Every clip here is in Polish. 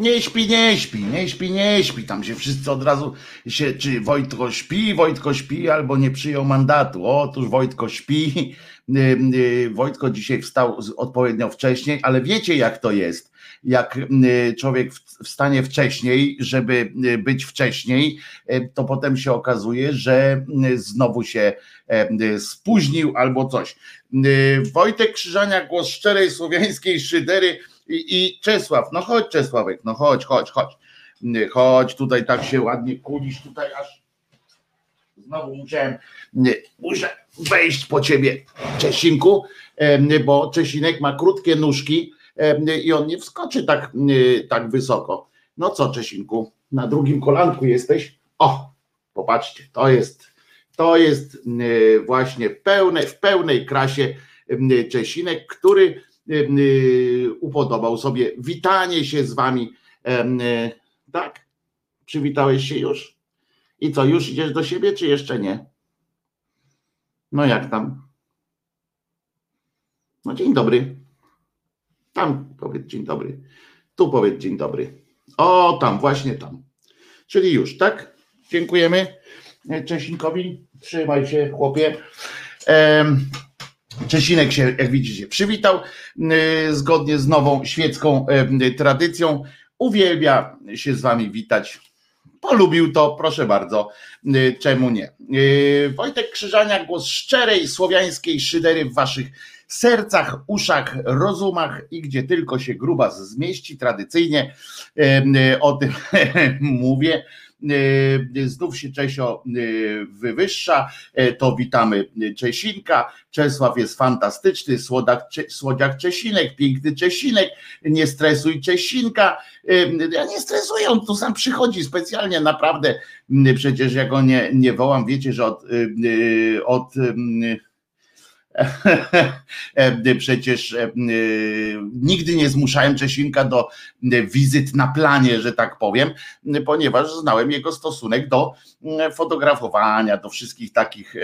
Nie śpi, nie śpi, nie śpi, nie śpi. Tam się wszyscy od razu się, czy Wojtko śpi, Wojtko śpi, albo nie przyjął mandatu. Otóż Wojtko śpi. Wojtko dzisiaj wstał odpowiednio wcześniej, ale wiecie jak to jest. Jak człowiek wstanie wcześniej, żeby być wcześniej, to potem się okazuje, że znowu się spóźnił albo coś. Wojtek Krzyżania, głos szczerej słowiańskiej szydery i, i Czesław, no chodź Czesławek, no chodź, chodź, chodź. Chodź, tutaj tak się ładnie kulisz, tutaj aż znowu musiałem, muszę wejść po ciebie, Czesinku, bo Czesinek ma krótkie nóżki i on nie wskoczy tak, tak wysoko. No co, Czesinku, na drugim kolanku jesteś? O, popatrzcie, to jest, to jest właśnie pełne, w pełnej krasie Czesinek, który upodobał sobie witanie się z wami. Y, tak? Przywitałeś się już? I co, już idziesz do siebie, czy jeszcze nie? No jak tam? No dzień dobry. Tam powiedz dzień dobry. Tu powiedz dzień dobry. O, tam, właśnie tam. Czyli już, tak? Dziękujemy Czesinkowi. Trzymaj się, chłopie. Czesinek się, jak widzicie, przywitał y, zgodnie z nową świecką y, tradycją. Uwielbia się z wami witać. Polubił to, proszę bardzo, y, czemu nie. Wojtek Krzyżania, głos szczerej słowiańskiej szydery w waszych sercach, uszach, rozumach i gdzie tylko się gruba zmieści, tradycyjnie o tym mówię. E, znów się Czesio e, wywyższa, e, to witamy Czesinka, Czesław jest fantastyczny, słodak, słodziak Czesinek, piękny Czesinek, nie stresuj Czesinka, ja nie stresuję, on tu sam przychodzi specjalnie, naprawdę, przecież ja go nie, nie wołam, wiecie, że od, od E, przecież e, nigdy nie zmuszałem Czesinka do wizyt na planie, że tak powiem, ponieważ znałem jego stosunek do fotografowania, do wszystkich takich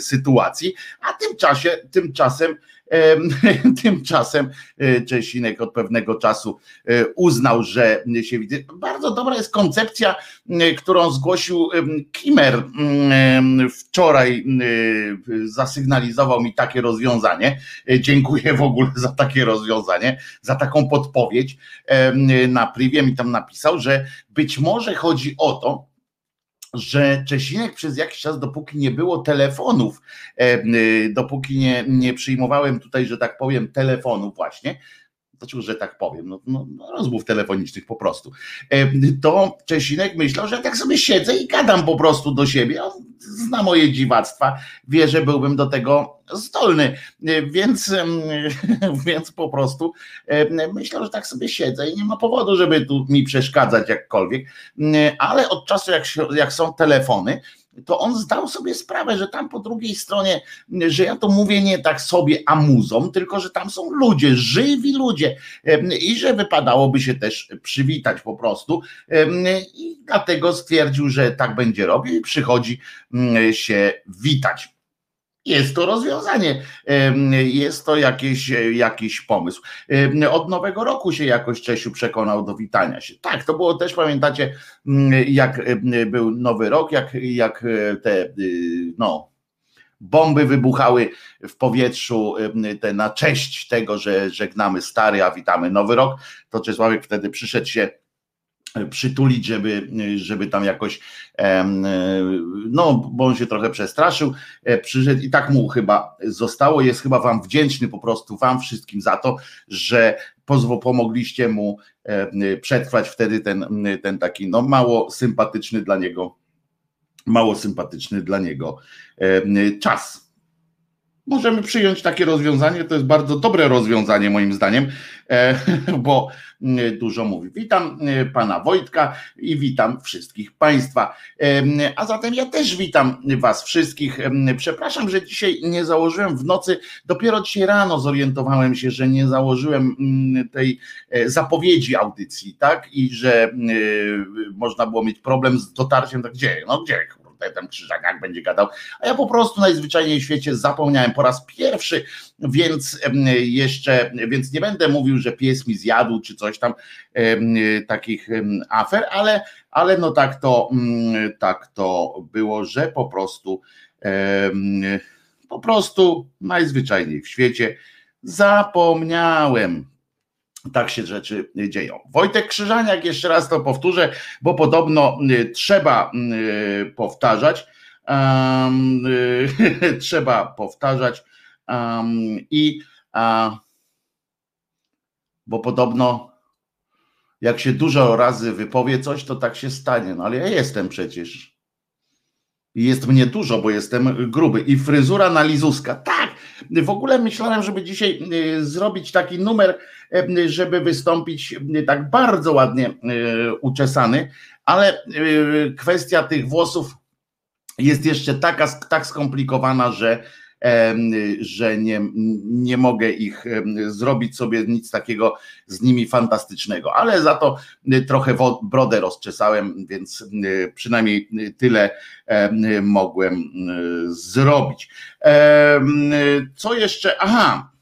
sytuacji, a tymczasie, tymczasem Tymczasem e, Czesinek od pewnego czasu e, uznał, że się widzi. Bardzo dobra jest koncepcja, którą zgłosił Kimer wczoraj, zasygnalizował mi takie rozwiązanie. E, dziękuję w ogóle za takie rozwiązanie, za taką podpowiedź. Na privie mi tam napisał, że być może chodzi o to, że Czesinek przez jakiś czas, dopóki nie było telefonów, e, dopóki nie, nie przyjmowałem tutaj, że tak powiem, telefonów właśnie, dlaczego, że tak powiem, no, no, no, rozmów telefonicznych po prostu, e, to Czesinek myślał, że tak sobie siedzę i gadam po prostu do siebie, on zna moje dziwactwa, wie, że byłbym do tego zdolny, e, więc, więc po prostu myślał, że tak sobie siedzę i nie ma powodu, żeby tu mi przeszkadzać jakkolwiek, ale od czasu jak, jak są telefony, to on zdał sobie sprawę, że tam po drugiej stronie, że ja to mówię nie tak sobie amuzą, tylko że tam są ludzie, żywi ludzie i że wypadałoby się też przywitać po prostu. I dlatego stwierdził, że tak będzie robił i przychodzi się witać jest to rozwiązanie, jest to jakiś, jakiś pomysł. Od nowego roku się jakoś Czesiu przekonał do witania się. Tak, to było też, pamiętacie, jak był nowy rok, jak, jak te y, no, bomby wybuchały w powietrzu te na cześć tego, że żegnamy stary, a witamy nowy rok, to Czesławek wtedy przyszedł się przytulić, żeby, żeby tam jakoś, no, bo on się trochę przestraszył, e, przyszedł i tak mu chyba zostało. Jest chyba Wam wdzięczny po prostu, Wam wszystkim za to, że pomogliście mu przetrwać wtedy ten, ten taki, no, mało sympatyczny dla niego, mało sympatyczny dla niego czas. Możemy przyjąć takie rozwiązanie, to jest bardzo dobre rozwiązanie moim zdaniem, e, bo mm, dużo mówi. Witam e, pana Wojtka i witam wszystkich państwa. E, a zatem ja też witam was wszystkich. Przepraszam, że dzisiaj nie założyłem w nocy, dopiero dzisiaj rano zorientowałem się, że nie założyłem tej zapowiedzi audycji, tak? I że można było mieć problem z dotarciem, tak gdzie, no gdzie, tutaj tam Krzyżaniak będzie gadał, a ja po prostu najzwyczajniej w świecie zapomniałem po raz pierwszy, więc jeszcze, więc nie będę mówił, że pies mi zjadł czy coś tam takich afer, ale, ale no tak to, mm, tak to było, że po prostu po prostu najzwyczajniej w świecie zapomniałem tak się rzeczy dzieją. Wojtek Krzyżaniak, jeszcze raz to powtórzę, bo podobno y, trzeba y, powtarzać. Um, trzeba powtarzać um, i uh, bo podobno jak się dużo razy wypowie coś, to tak się stanie. No ale ja jestem przecież. Jest mnie dużo, bo jestem gruby. I fryzura na lizuska. Tak, w ogóle myślałem, żeby dzisiaj y, zrobić taki numer, y, żeby wystąpić y, tak bardzo ładnie uczesany, ale kwestia tych włosów jest jeszcze taka, tak skomplikowana, że że nie, nie mogę ich zrobić sobie nic takiego z nimi fantastycznego, ale za to trochę brodę rozczesałem, więc przynajmniej tyle mogłem zrobić. Co jeszcze? Aha.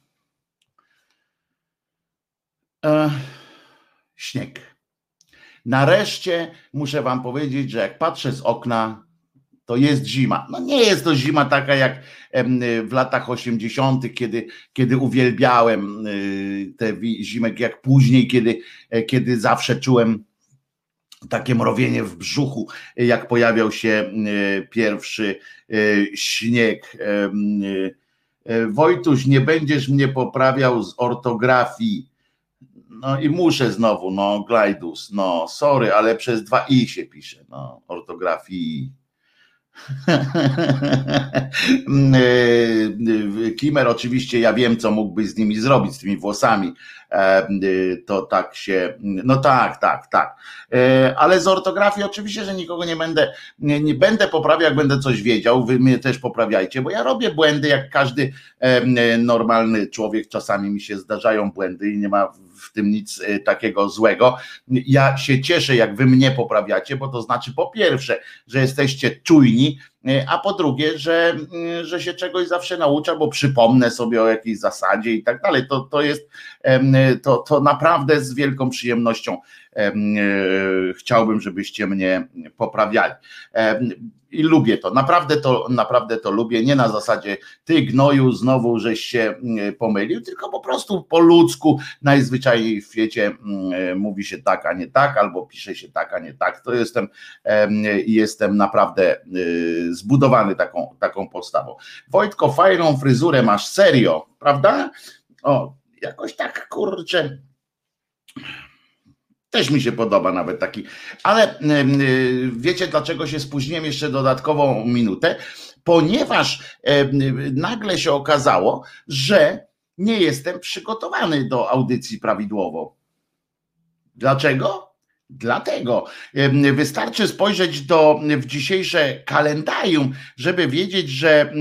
E, śnieg. Nareszcie muszę Wam powiedzieć, że jak patrzę z okna, to jest zima. No nie jest to zima taka jak w latach 80., kiedy, kiedy uwielbiałem y, te zimę, jak później, kiedy, e, kiedy zawsze czułem takie mrowienie w brzuchu, jak pojawiał się y, pierwszy y, śnieg. Wojtuś, nie będziesz mnie poprawiał z ortografii. No i muszę znowu, no, Glajdus, no, sorry, ale przez dwa i się pisze, no, ortografii. Kimer oczywiście, ja wiem, co mógłbyś z nimi zrobić, z tymi włosami. E, to tak się, no tak, tak, tak. E, ale z ortografii oczywiście, że nikogo nie będę, nie, nie będę poprawiał, jak będę coś wiedział, wy mnie też poprawiajcie, bo ja robię błędy, jak każdy normalny człowiek, czasami mi się zdarzają błędy i nie ma w tym nic takiego złego. Ja się cieszę, jak wy mnie poprawiacie, bo to znaczy po pierwsze, że jesteście czujni, a po drugie, że, że się czegoś zawsze nauczę, bo przypomnę sobie o jakiejś zasadzie i tak dalej. To, to jest to, to naprawdę z wielką przyjemnością e, chciałbym, żebyście mnie poprawiali. I lubię to, naprawdę to, naprawdę to lubię. Nie na zasadzie ty gnoju znowu żeś się pomylił, tylko po prostu po ludzku najzwyczajniej w świecie mówi się tak, a nie tak, albo pisze się tak, a nie tak. To jestem jestem naprawdę y, zbudowany taką, taką postawą. Wojtko, fajną fryzurę masz, serio, prawda? O, jakoś tak kurczę. Też mi się podoba nawet taki. Ale wiecie, dlaczego się spóźniłem jeszcze dodatkową minutę? Ponieważ nagle się okazało, że nie jestem przygotowany do audycji prawidłowo. Dlaczego? Dlatego wystarczy spojrzeć do w dzisiejsze kalendarium, żeby wiedzieć, że,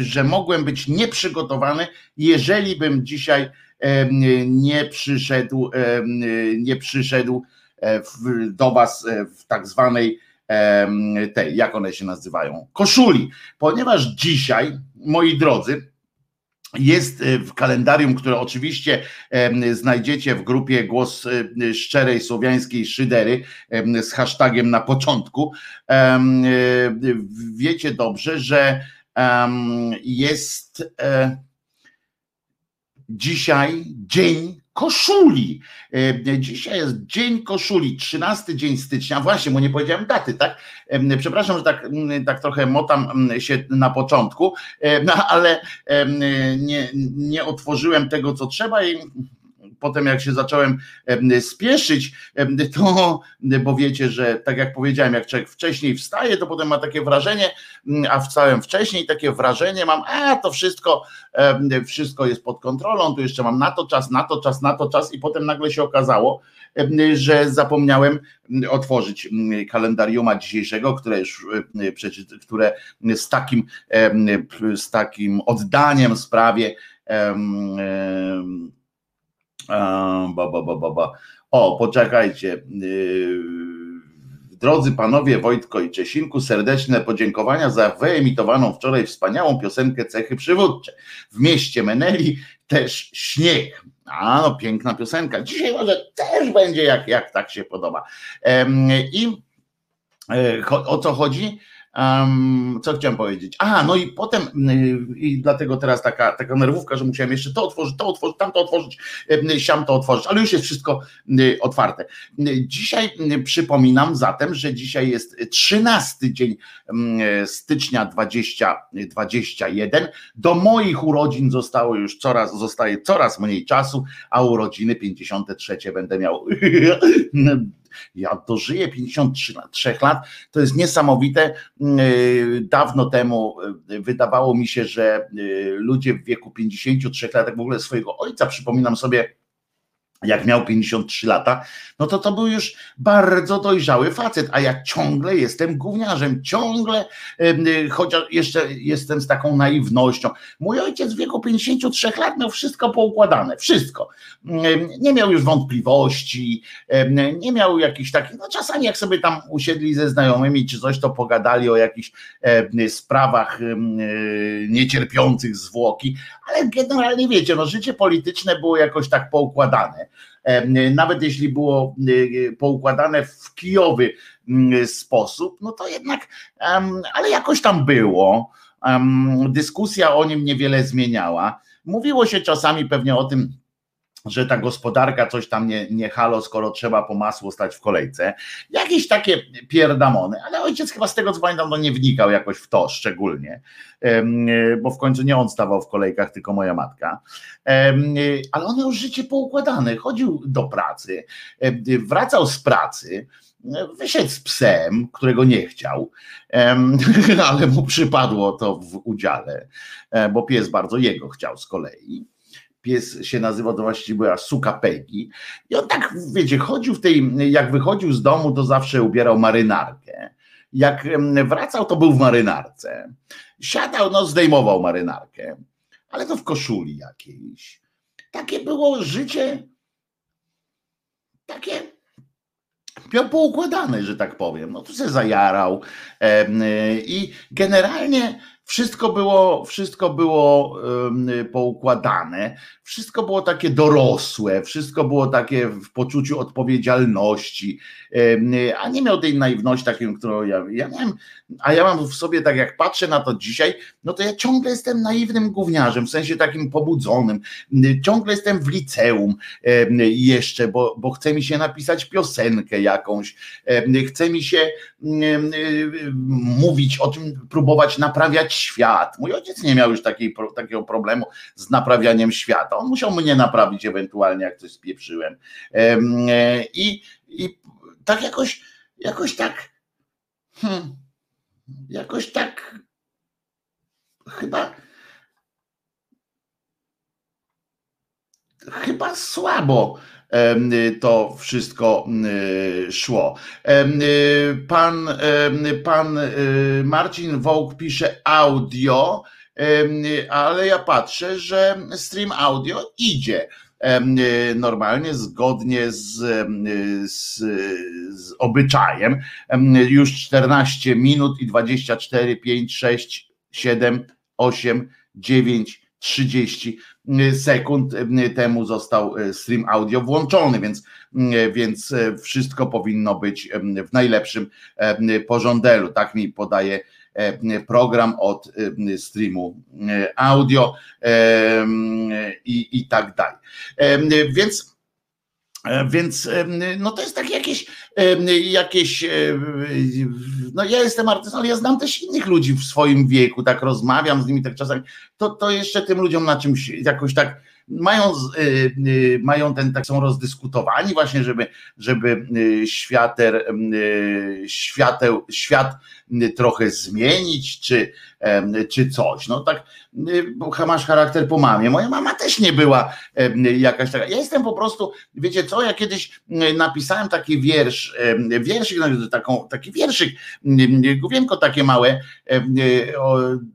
że mogłem być nieprzygotowany, jeżeli bym dzisiaj nie przyszedł, nie przyszedł e, do Was e, w tak zwanej tej, jak one się nazywają, koszuli, ponieważ dzisiaj, moi drodzy, jest e, w kalendarium, które oczywiście znajdziecie w grupie Głos Szczerej Słowiańskiej Szydery z hashtagiem na początku. Wiecie dobrze, że jest dzisiaj dzień koszuli. E, dzisiaj jest dzień koszuli, 13 dzień stycznia. Właśnie, bo nie powiedziałem daty, tak? Przepraszam, że tak, tak trochę motam się na początku, no ale nie, nie otworzyłem tego, co trzeba i potem jak się zacząłem spieszyć, to, bo wiecie, że tak jak powiedziałem, jak człowiek wcześniej wstaje, to potem ma takie wrażenie, a wstałem wcześniej, takie wrażenie mam, a to wszystko, wszystko jest pod kontrolą, tu jeszcze mam na to czas, na to czas, na to czas i potem nagle się okazało, że zapomniałem otworzyć kalendariuma dzisiejszego, które już, które z takim, z takim oddaniem sprawie Ba, ba, ba, ba, ba. O, poczekajcie. Yy, Drodzy panowie Wojtko i Czesinku, serdeczne podziękowania za wyemitowaną wczoraj wspaniałą piosenkę Cechy Przywódcze. W mieście Meneli też śnieg. A no, piękna piosenka. Dzisiaj może też będzie, jak, jak tak się podoba. I e, o co chodzi? Um, co chciałem powiedzieć? A, no i potem, y, i dlatego teraz taka, taka nerwówka, że musiałem jeszcze to otworzyć, to otworzyć, tamto otworzyć, y, siam to otworzyć, ale już jest wszystko y, otwarte. Dzisiaj przypominam zatem, że dzisiaj jest 13 dzień mm, stycznia 2021. Do moich urodzin zostało już coraz, zostaje coraz mniej czasu, a urodziny 53 będę miał ja dożyję 53 lat, to jest niesamowite. Mm, y, dawno temu y, wydawało mi się, że y, ludzie w wieku 53 lat, w ogóle swojego ojca, przypominam sobie, jak miał 53 lata, no to to był już bardzo dojrzały facet, a ja ciągle jestem gówniarzem, ciągle, chociaż jeszcze jestem z taką naiwnością. Mój ojciec w wieku 53 lat miał wszystko poukładane, wszystko. Nie miał już wątpliwości, nie miał jakichś takich, no czasami jak sobie tam usiedli ze znajomymi czy coś, to pogadali o jakichś sprawach niecierpiących zwłoki, ale generalnie wiecie, no życie polityczne było jakoś tak poukładane. Nawet jeśli było e, poukładane w kijowy mm, sposób, no to jednak, ale jakoś tam było. Dyskusja o nim niewiele zmieniała. Mówiło się czasami pewnie o tym, że ta gospodarka coś tam nie, nie halo, skoro trzeba po masło stać w kolejce. Jakieś takie pierdamony, ale ojciec chyba z tego co pamiętam, no nie wnikał jakoś w to szczególnie, bo w końcu nie on stawał w kolejkach, tylko moja matka. Ale on miał życie poukładane, chodził do pracy, wracał z pracy, wyszedł z psem, którego nie chciał, ale mu przypadło to w udziale, e, bo pies bardzo jego chciał z kolei pies się nazywał, to właściwie była suka Peggy. I on tak, wiecie, chodził w tej, jak wychodził z domu, to zawsze ubierał marynarkę. Jak wracał, to był w marynarce. Siadał, no zdejmował marynarkę, ale to w koszuli jakiejś. Takie było życie, takie miał poukładane, że tak powiem. No tu się zajarał i generalnie wszystko było, wszystko było poukładane, wszystko było takie dorosłe, wszystko było takie w poczuciu odpowiedzialności, a nie miał tej naiwności takiej, którą ja, ja miałem, a ja mam w sobie, tak jak patrzę na to dzisiaj, no to ja ciągle jestem naiwnym gówniarzem, w sensie takim pobudzonym, ciągle jestem w liceum jeszcze, bo, bo chce mi się napisać piosenkę jakąś, chce mi się mówić o tym, próbować naprawiać świat. Mój ojciec nie miał już takiej, takiego problemu z naprawianiem świata. On musiał mnie naprawić ewentualnie, jak coś spieprzyłem. E, I, i tak jakoś, jakoś tak, hmm, jakoś tak chyba chyba słabo to wszystko szło. Pan, pan Marcin Wołk pisze audio, ale ja patrzę, że stream audio idzie normalnie, zgodnie z, z, z obyczajem. Już 14 minut i 24, 5, 6, 7, 8, 9, 30 sekund temu został e, stream audio włączony, więc, więc e, wszystko powinno być w najlepszym porządelu. Tak mi podaje program od streamu audio i, i tak dalej. Więc więc no to jest tak jakieś, jakieś, no ja jestem artystą, ale ja znam też innych ludzi w swoim wieku, tak rozmawiam z nimi tak czasami, to, to jeszcze tym ludziom na czymś jakoś tak mają, mają ten, tak są rozdyskutowani właśnie, żeby, żeby świater, świateł, świat trochę zmienić, czy, czy coś. No tak, bo masz charakter po mamie. Moja mama też nie była jakaś taka. Ja jestem po prostu, wiecie co, ja kiedyś napisałem taki wiersz, wierszyk, no, taką, taki wierszyk, główienko takie małe,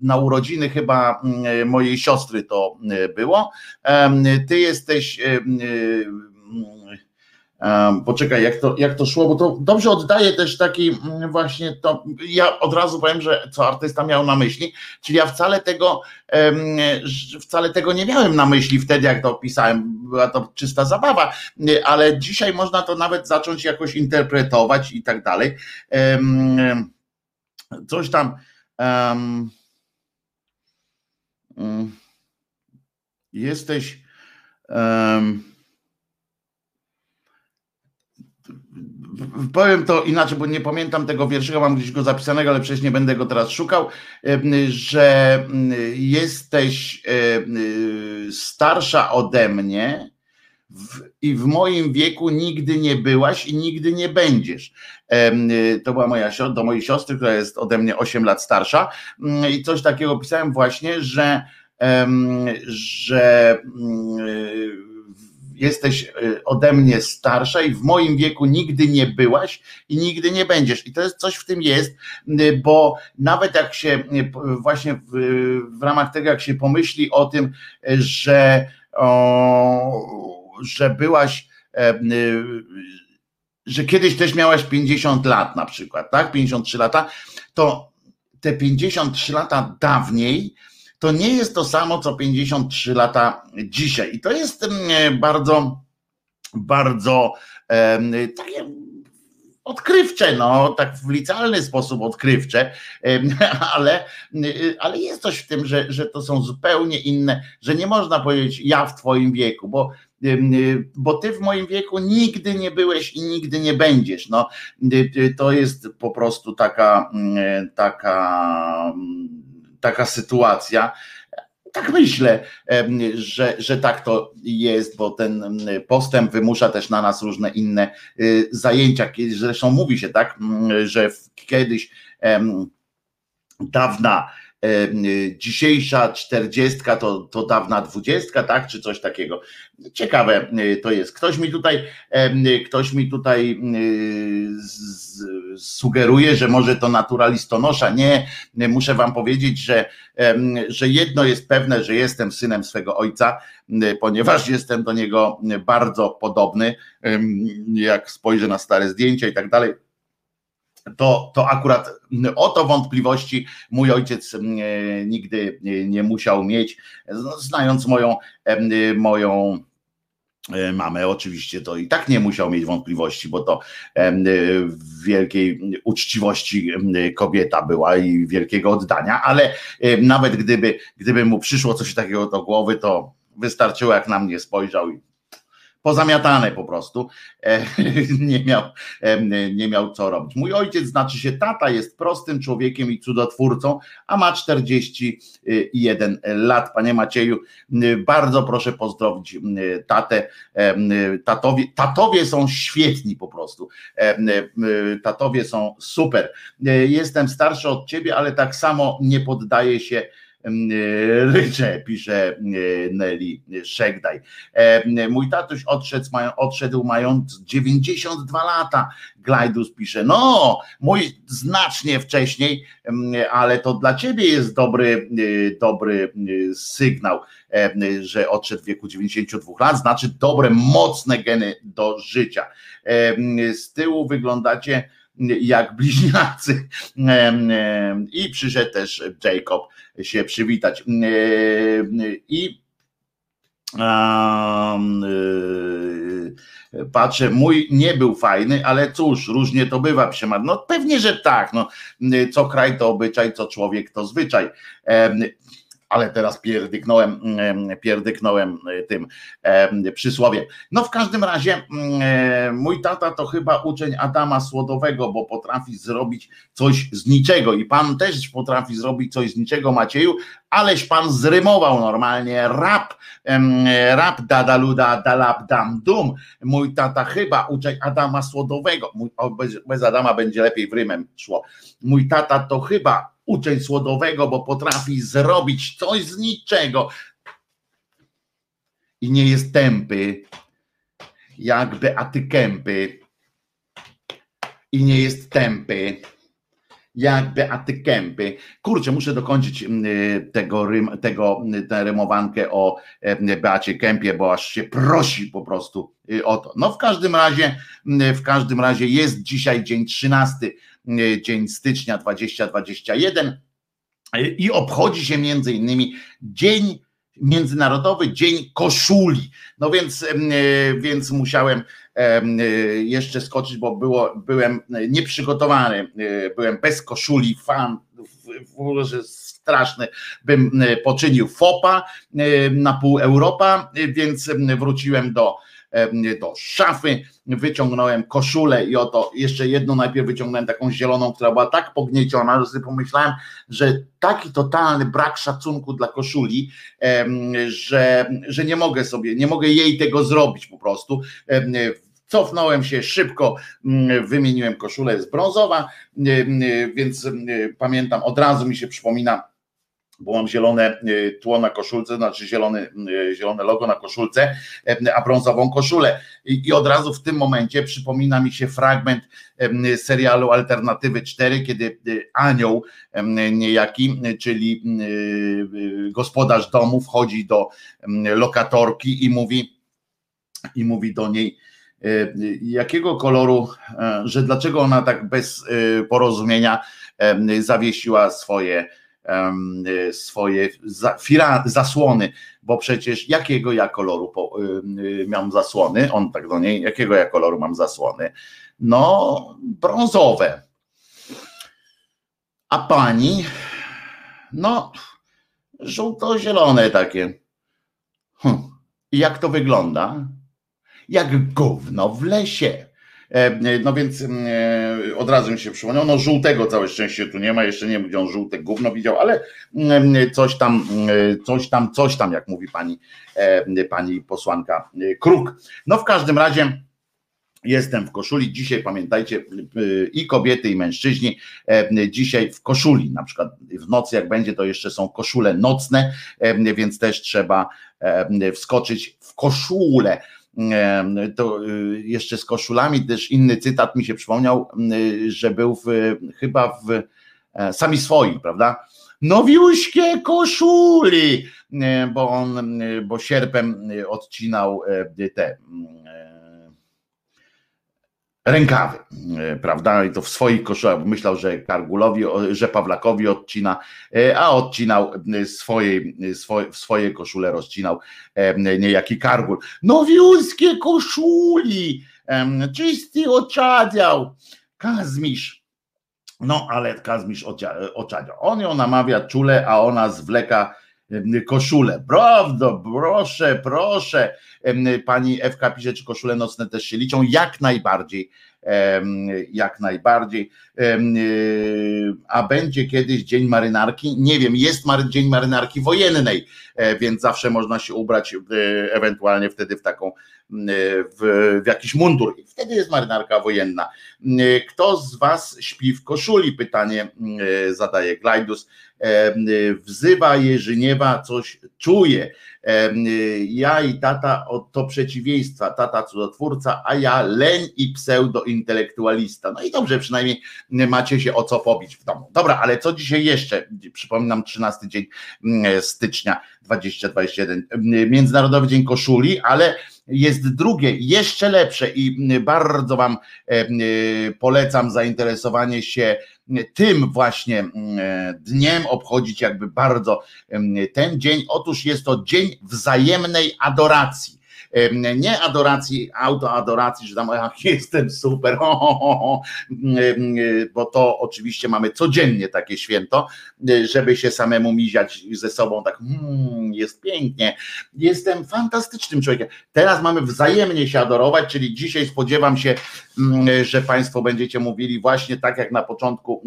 na urodziny chyba mojej siostry to było ty jesteś Poczekaj, jak to, jak to szło, bo to dobrze oddaje też taki mm, właśnie to. Ja od razu powiem, że co artysta miał na myśli, czyli ja wcale tego, wcale tego nie miałem na myśli wtedy, jak to opisałem. Była to czysta zabawa, ale dzisiaj można to nawet zacząć jakoś interpretować i tak dalej. Coś tam. Mm, jesteś. Um, powiem to inaczej, bo nie pamiętam tego wierszyka, mam gdzieś go zapisanego, ale przecież nie będę go teraz szukał, że jesteś starsza ode mnie i w moim wieku nigdy nie byłaś i nigdy nie będziesz. To była moja do mojej siostry, która jest ode mnie 8 lat starsza i coś takiego pisałem właśnie, że że jesteś e, ode mnie starsza i w moim wieku nigdy nie byłaś i nigdy nie będziesz. I to jest coś w tym jest, bo nawet jak się właśnie w, w ramach tego, jak się pomyśli o tym, że, o, że byłaś e, że kiedyś też miałaś 50 lat na przykład, tak? 53 lata, to te 53 lata dawniej to nie jest to samo, co 53 lata dzisiaj. I to jest mm, bardzo, bardzo takie odkrywcze, no, tak w licealny sposób odkrywcze, ale, ale jest coś w tym, że, że to są zupełnie inne, że nie można powiedzieć ja w twoim wieku, bo, bo ty w moim wieku nigdy nie byłeś i nigdy nie będziesz. No, to jest po prostu taka, taka taka sytuacja. Tak myślę, że, że tak to jest, bo ten postęp wymusza też na nas różne inne y, zajęcia. Zresztą mówi się tak, że kiedyś dawna dzisiejsza czterdziestka to, to dawna dwudziestka, tak, czy coś takiego. Ciekawe e, to jest. Ktoś mi tutaj, e, ktoś mi tutaj sugeruje, że może to naturalistonosza. Nie, muszę wam powiedzieć, że, że jedno jest pewne, że jestem synem swego ojca, ponieważ jestem do niego bardzo podobny, jak spojrzę na stare zdjęcia i tak dalej to, to akurat o to wątpliwości mój ojciec nigdy nie musiał mieć, znając moją, moją e, mamę oczywiście to i tak nie musiał mieć wątpliwości, bo to wielkiej uczciwości kobieta była i wielkiego oddania, ale nawet gdyby, gdyby mu przyszło coś takiego do głowy, to wystarczyło jak na mnie spojrzał i pozamiatane po prostu, e, nie miał, e, nie miał co robić. Mój ojciec, znaczy się tata, jest prostym człowiekiem i cudotwórcą, a ma 41 lat. Panie Macieju, bardzo proszę pozdrowić tatę. Tatowie, tatowie są świetni po prostu. Tatowie są super. Jestem starszy od ciebie, ale tak samo nie poddaję się ryczę, pisze Nelly Szegdaj. Mój tatuś odszedł, odszedł mając 92 lata. Glajdus pisze, no, mój znacznie wcześniej, ale to dla ciebie jest dobry, dobry sygnał, że odszedł w wieku 92 lat, znaczy dobre, mocne geny do życia. Z tyłu wyglądacie jak bliźniacy. I przyszedł też Jacob się przywitać. I patrzę, mój nie był fajny, ale cóż, różnie to bywa, Przemar. No pewnie, że tak. No, co kraj to obyczaj, co człowiek to zwyczaj ale teraz pierdyknąłem, mm, pierdyknąłem e, tym przysłowiem. No w każdym razie mm, e, mój tata to chyba uczeń Adama Słodowego, bo potrafi zrobić coś z niczego i pan też potrafi zrobić coś z niczego Macieju, aleś pan zrymował normalnie rap, rap dadaluda dalab dam dum. Mój tata chyba uczeń Adama Słodowego, bez, bez Adama będzie lepiej w rymem szło. Mój tata to chyba uczeń słodowego, bo potrafi zrobić coś z niczego i nie jest tępy, jak Beaty Kępy i nie jest tępy, jak Beaty Kępy. Kurczę, muszę dokończyć tego, rym, tego tę rymowankę o Beacie Kępie, bo aż się prosi po prostu o to. No w każdym razie, w każdym razie jest dzisiaj dzień 13, dzień stycznia 2021 i obchodzi się między innymi dzień Międzynarodowy Dzień Koszuli. No więc, e, więc musiałem jeszcze skoczyć, bo było, byłem nieprzygotowany, e, byłem bez koszuli, fan, że straszny, bym poczynił fopa na pół Europa, więc wróciłem do do szafy, wyciągnąłem koszulę i oto jeszcze jedną najpierw wyciągnąłem taką zieloną, która była tak pognieciona, że sobie pomyślałem, że taki totalny brak szacunku dla koszuli, że, że nie mogę sobie, nie mogę jej tego zrobić po prostu. Cofnąłem się szybko, wymieniłem koszulę, jest brązowa, więc pamiętam, od razu mi się przypomina bo mam zielone y, tło na koszulce, znaczy y, zielone logo na koszulce, a brązową koszulę. I, I, od razu w tym momencie przypomina mi się fragment serialu Alternatywy 4, kiedy y, anioł niejaki, czyli gospodarz domu wchodzi do lokatorki i mówi i mówi do niej, jakiego koloru, że dlaczego ona tak bez porozumienia zawiesiła swoje Y, swoje zasłony, bo przecież jakiego ja koloru mam zasłony, on tak do niej, jakiego ja koloru mam zasłony? No, brązowe. A pani, no, żółto-zielone takie. Hm. Jak to wygląda? Jak gówno w lesie. E, no więc mm, e, od razu mi się przypomniał, no żółtego całe szczęście tu nie ma, jeszcze nie wiem gdzie on żółte gówno widział, ale mm, coś tam, mm, coś tam, coś tam, jak mówi pani, e, pani posłanka Kruk. No w każdym razie Jestem w koszuli. Dzisiaj pamiętajcie, i kobiety, i mężczyźni, dzisiaj w koszuli. Na przykład w nocy, jak będzie, to jeszcze są koszule nocne, więc też trzeba wskoczyć w koszulę to y, jeszcze z koszulami też inny cytat mi się przypomniał, y, że był w, chyba w e, sami swoi, prawda? Nowiuśkie koszuli, e, bo on, bo sierpem odcinał e, te rękawy, e, prawda? I to w swoich koszulach myślał, że Kargulowi, że Pawlakowi odcina, e, a odcinał e, swojej, swoje, w swoje koszule rozcinał niejaki Kargul. Nowiuńskie koszuli, czysty oczadział, Kazmisz. No, ale Kazmisz oczadział. On ją namawia czule, a ona zwleka koszulę. Prawda, proszę, proszę. Pani Ewka pisze, czy koszule nocne też się liczą? Jak najbardziej. Jak najbardziej. A będzie kiedyś Dzień Marynarki? Nie wiem, jest Dzień Marynarki Wojennej, e, więc zawsze można się ubrać e, ewentualnie wtedy w taką w, w jakiś mundur. I wtedy jest marynarka wojenna. Kto z Was śpi w koszuli? Pytanie zadaje Glajdus. Wzywa Jerzyniewa, coś czuje. Ja i tata to przeciwieństwa, tata cudotwórca, a ja leń i pseudointelektualista. No i dobrze, przynajmniej macie się o co pobić w domu. Dobra, ale co dzisiaj jeszcze? Przypominam, 13 dzień stycznia 2021, Międzynarodowy Dzień Koszuli, ale jest drugie, jeszcze lepsze. I bardzo Wam e, polecam zainteresowanie się tym właśnie dniem, obchodzić jakby bardzo ten dzień. Otóż jest to Dzień Wzajemnej Adoracji nie adoracji, autoadoracji, że tam ach, jestem super, ho, ho, ho, bo to oczywiście mamy codziennie takie święto, żeby się samemu miziać ze sobą, tak hmm, jest pięknie, jestem fantastycznym człowiekiem. Teraz mamy wzajemnie się adorować, czyli dzisiaj spodziewam się, że Państwo będziecie mówili właśnie tak jak na początku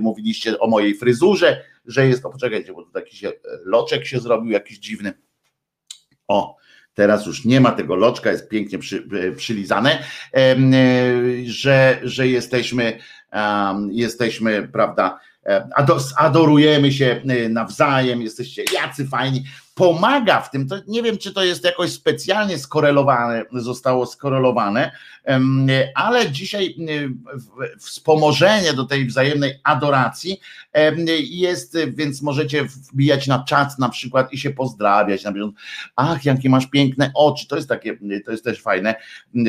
mówiliście o mojej fryzurze, że jest, to poczekajcie, bo tu taki się, loczek się zrobił jakiś dziwny. O, Teraz już nie ma tego loczka, jest pięknie przy, e, przylizane, e, że, że jesteśmy, jesteśmy, prawda, e, adorujemy się nawzajem, jesteście jacy fajni. pomaga w tym, to nie wiem, czy to jest jakoś specjalnie skorelowane, zostało skorelowane, ale dzisiaj wspomożenie do tej wzajemnej adoracji jest, więc możecie wbijać na czat na przykład i się pozdrawiać na bieżąco. Ach, jakie masz piękne oczy, to jest takie, to jest też fajne,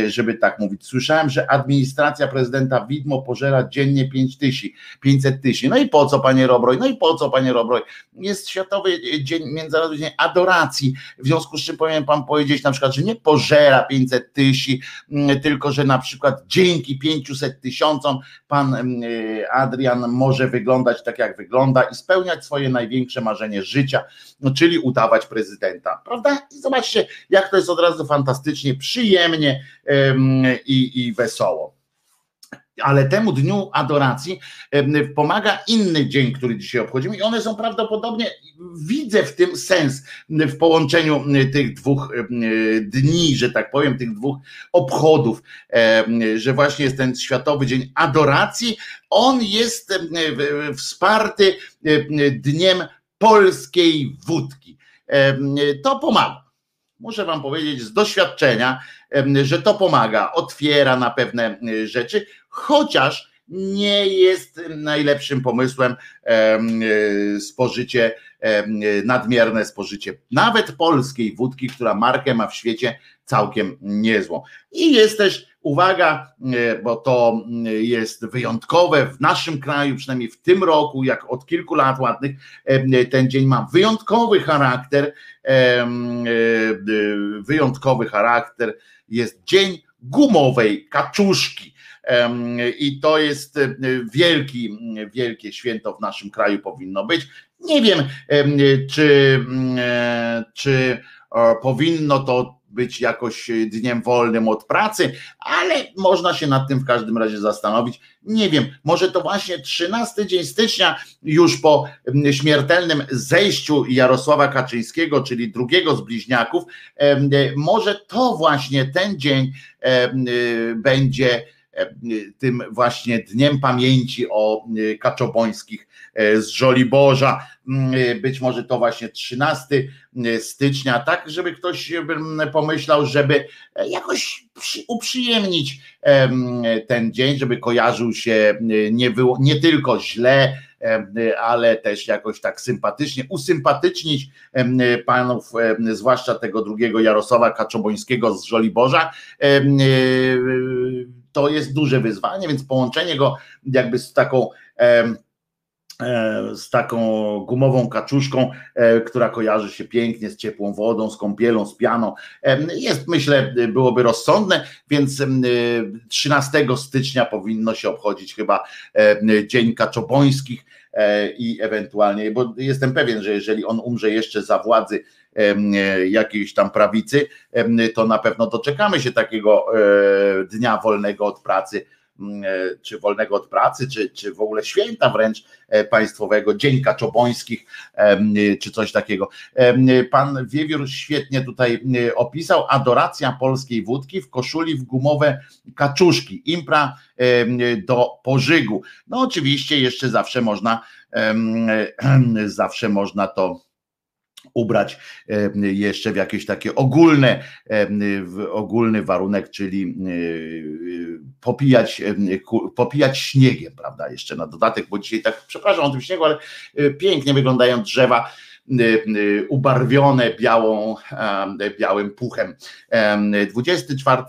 żeby tak mówić. Słyszałem, że administracja prezydenta Widmo pożera dziennie 5 tysięcy, 500 tysięcy. No i po co, panie Robroj? No i po co, panie Robroj? Jest Światowy Dzień, Międzynarodowy Dzień Adoracji, w związku z czym powinien pan powiedzieć na przykład, że nie pożera 500 tysięcy, tylko że na przykład dzięki 500 tysiącom pan Adrian może wyglądać tak, jak wygląda i spełniać swoje największe marzenie życia, no, czyli udawać prezydenta, prawda? I zobaczcie, jak to jest od razu fantastycznie, przyjemnie i, i wesoło ale temu dniu adoracji pomaga inny dzień, który dzisiaj obchodzimy, i one są prawdopodobnie, widzę w tym sens w połączeniu tych dwóch dni, że tak powiem, tych dwóch obchodów, że właśnie jest ten Światowy Dzień Adoracji. On jest wsparty dniem polskiej wódki. To pomaga. Muszę Wam powiedzieć z doświadczenia, że to pomaga, otwiera na pewne rzeczy, chociaż nie jest najlepszym pomysłem spożycie, nadmierne spożycie nawet polskiej wódki, która markę ma w świecie całkiem niezłą. I jest też, uwaga, bo to jest wyjątkowe w naszym kraju, przynajmniej w tym roku, jak od kilku lat ładnych, ten dzień ma wyjątkowy charakter, wyjątkowy charakter, jest dzień gumowej kaczuszki. I to jest wielki, wielkie święto w naszym kraju powinno być. Nie wiem, czy, czy powinno to być jakoś dniem wolnym od pracy, ale można się nad tym w każdym razie zastanowić. Nie wiem, może to właśnie 13 dzień stycznia, już po śmiertelnym zejściu Jarosława Kaczyńskiego, czyli drugiego z bliźniaków, może to właśnie ten dzień będzie tym właśnie dniem pamięci o Kaczobońskich z Żoliborza. Być może to właśnie 13 stycznia, tak, żeby ktoś pomyślał, żeby jakoś uprzyjemnić ten dzień, żeby kojarzył się nie, było, nie tylko źle, ale też jakoś tak sympatycznie, usympatycznić panów, zwłaszcza tego drugiego Jarosława Kaczobońskiego z Żoliborza to jest duże wyzwanie, więc połączenie go jakby z taką e, z taką gumową kaczuszką, e, która kojarzy się pięknie z ciepłą wodą, z kąpielą, z pianą. Jest, myślę, byłoby rozsądne, więc 13 stycznia powinno się obchodzić chyba Dzień Kaczobońskich e, i ewentualnie, bo jestem pewien, że jeżeli on umrze jeszcze za władzy jakiejś tam prawicy, to na pewno doczekamy się takiego e, dnia wolnego od pracy, e, czy wolnego od pracy, czy, czy w ogóle święta wręcz e, państwowego, Dzień Kaczobońskich, czy coś takiego. Pan Wiewiór świetnie tutaj opisał, adoracja polskiej wódki w koszuli w gumowe kaczuszki, impra do pożygu. No oczywiście jeszcze zawsze można, zawsze można to ubrać jeszcze w jakieś takie ogólne, ogólny warunek, czyli popijać, popijać śniegiem, prawda, jeszcze na dodatek, bo dzisiaj tak, przepraszam o tym śniegu, ale e, pięknie wyglądają drzewa, ubarwione białą, białym puchem. 24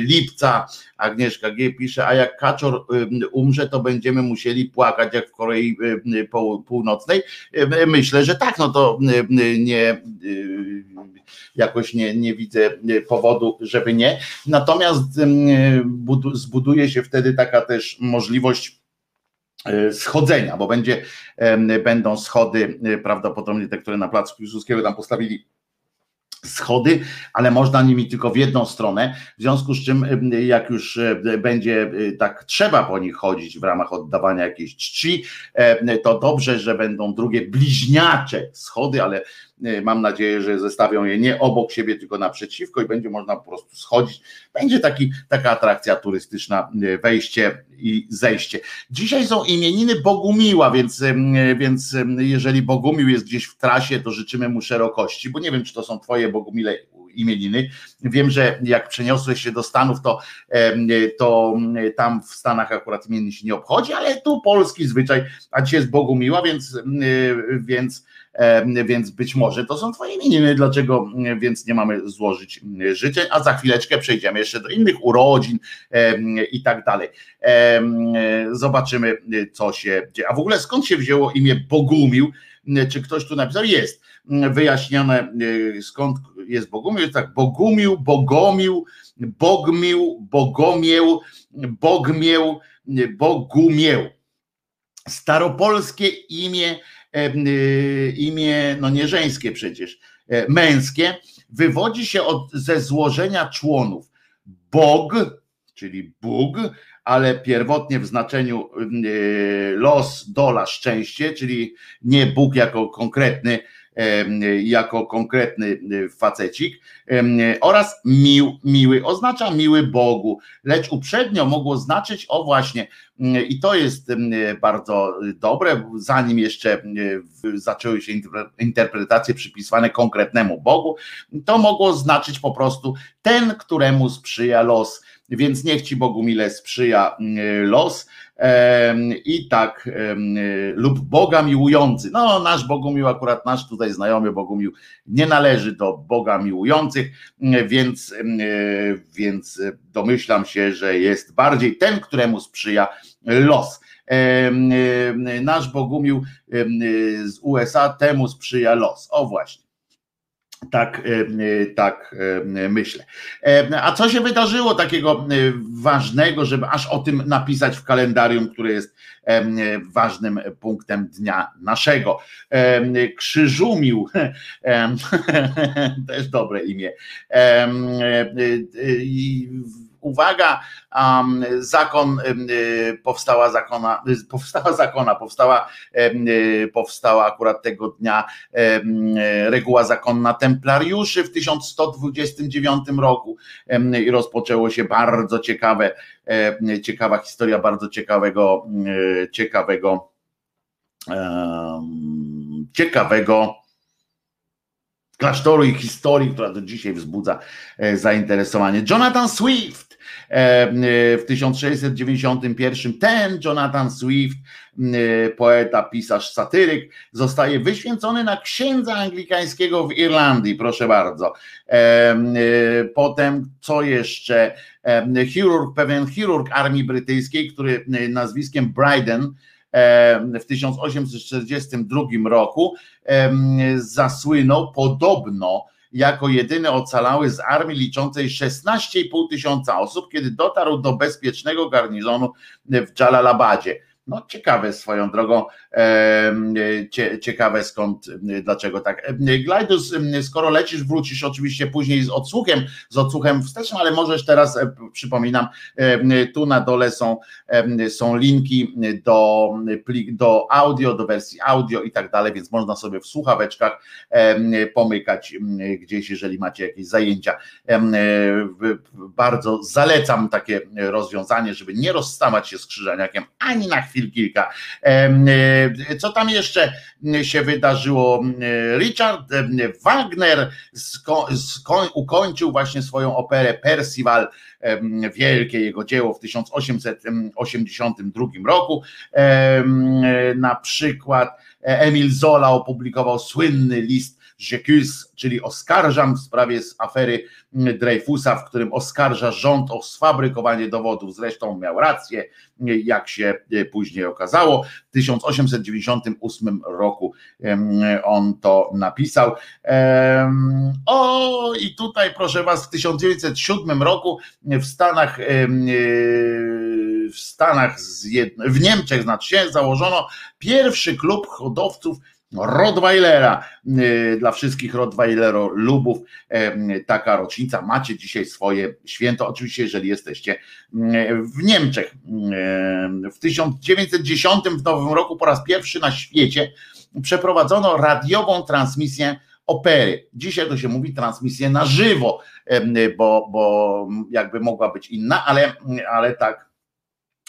lipca Agnieszka G. pisze, a jak Kaczor umrze, to będziemy musieli płakać jak w Korei Północnej. Myślę, że tak, no to nie jakoś nie, nie widzę powodu, żeby nie. Natomiast zbuduje się wtedy taka też możliwość schodzenia, bo będzie, będą schody, e, prawdopodobnie te, które na placu Piłsudskiego tam postawili schody, ale można nimi tylko w jedną stronę, w związku z czym jak już e, będzie tak trzeba po nich chodzić w ramach oddawania jakiejś czci, to dobrze, że będą drugie bliźniacze schody, ale Mam nadzieję, że zestawią je nie obok siebie, tylko naprzeciwko i będzie można po prostu schodzić. Będzie taki, taka atrakcja turystyczna, wejście i zejście. Dzisiaj są imieniny Bogumiła, więc, więc jeżeli Bogumił jest gdzieś w trasie, to życzymy mu szerokości, bo nie wiem, czy to są twoje Bogumile imieniny. Wiem, że jak przeniosłeś się do Stanów, to, to tam w Stanach akurat imienin się nie obchodzi, ale tu polski zwyczaj, a dzisiaj jest Bogumiła, więc, więc więc być może to są twoje imieniny, dlaczego więc nie mamy złożyć życzeń, a za chwileczkę przejdziemy jeszcze do innych urodzin i tak dalej. Zobaczymy, co się dzieje. A w ogóle skąd się wzięło imię Bogumił? Czy ktoś tu napisał? Jest wyjaśnione, skąd jest Bogumił. Jest tak, Bogumił, Bogomił, Bogmił, Bogomieł, Bogmieł, Bogumieł. Staropolskie imię Y, imię, no nie żeńskie przecież, e, męskie, wywodzi się od, ze złożenia członów. Bog, czyli Bóg, ale pierwotnie w znaczeniu y, los, dola, szczęście, czyli nie Bóg jako konkretny jako konkretny y, facecik oraz mił, miły oznacza miły Bogu, lecz uprzednio mogło znaczyć o właśnie i to jest bardzo dobre, zanim jeszcze zaczęły się interpretacje przypisywane konkretnemu Bogu, to mogło znaczyć po prostu ten, któremu sprzyja los. Więc niech ci Bogu mile sprzyja los, i tak lub Boga miłujący. No, nasz Bogumił, akurat nasz tutaj znajomy Bogumił nie należy do Boga miłujących, więc, więc domyślam się, że jest bardziej ten, któremu sprzyja los. Nasz Bogumił z USA temu sprzyja los. O właśnie. Tak, tak myślę. A co się wydarzyło takiego ważnego, żeby aż o tym napisać w kalendarium, które jest ważnym punktem dnia naszego? Krzyżumił, też dobre imię uwaga, zakon y, powstała zakona, y, powstała zakona, powstała, y, powstała akurat tego dnia reguła zakonna templariuszy w 1129 roku i rozpoczęło się bardzo ciekawe, ciekawa historia bardzo ciekawego, ciekawego, ciekawego klasztoru i historii, która do dzisiaj wzbudza e, zainteresowanie. Jonathan Swift w 1691 ten Jonathan Swift, poeta, pisarz, satyryk, zostaje wyświęcony na księdza anglikańskiego w Irlandii, proszę bardzo. E, potem co jeszcze? Chirurg, pewien chirurg armii brytyjskiej, który nazwiskiem Bryden, w 1842 roku zasłynął podobno jako jedyny ocalały z armii liczącej 16,5 tysiąca osób, kiedy dotarł do bezpiecznego garnizonu w Jalalabadzie. No ciekawe swoją drogą, ciekawe skąd, dlaczego tak. Glajdus, skoro lecisz, wrócisz oczywiście później z odsłuchem, z odsłuchem wstecznym, ale możesz teraz, e, przypominam, tu na dole są, są linki do, do audio, do wersji audio i tak dalej, więc można sobie w słuchaweczkach pomykać gdzieś, jeżeli macie jakieś zajęcia. Bardzo zalecam takie rozwiązanie, żeby nie rozstawać się z krzyżaniakiem ani na chwilę kilka. E, co tam jeszcze się wydarzyło? Richard Wagner ukończył właśnie swoją operę Percival, wielkie jego dzieło w 1882 roku. Na przykład Emil Zola opublikował słynny list J'accuse, czyli oskarżam w sprawie z afery Dreyfusa, w którym oskarża rząd o sfabrykowanie dowodów. Zresztą miał rację, jak się później okazało. W 1898 roku on to napisał. O, i tutaj proszę Was, w 1907 roku w Stanach w Stanach, w Niemczech znaczy się, założono pierwszy klub hodowców Rottweilera. Y, dla wszystkich Rottweilero lubów y, taka rocznica. Macie dzisiaj swoje święto, oczywiście, jeżeli jesteście y, w Niemczech. W 1910 w Nowym Roku po raz pierwszy na świecie przeprowadzono radiową transmisję opery. Dzisiaj to się mówi transmisję na żywo, bo, bo jakby mogła być inna, ale, ale tak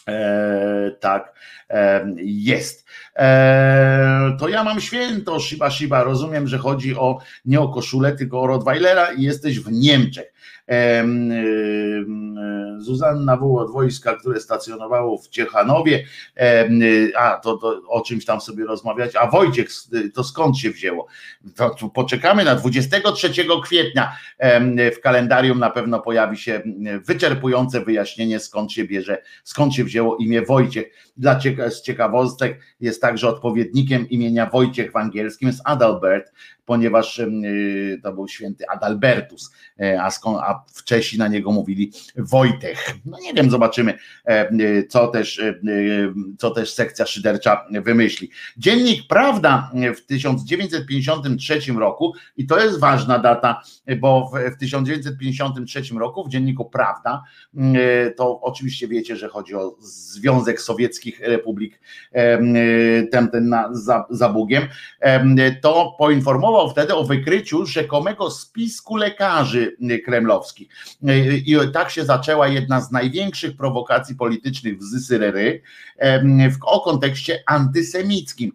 E, tak e, jest. E, to ja mam święto Shiba Shiba. Rozumiem, że chodzi o nie o koszulę, tylko o Rottweilera i jesteś w Niemczech. Zuzanna W. od wojska, które stacjonowało w Ciechanowie, a to, to, o czymś tam sobie rozmawiać, a Wojciech, to skąd się wzięło? To, to poczekamy na 23 kwietnia w kalendarium na pewno pojawi się wyczerpujące wyjaśnienie skąd się bierze, skąd się wzięło imię Wojciech. Dla cieka z ciekawostek jest także odpowiednikiem imienia Wojciech w angielskim jest Adalbert, ponieważ y, to był święty Adalbertus, e, a, skąd, a wcześniej na niego mówili Wojtek. No nie wiem, zobaczymy, e, co też, co też sekcja szydercza wymyśli. Dziennik Prawda w 1953 roku, i to jest ważna data, bo w 1953 roku w dzienniku Prawda, to oczywiście wiecie, że chodzi o Związek Sowieckich Republik, ten, ten na, za, za Bugiem, to poinformował, wtedy o wykryciu rzekomego spisku lekarzy kremlowskich. I tak się zaczęła jedna z największych prowokacji politycznych w Zysyrery o kontekście antysemickim,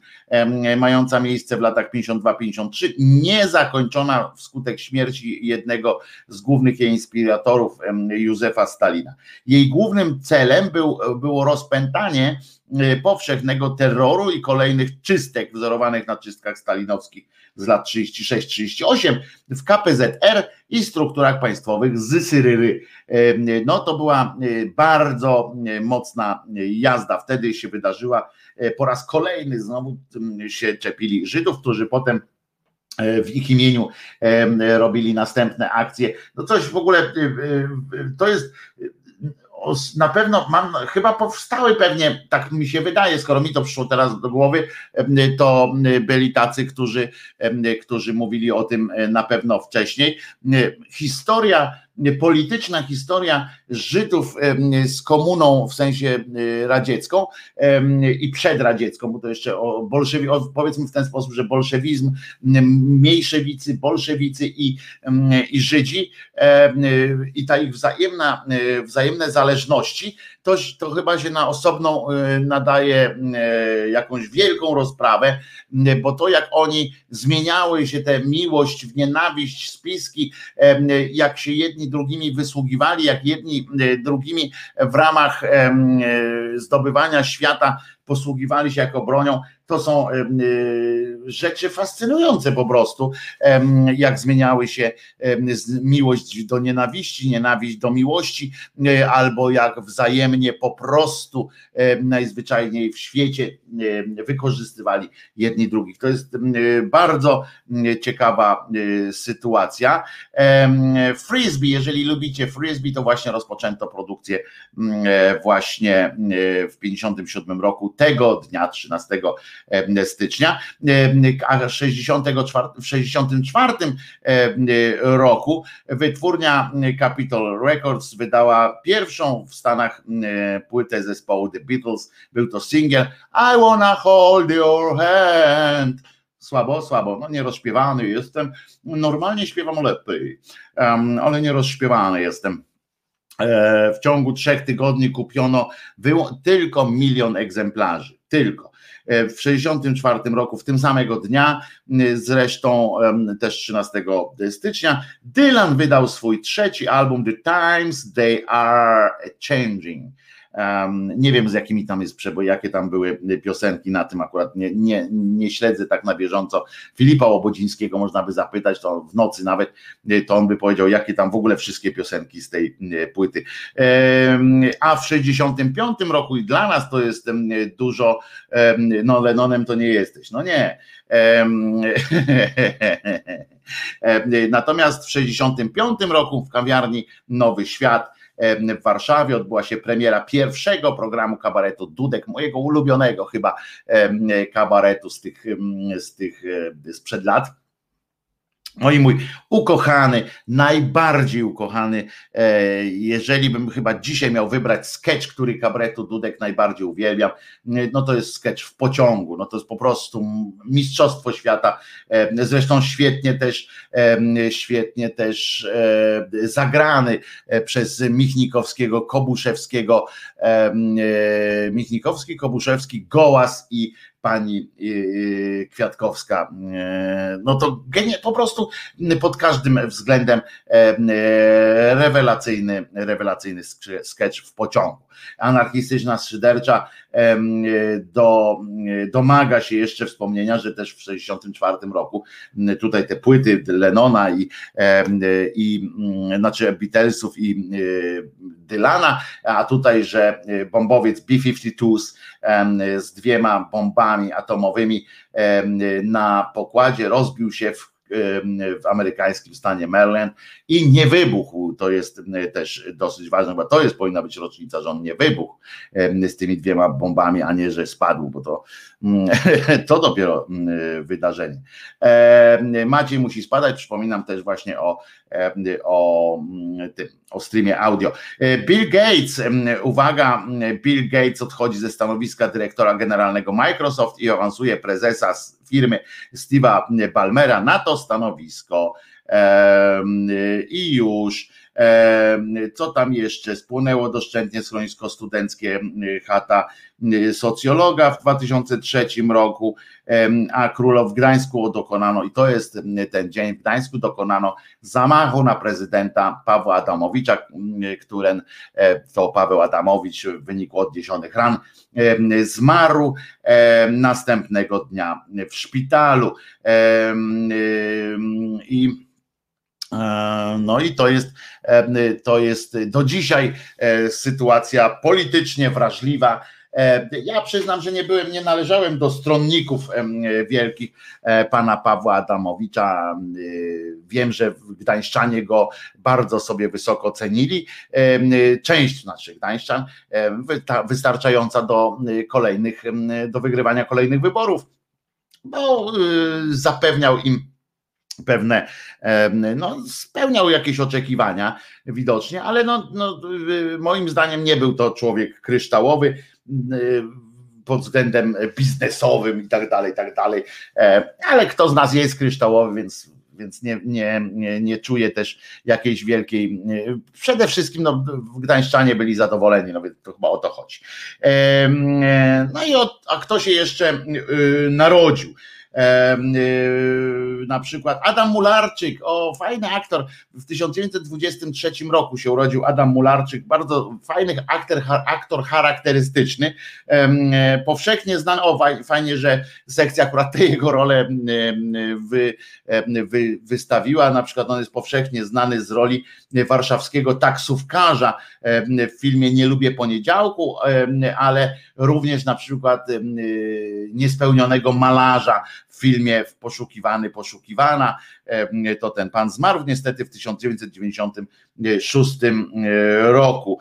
mająca miejsce w latach 52-53, niezakończona wskutek śmierci jednego z głównych jej inspiratorów, Józefa Stalina. Jej głównym celem był, było rozpętanie powszechnego terroru i kolejnych czystek wzorowanych na czystkach stalinowskich z lat 36-38 w KPZR i strukturach państwowych z Syryry. No to była e, bardzo mocna jazda. Wtedy się wydarzyła po raz kolejny znowu się czepili Żydów, którzy potem w ich imieniu robili następne akcje. No coś w ogóle to jest na pewno mam, chyba powstały pewnie, tak mi się wydaje, skoro mi to przyszło teraz do głowy, to byli tacy, którzy, którzy mówili o tym e, na pewno wcześniej. Historia polityczna historia Żydów z komuną w sensie e, radziecką i przedradziecką, bo to jeszcze o bolszewi, powiedzmy w ten sposób, że bolszewizm, mniejszewicy, bolszewicy i, i Żydzi i ta ich wzajemna, e, wzajemne zależności to, to chyba się na osobną y, nadaje y, jakąś wielką rozprawę, y, bo to jak oni zmieniały się tę miłość w nienawiść, spiski, jak się jedni drugimi wysługiwali, jak jedni drugimi w ramach zdobywania świata posługiwali się jako bronią, to są rzeczy fascynujące po prostu, jak zmieniały się miłość do nienawiści, nienawiść do miłości, e, albo jak wzajemnie po prostu najzwyczajniej w świecie wykorzystywali jedni drugich. To jest bardzo ciekawa e, sytuacja. Frisbee, jeżeli lubicie frisbee, to właśnie rozpoczęto produkcję e, właśnie w 57 roku, tego dnia 13 stycznia a 64, w 64 roku wytwórnia Capitol Records wydała pierwszą w Stanach płytę zespołu The Beatles. Był to single I wanna hold your hand. Słabo, słabo, no nie rozśpiewany jestem. Normalnie śpiewam lepiej, um, ale nie rozśpiewany jestem. E, w ciągu trzech tygodni kupiono tylko milion egzemplarzy. Tylko. E, w 1964 roku, w tym samego dnia, zresztą też 13 stycznia, Dylan wydał swój trzeci album The Times They Are Changing. Nie wiem z jakimi tam jest przebój, jakie tam były piosenki na tym akurat nie, nie, nie śledzę tak na bieżąco. Filipa Łobodzińskiego można by zapytać, to w nocy nawet, y, to on by powiedział, jakie tam w ogóle wszystkie piosenki z tej y, płyty. A w 65 roku i dla nas to jest dużo, no Lenonem to nie jesteś, no nie. Natomiast w 65 roku w kawiarni Nowy Świat w Warszawie. Odbyła się premiera pierwszego programu kabaretu Dudek, mojego ulubionego chyba kabaretu z tych, z tych sprzed lat Oj mój ukochany, najbardziej ukochany, e, jeżeli bym chyba dzisiaj miał wybrać sketch, który kabretu Dudek najbardziej uwielbiam, no to jest sketch w pociągu, no to jest po prostu mistrzostwo świata, e, zresztą świetnie też, e, świetnie też zagrany przez Michnikowskiego, Kobuszewskiego, Michnikowski, Kobuszewski, Gołas i pani y, y, Kwiatkowska. Y, no to genie, po prostu pod każdym względem rewelacyjny, rewelacyjny sketch w pociągu. Anarchistyczna szydercza do, domaga się jeszcze wspomnienia, że też w 1964 roku tutaj te płyty Lenona i, i znaczy Beatlesów i Dylana, a tutaj, że bombowiec B-52s z dwiema bombami atomowymi na pokładzie rozbił się w w amerykańskim stanie Maryland i nie wybuchł. To jest też dosyć ważne, bo to jest powinna być rocznica, że on nie wybuchł z tymi dwiema bombami, a nie, że spadł, bo to, to dopiero wydarzenie. Maciej musi spadać. Przypominam też właśnie o, o tym, o streamie audio. Bill Gates, uwaga, Bill Gates odchodzi ze stanowiska dyrektora generalnego Microsoft i awansuje prezesa firmy Steve'a Palmera na to stanowisko. I już co tam jeszcze? Spłonęło doszczętnie schronisko studenckie chata socjologa w 2003 roku, a królow w Gdańsku dokonano, i to jest ten dzień w Gdańsku, dokonano zamachu na prezydenta Pawła Adamowicza, którym to Paweł Adamowicz w wyniku odniesionych ran zmarł następnego dnia w szpitalu. I no i to jest, e, to jest do dzisiaj e, sytuacja politycznie wrażliwa. Ja przyznam, że nie byłem, nie należałem do stronników wielkich pana Pawła Adamowicza. Wiem, że Gdańszczanie go bardzo sobie wysoko cenili. Część naszych Gdańszczan wystarczająca do kolejnych, do wygrywania kolejnych wyborów, bo zapewniał im pewne, no, spełniał jakieś oczekiwania widocznie, ale no, no, moim zdaniem nie był to człowiek kryształowy pod względem biznesowym i tak dalej, i tak dalej, ale kto z nas jest kryształowy, więc więc nie, nie, nie, nie czuję też jakiejś wielkiej. Przede wszystkim no, Gdańszczanie byli zadowoleni, no więc to chyba o to chodzi. No i a kto się jeszcze y, narodził? Y, na przykład Adam Mularczyk, o fajny aktor, w 1923 roku się urodził Adam Mularczyk, bardzo fajny aktor, aktor charakterystyczny, powszechnie znany, o fajnie, że sekcja akurat tę jego rolę wy, wy, wystawiła, na przykład on jest powszechnie znany z roli warszawskiego taksówkarza w filmie Nie lubię poniedziałku, ale również na przykład niespełnionego malarza w filmie w Poszukiwany, Poszukiwana. To ten pan zmarł niestety w 1996 roku.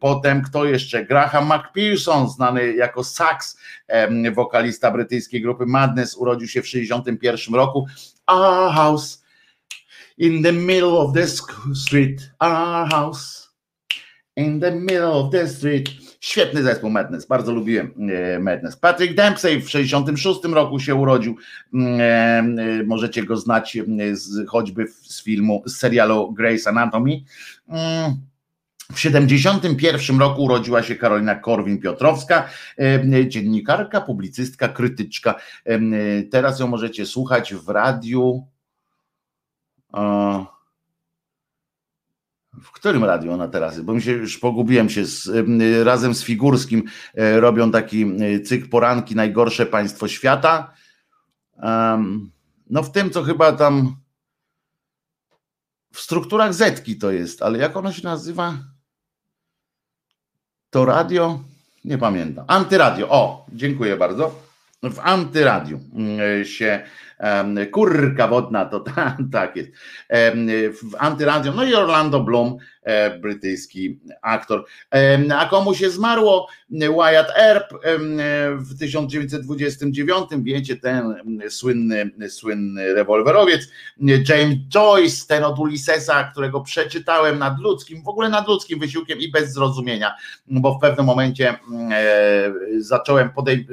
Potem kto jeszcze? Graham McPherson, znany jako sax, wokalista brytyjskiej grupy Madness, urodził się w 1961 roku. Our house in the middle of the street, our house in the middle of the street. Świetny zespół Madness, bardzo lubiłem e, Madness. Patrick Dempsey w 66 roku się urodził. Mm, e, e, możecie go znać z, choćby z filmu, z serialu Grey's Anatomy. Mm, w 71 roku urodziła się Karolina Korwin-Piotrowska, dziennikarka, publicystka, krytyczka. Teraz ją możecie słuchać w radiu. W którym radiu ona teraz? Bo mi się już pogubiłem się z, razem z Figurskim e, robią taki e, cykl poranki najgorsze państwo świata. No w tym, co chyba tam w strukturach Zetki to jest, ale jak ono się nazywa? To radio? Nie pamiętam. Antyradio. O, dziękuję bardzo. W antyradiu się kurka wodna, to tak jest. W antyradiu, no i Orlando Bloom, e, brytyjski aktor. A komu się zmarło? Wyatt Earp w 1929, wiecie, ten słynny, słynny rewolwerowiec. James Joyce, ten od Ulyssesa, którego przeczytałem nad ludzkim, w ogóle nad ludzkim wysiłkiem i bez zrozumienia, bo w pewnym momencie e, zacząłem podej-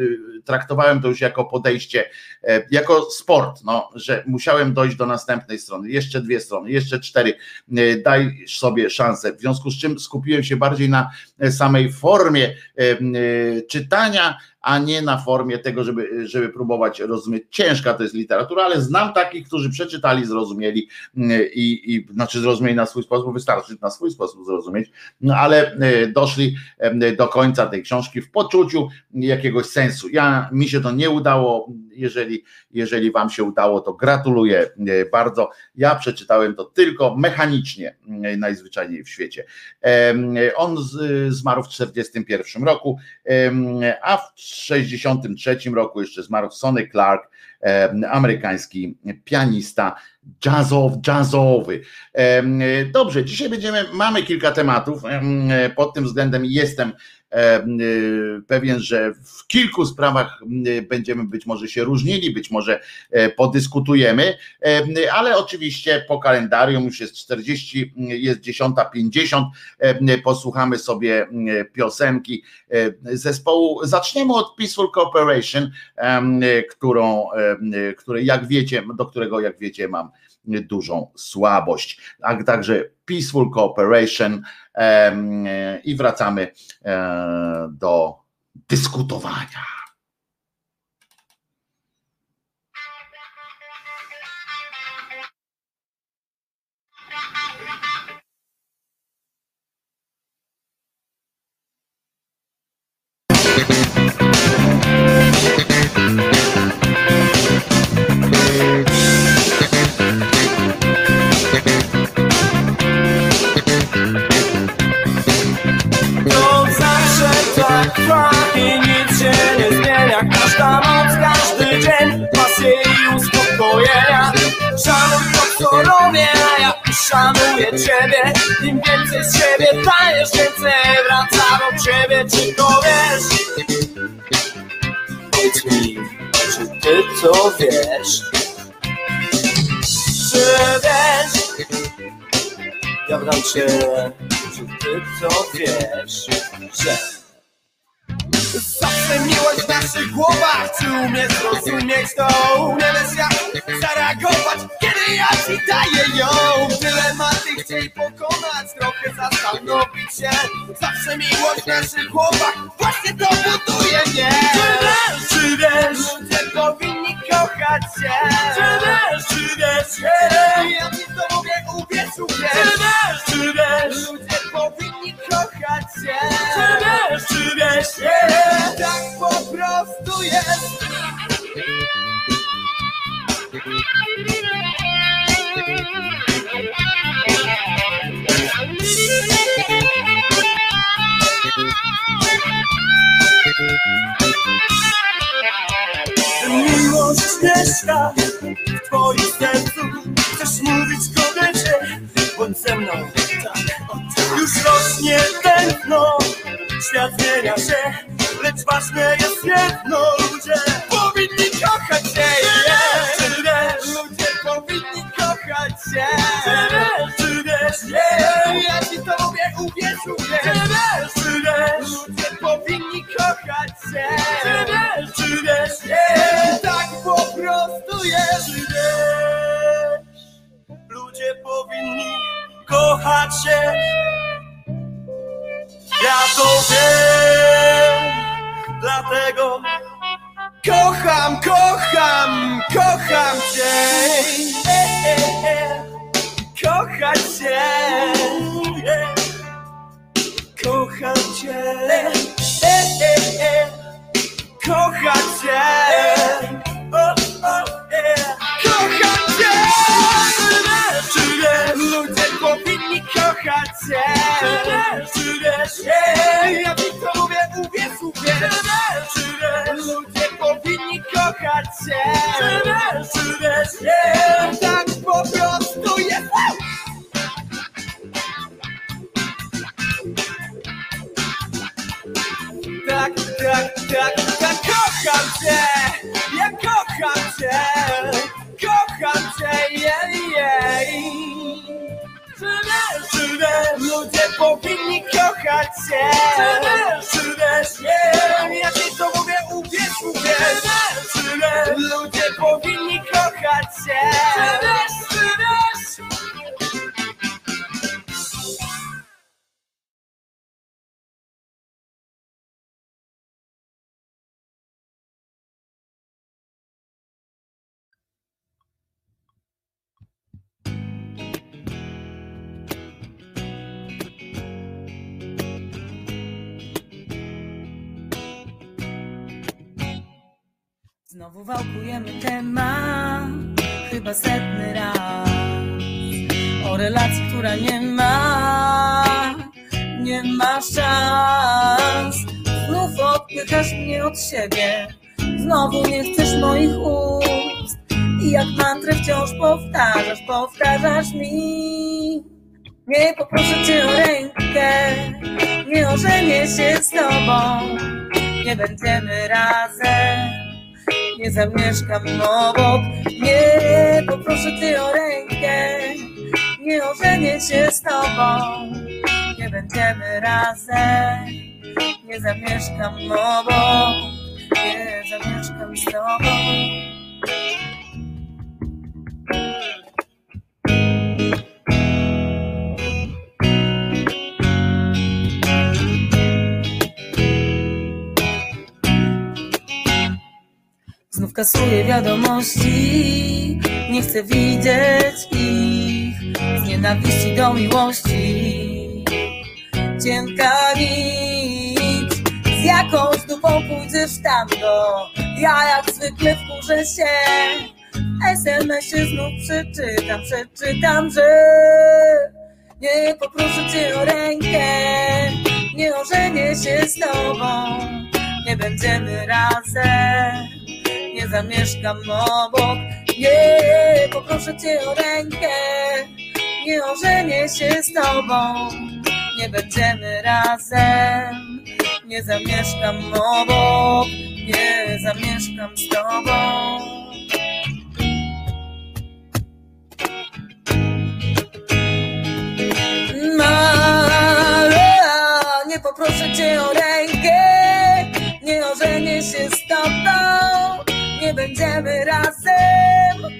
traktowałem to już jako podejście, e, jako sport, no, że musiałem dojść do następnej strony, jeszcze dwie strony, jeszcze cztery, e, daj sobie szansę, w związku z czym skupiłem się bardziej na samej formie czytania, a nie na formie tego, żeby, żeby próbować rozumieć. Ciężka to jest literatura, ale znam takich, którzy przeczytali, zrozumieli i, i znaczy zrozumieli na swój sposób, wystarczy na swój sposób zrozumieć, no ale e, doszli do końca tej książki w poczuciu jakiegoś sensu. Ja mi się to nie udało, jeżeli, jeżeli wam się udało, to gratuluję e, bardzo. Ja przeczytałem to tylko mechanicznie, e, najzwyczajniej w świecie. On zmarł w 1941 roku, a w 1963 roku jeszcze zmarł Sonny Clark, amerykański pianista jazzow, jazzowy. Dobrze, dzisiaj będziemy, mamy kilka tematów, pod tym względem jestem pewien, że w kilku sprawach y, będziemy być może się różnili, być może e, podyskutujemy, ale oczywiście po kalendarium już jest 40, jest 10.50, posłuchamy sobie piosenki e, zespołu. Zaczniemy od Peaceful Corporation, którą, jak wiecie, do którego jak wiecie mam dużą słabość. A także Peaceful Cooperation i wracamy e, do dyskutowania. I nic się nie zmienia Każda noc, każdy dzień pasje i uspokojenia Szanuj to co robię, a ja szanuję ciebie Im więcej z siebie dajesz, więcej wraca do ciebie Czy to wiesz? Powiedz mi, czy ty to wiesz? Czy wiesz? Ja wdam cię, czy ty to wiesz, że Zawsze miłość w naszych głowach Czy umiesz zrozumieć to? Umiesz jak zareagować Kiedy ja ci daję ją. Dylematy chciej pokonać Trochę zastanowić się. Zawsze miłość w naszych głowach Właśnie to buduje mnie. Czy wiesz, czy wiesz? Ludzie powinni kochać się. Czy wiesz, czy wiesz. Ja ci to mówię, uwierz, uwierz. Czy wiesz, czy wiesz? Ludzie powinni kochać się Czy wiesz, czy wiesz yeah tak po prostu jest. Miłość mieszka w twoim sercu. Chcesz mówić kobiecie, bądź ze mną tak, Już rośnie tętno, świat zmienia się lecz ważne jest jedno, ludzie powinni kochać się, yeah. czy wiesz? Ludzie powinni kochać się, czy wiesz? Czy wiesz? Ja ci to mówię, uwierz, uwierz, czy wiesz? Czy wiesz? Ludzie powinni kochać się, czy wiesz? Czy wiesz? Yeah. Tak po prostu jest, czy wiesz? Ludzie powinni kochać się, ja to wiem. Dlatego kocham, kocham, kocham cię. E, e. Kocham cię. Kocham cię. Kocham cię. Ja ci to mówię, uwierz, uwierz Ludzie powinni kochać cię Tak po prostu jest. Tak, tak, tak, tak. Kocham cię. Ja kocham cię. Kocham cię, jej, yeah, yeah. Ludzie powinni kochać się Czy nie? Ja ci to mówię, uwierz, uwierz Ludzie powinni kochać się Znowu wałkujemy temat, chyba setny raz. O relacji, która nie ma, nie ma szans. Znów odpychasz mnie od siebie, znowu nie chcesz moich ust. I jak mantrę wciąż powtarzasz, powtarzasz mi. Nie poproszę cię o rękę, nie ożenię się z tobą. Nie będziemy razem nie zamieszkam obok. Nie poproszę Cię o rękę, nie ożenię się z Tobą. Nie będziemy razem, nie zamieszkam obok. Nie zamieszkam z Tobą. Kasuję wiadomości, nie chcę widzieć ich z nienawiści do miłości. Cienka nic, z jakąś dupą pójdziesz tam do. Ja jak zwykle wkurzę się, SMS-ie znów przeczytam, przeczytam, że nie poproszę cię o rękę, nie ożenię się z tobą, nie będziemy razem nie zamieszkam obok. Nie, poproszę cię o rękę, nie ożenię się z tobą. Nie będziemy razem, nie zamieszkam obok, nie zamieszkam z tobą. Poproszę cię o rękę, nie ożenię się z tobą nie będziemy razem,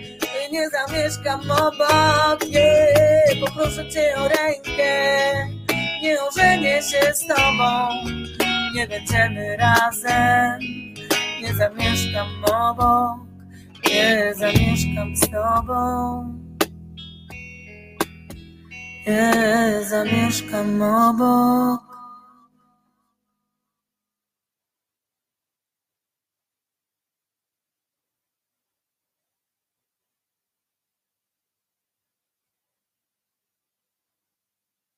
nie zamieszkam obok, nie, poproszę cię o rękę, nie ożenię się z tobą, nie będziemy razem, nie zamieszkam obok, nie zamieszkam z tobą, nie zamieszkam obok.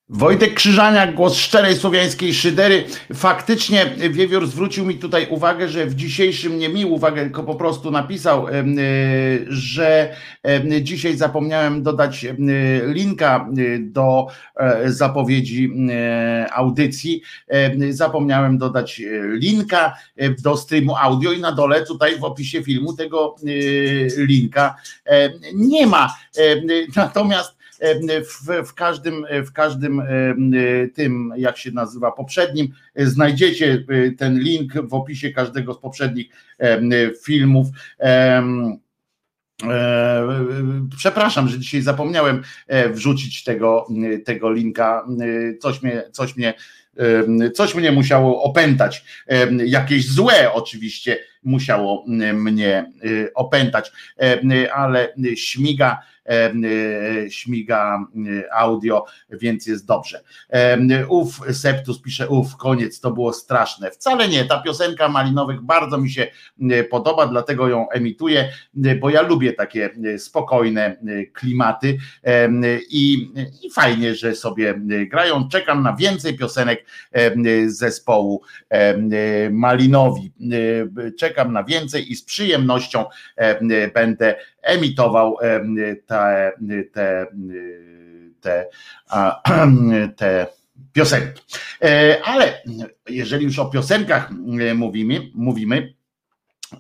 Wojtek Krzyżaniak, głos szczerej słowiańskiej szydery. Faktycznie Wiewiór zwrócił mi tutaj uwagę, że w dzisiejszym, nie mi uwagę, tylko po prostu napisał, e, że dzisiaj zapomniałem dodać linka e, do e, zapowiedzi audycji. Zapomniałem dodać linka do streamu audio i na dole tutaj w opisie filmu tego linka nie ma. Natomiast w, w, każdym, w każdym tym, jak się nazywa, poprzednim, znajdziecie ten link w opisie każdego z poprzednich filmów. Przepraszam, że dzisiaj zapomniałem wrzucić tego, tego linka. Coś mnie, coś mnie, coś mnie musiało opętać. Jakieś złe oczywiście musiało mnie opętać, ale śmiga E, śmiga e, audio, więc jest dobrze. E, uf, Septus pisze, uf, koniec, to było straszne. Wcale nie, ta piosenka Malinowych bardzo mi się podoba, dlatego ją emituję, bo ja lubię takie spokojne klimaty i, i fajnie, że sobie grają. Czekam na więcej piosenek zespołu Malinowi. Czekam na więcej i z przyjemnością będę emitował te, te, te, te piosenki. E, ale jeżeli już o piosenkach mówimy, mówimy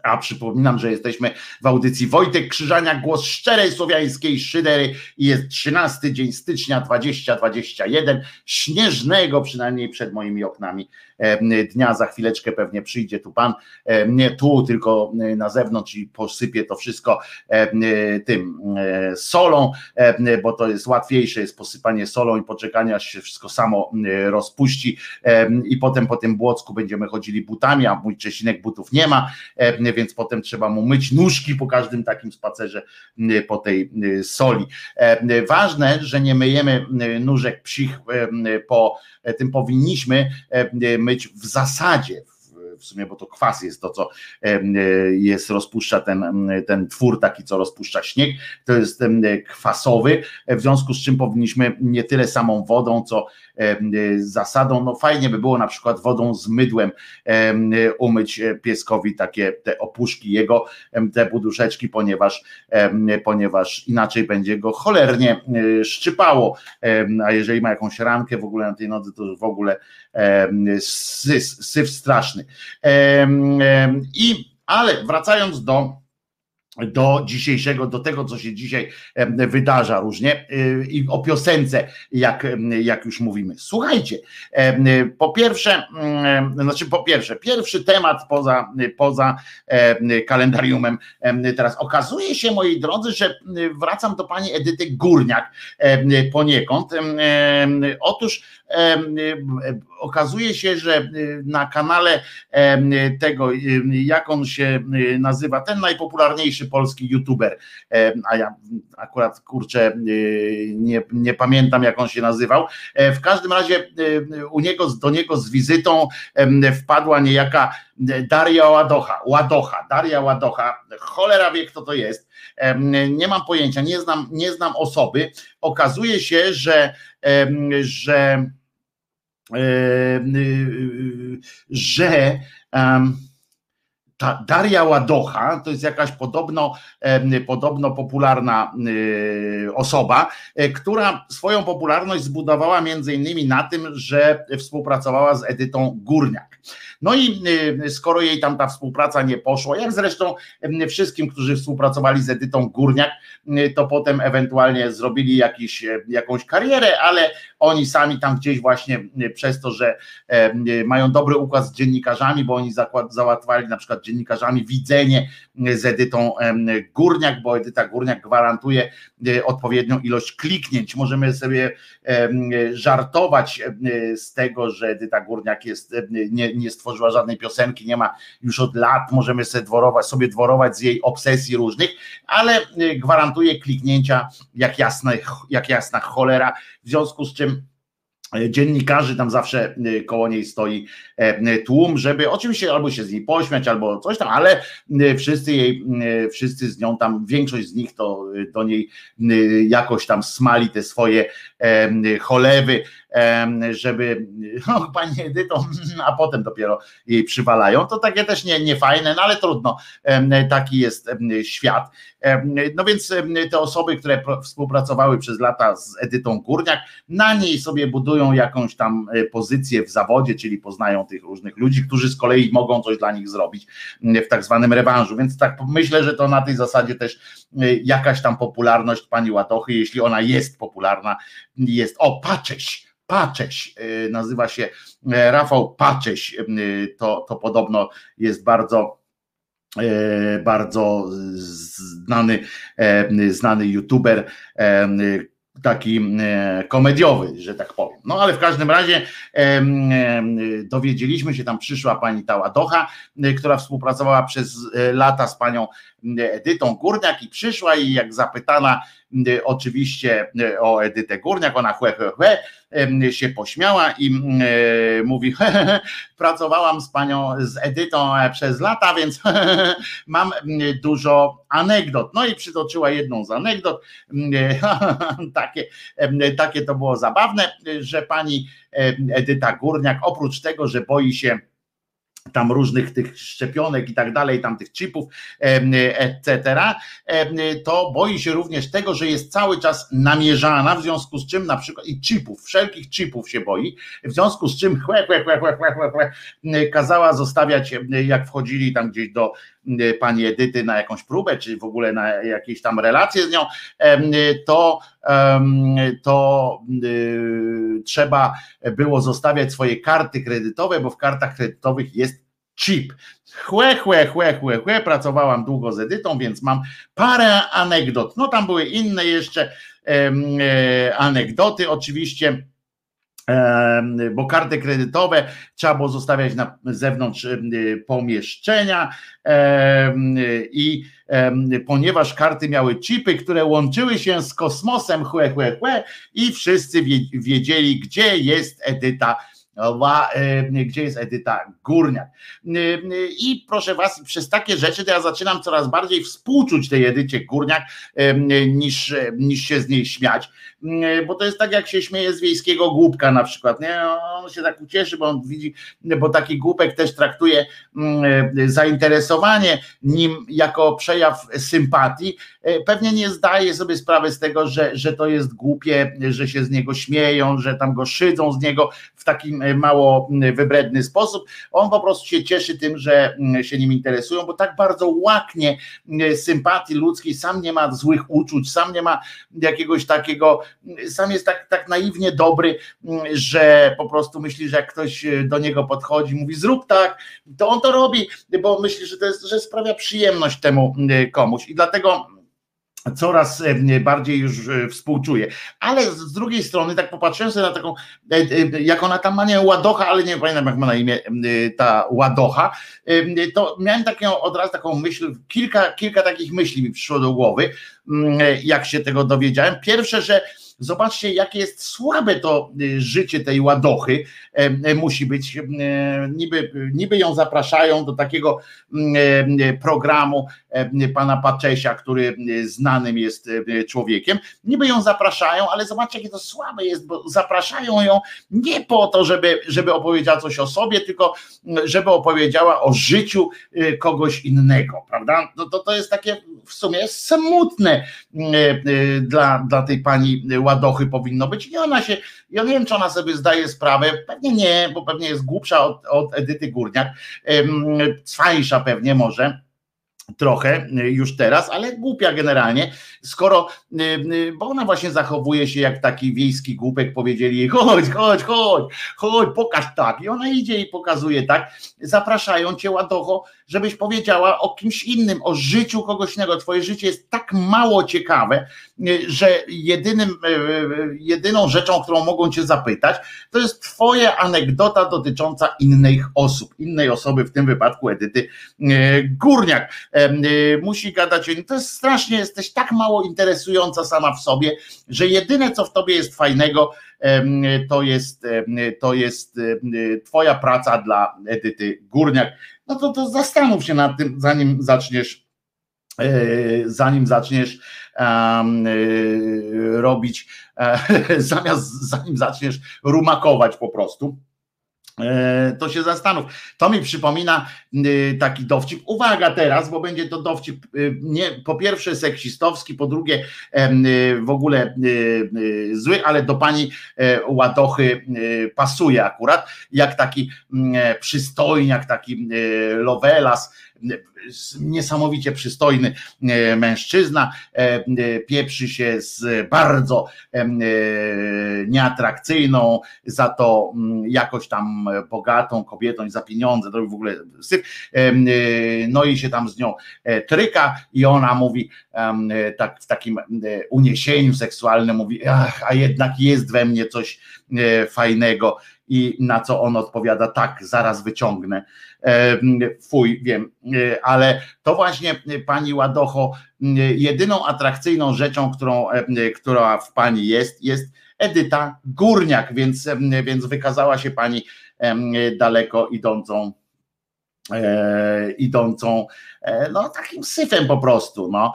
A przypominam, że jesteśmy w audycji Wojtek Krzyżania, głos szczerej słowiańskiej szydery i jest 13 dzień stycznia 2021, śnieżnego przynajmniej przed moimi oknami dnia. Za chwileczkę pewnie przyjdzie tu pan, nie tu, tylko na zewnątrz i posypie to wszystko tym solą, bo to jest łatwiejsze, jest posypanie solą i poczekanie, aż się wszystko samo rozpuści i potem po tym błocku będziemy chodzili butami, a mój Czesinek butów nie ma, więc potem trzeba mu myć nóżki po każdym takim spacerze po tej soli. Ważne, że nie myjemy nóżek psich po tym powinniśmy myć w zasadzie, w sumie, bo to kwas jest to, co jest, rozpuszcza ten, ten twór taki, co rozpuszcza śnieg, to jest kwasowy, w związku z czym powinniśmy nie tyle samą wodą, co zasadą, no fajnie by było na przykład wodą z mydłem umyć pieskowi takie te opuszki jego, te buduszeczki, ponieważ, ponieważ inaczej będzie go cholernie szczypało, a jeżeli ma jakąś rankę w ogóle na tej nodze, to w ogóle syf straszny. I ale wracając do do dzisiejszego, do tego, co się dzisiaj wydarza różnie y, i o piosence, jak, jak już mówimy. Słuchajcie, po pierwsze, znaczy po pierwsze, pierwszy temat poza, poza kalendariumem teraz okazuje się, moi drodzy, że wracam do pani Edyty Górniak poniekąd. Otóż okazuje się, że na kanale tego, jak on się nazywa, ten najpopularniejszy polski youtuber, a ja akurat kurczę nie, nie pamiętam jak on się nazywał. E, w każdym razie u niego, do niego z wizytą wpadła niejaka Daria Ładocha, Ładocha, Daria Ładocha, cholera wie kto to jest, nie mam pojęcia, nie znam, nie znam osoby. Okazuje się, że, że że ta Daria Ładocha to jest jakaś podobno, podobno popularna y, osoba, e, która swoją popularność zbudowała między innymi na tym, że współpracowała z Edytą Górniak. No i y, skoro jej tam ta współpraca nie poszła, jak zresztą wszystkim, którzy współpracowali z Edytą Górniak, y, to potem ewentualnie zrobili jakiś, e, jakąś karierę, ale oni sami tam gdzieś właśnie przez to, że mają dobry układ z dziennikarzami, bo oni załatwali na przykład dziennikarzami widzenie z Edytą Górniak, bo Edyta Górniak gwarantuje e, odpowiednią ilość kliknięć. Możemy sobie żartować z tego, że Edyta Górniak jest, nie, nie stworzyła żadnej piosenki, nie ma już od lat, możemy sobie dworować, sobie dworować z jej obsesji różnych, ale e, gwarantuje kliknięcia jak jasna, jak jasna cholera, w związku z czym E, dziennikarzy, tam zawsze e, koło niej stoi e, tłum, żeby oczywiście albo się z niej pośmiać, albo coś tam, ale wszyscy jej, wszyscy z nią tam, większość z nich to do niej jakoś tam smali te swoje cholewy, żeby no, pani Edyto, a potem dopiero jej przywalają. To takie też nie, nie fajne, no ale trudno, taki jest świat. No więc te osoby, które współpracowały przez lata z Edytą Górniak, na niej sobie budują jakąś tam e, pozycję w zawodzie, czyli poznają tych różnych ludzi, którzy z kolei mogą coś dla nich zrobić w tak zwanym rewanżu. Więc tak myślę, że to na tej zasadzie też e, jakaś tam popularność pani Łatochy, jeśli ona jest popularna, jest. O, Pacześ! Pacześ, y, nazywa się e, Rafał Pacześ, to, to podobno jest bardzo e, bardzo znany, e, znany youtuber, taki komediowy, że tak powiem. No ale w każdym razie dowiedzieliśmy się, tam przyszła pani Taładocha, która współpracowała przez lata z panią Edytą Górniak i przyszła i jak zapytana oczywiście o Edytę Górniak, ona chłe, chłe, chłe się pośmiała i mówi, pracowałam z panią, z Edytą przez lata, więc mam dużo anegdot. No i przytoczyła jedną z anegdot, takie, takie to było zabawne, że pani Edyta Górniak oprócz tego, że boi się tam różnych tych szczepionek i tak dalej, tam tych chipów, etc., to boi się również tego, że jest cały czas namierzana, w związku z czym na przykład i chipów, wszelkich chipów się boi, w związku z czym chłe, chłe, chłe, chłe, chłe, chłe, kazała zostawiać, jak wchodzili tam gdzieś do pani Edyty na jakąś próbę, czy w ogóle na jakieś tam relacje z nią, to, to trzeba było zostawiać swoje karty kredytowe, bo w kartach kredytowych jest chip. Chłe, chłe, chłe, chłe, chłe, pracowałam długo z Edytą, więc mam parę anegdot. No tam były inne jeszcze e, anegdoty oczywiście bo karty kredytowe trzeba było zostawiać na zewnątrz pomieszczenia i ponieważ karty miały chipy, które łączyły się z kosmosem chłe, chłe, chłe i wszyscy wiedzieli, gdzie jest Edyta gdzie jest Edyta Górniak. I proszę Was, przez takie rzeczy to ja zaczynam coraz bardziej współczuć tej Edycie Górniak niż, niż się z niej śmiać, bo to jest tak jak się śmieje z wiejskiego głupka na przykład, nie? on się tak ucieszy, bo on widzi, bo taki głupek też traktuje zainteresowanie nim jako przejaw sympatii, pewnie nie zdaje sobie sprawy z tego, że, że to jest głupie, że się z niego śmieją, że tam go szydzą z niego w takim mało wybredny sposób. On po prostu się cieszy tym, że się nim interesują, bo tak bardzo łaknie sympatii ludzkiej, sam nie ma złych uczuć, sam nie ma jakiegoś takiego, sam jest tak, tak naiwnie dobry, że po prostu myśli, że jak ktoś do niego podchodzi, mówi zrób tak, to on to robi, bo myśli, że to jest, że sprawia przyjemność temu komuś i dlatego coraz e, bardziej już e, współczuję. Ale z drugiej strony, tak popatrzyłem sobie na taką, e, jak ona tam ma nie ładocha, ale nie pamiętam jak ma na imię ta ładocha, to miałem taką od razu taką myśl, kilka, kilka takich myśli mi przyszło do głowy, mm, jak się tego dowiedziałem. Pierwsze, że Zobaczcie, jakie jest słabe to y, życie tej ładochy musi być. Niby, niby ją zapraszają do takiego programu pana Paczesia, który znanym jest człowiekiem. Niby ją zapraszają, ale zobaczcie, jakie to słabe jest, bo zapraszają ją nie po to, żeby, żeby opowiedziała coś o sobie, tylko żeby opowiedziała o życiu y, kogoś innego, prawda? To, to, to jest takie w sumie smutne y, dla, dla tej pani ładochy powinno być. I ona się, ja nie wiem, czy ona sobie zdaje sprawę, pewnie nie, bo pewnie jest głupsza od, od Edyty Górniak, cwańsza pewnie może, trochę y, już teraz, ale głupia generalnie, skoro, y, y, bo ona właśnie zachowuje się jak taki wiejski głupek, powiedzieli jej chodź, chodź, chodź, chodź, pokaż tak. I ona idzie i pokazuje tak, zapraszają cię ładocho, żebyś powiedziała o kimś innym, o życiu kogoś innego, twoje życie jest tak mało ciekawe, że jedynym, jedyną rzeczą, którą mogą cię zapytać, to jest twoja anegdota dotycząca innych osób, innej osoby, w tym wypadku Edyty Górniak Y, musi gadać. To jest strasznie, jesteś tak mało interesująca sama w sobie, że jedyne co w tobie jest fajnego, to jest, to jest twoja praca dla Edyty Górniak. No to, to zastanów się nad tym, zanim zaczniesz e, zanim zaczniesz um, robić, e, zamiast zanim zaczniesz rumakować po prostu. E, to się zastanów. To mi przypomina y, taki dowcip. Uwaga teraz, bo będzie to dowcip y, nie, po pierwsze seksistowski, po drugie y, w ogóle zły, ale do pani e, Ładochy pasuje akurat, jak taki mm, przystojniak, taki Lovelas, niesamowicie przystojny e, mężczyzna, e, e, pieprzy się z bardzo nieatrakcyjną, za to mm, jakoś tam bogatą kobietą i za pieniądze, to w ogóle syf, no i się tam z nią tryka i ona mówi tak w takim uniesieniu seksualnym, mówi, ach, a jednak jest we mnie coś fajnego i na co on odpowiada, tak, zaraz wyciągnę. Fuj, wiem, e, ale to właśnie e, pani Ładocho, jedyną atrakcyjną rzeczą, którą, która w pani jest, jest Edyta Górniak, więc, więc wykazała się pani daleko idącą e, idącą no takim syfem po prostu no.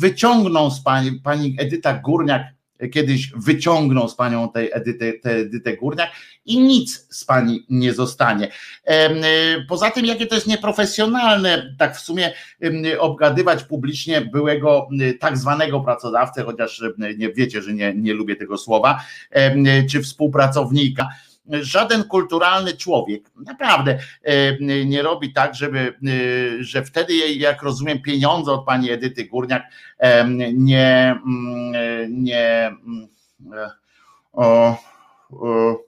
wyciągną z pani, pani Edyta Górniak kiedyś wyciągną z panią tej Edytę, tę Edytę Górniak i nic z pani nie zostanie. Y, poza tym, jakie to jest nieprofesjonalne, tak w sumie obgadywać publicznie byłego y, tak zwanego pracodawcę, chociaż y, nie wiecie, że nie, nie lubię tego słowa, czy współpracownika żaden kulturalny człowiek naprawdę nie robi tak, żeby, że wtedy, jak rozumiem, pieniądze od pani Edyty Górniak nie, nie o, o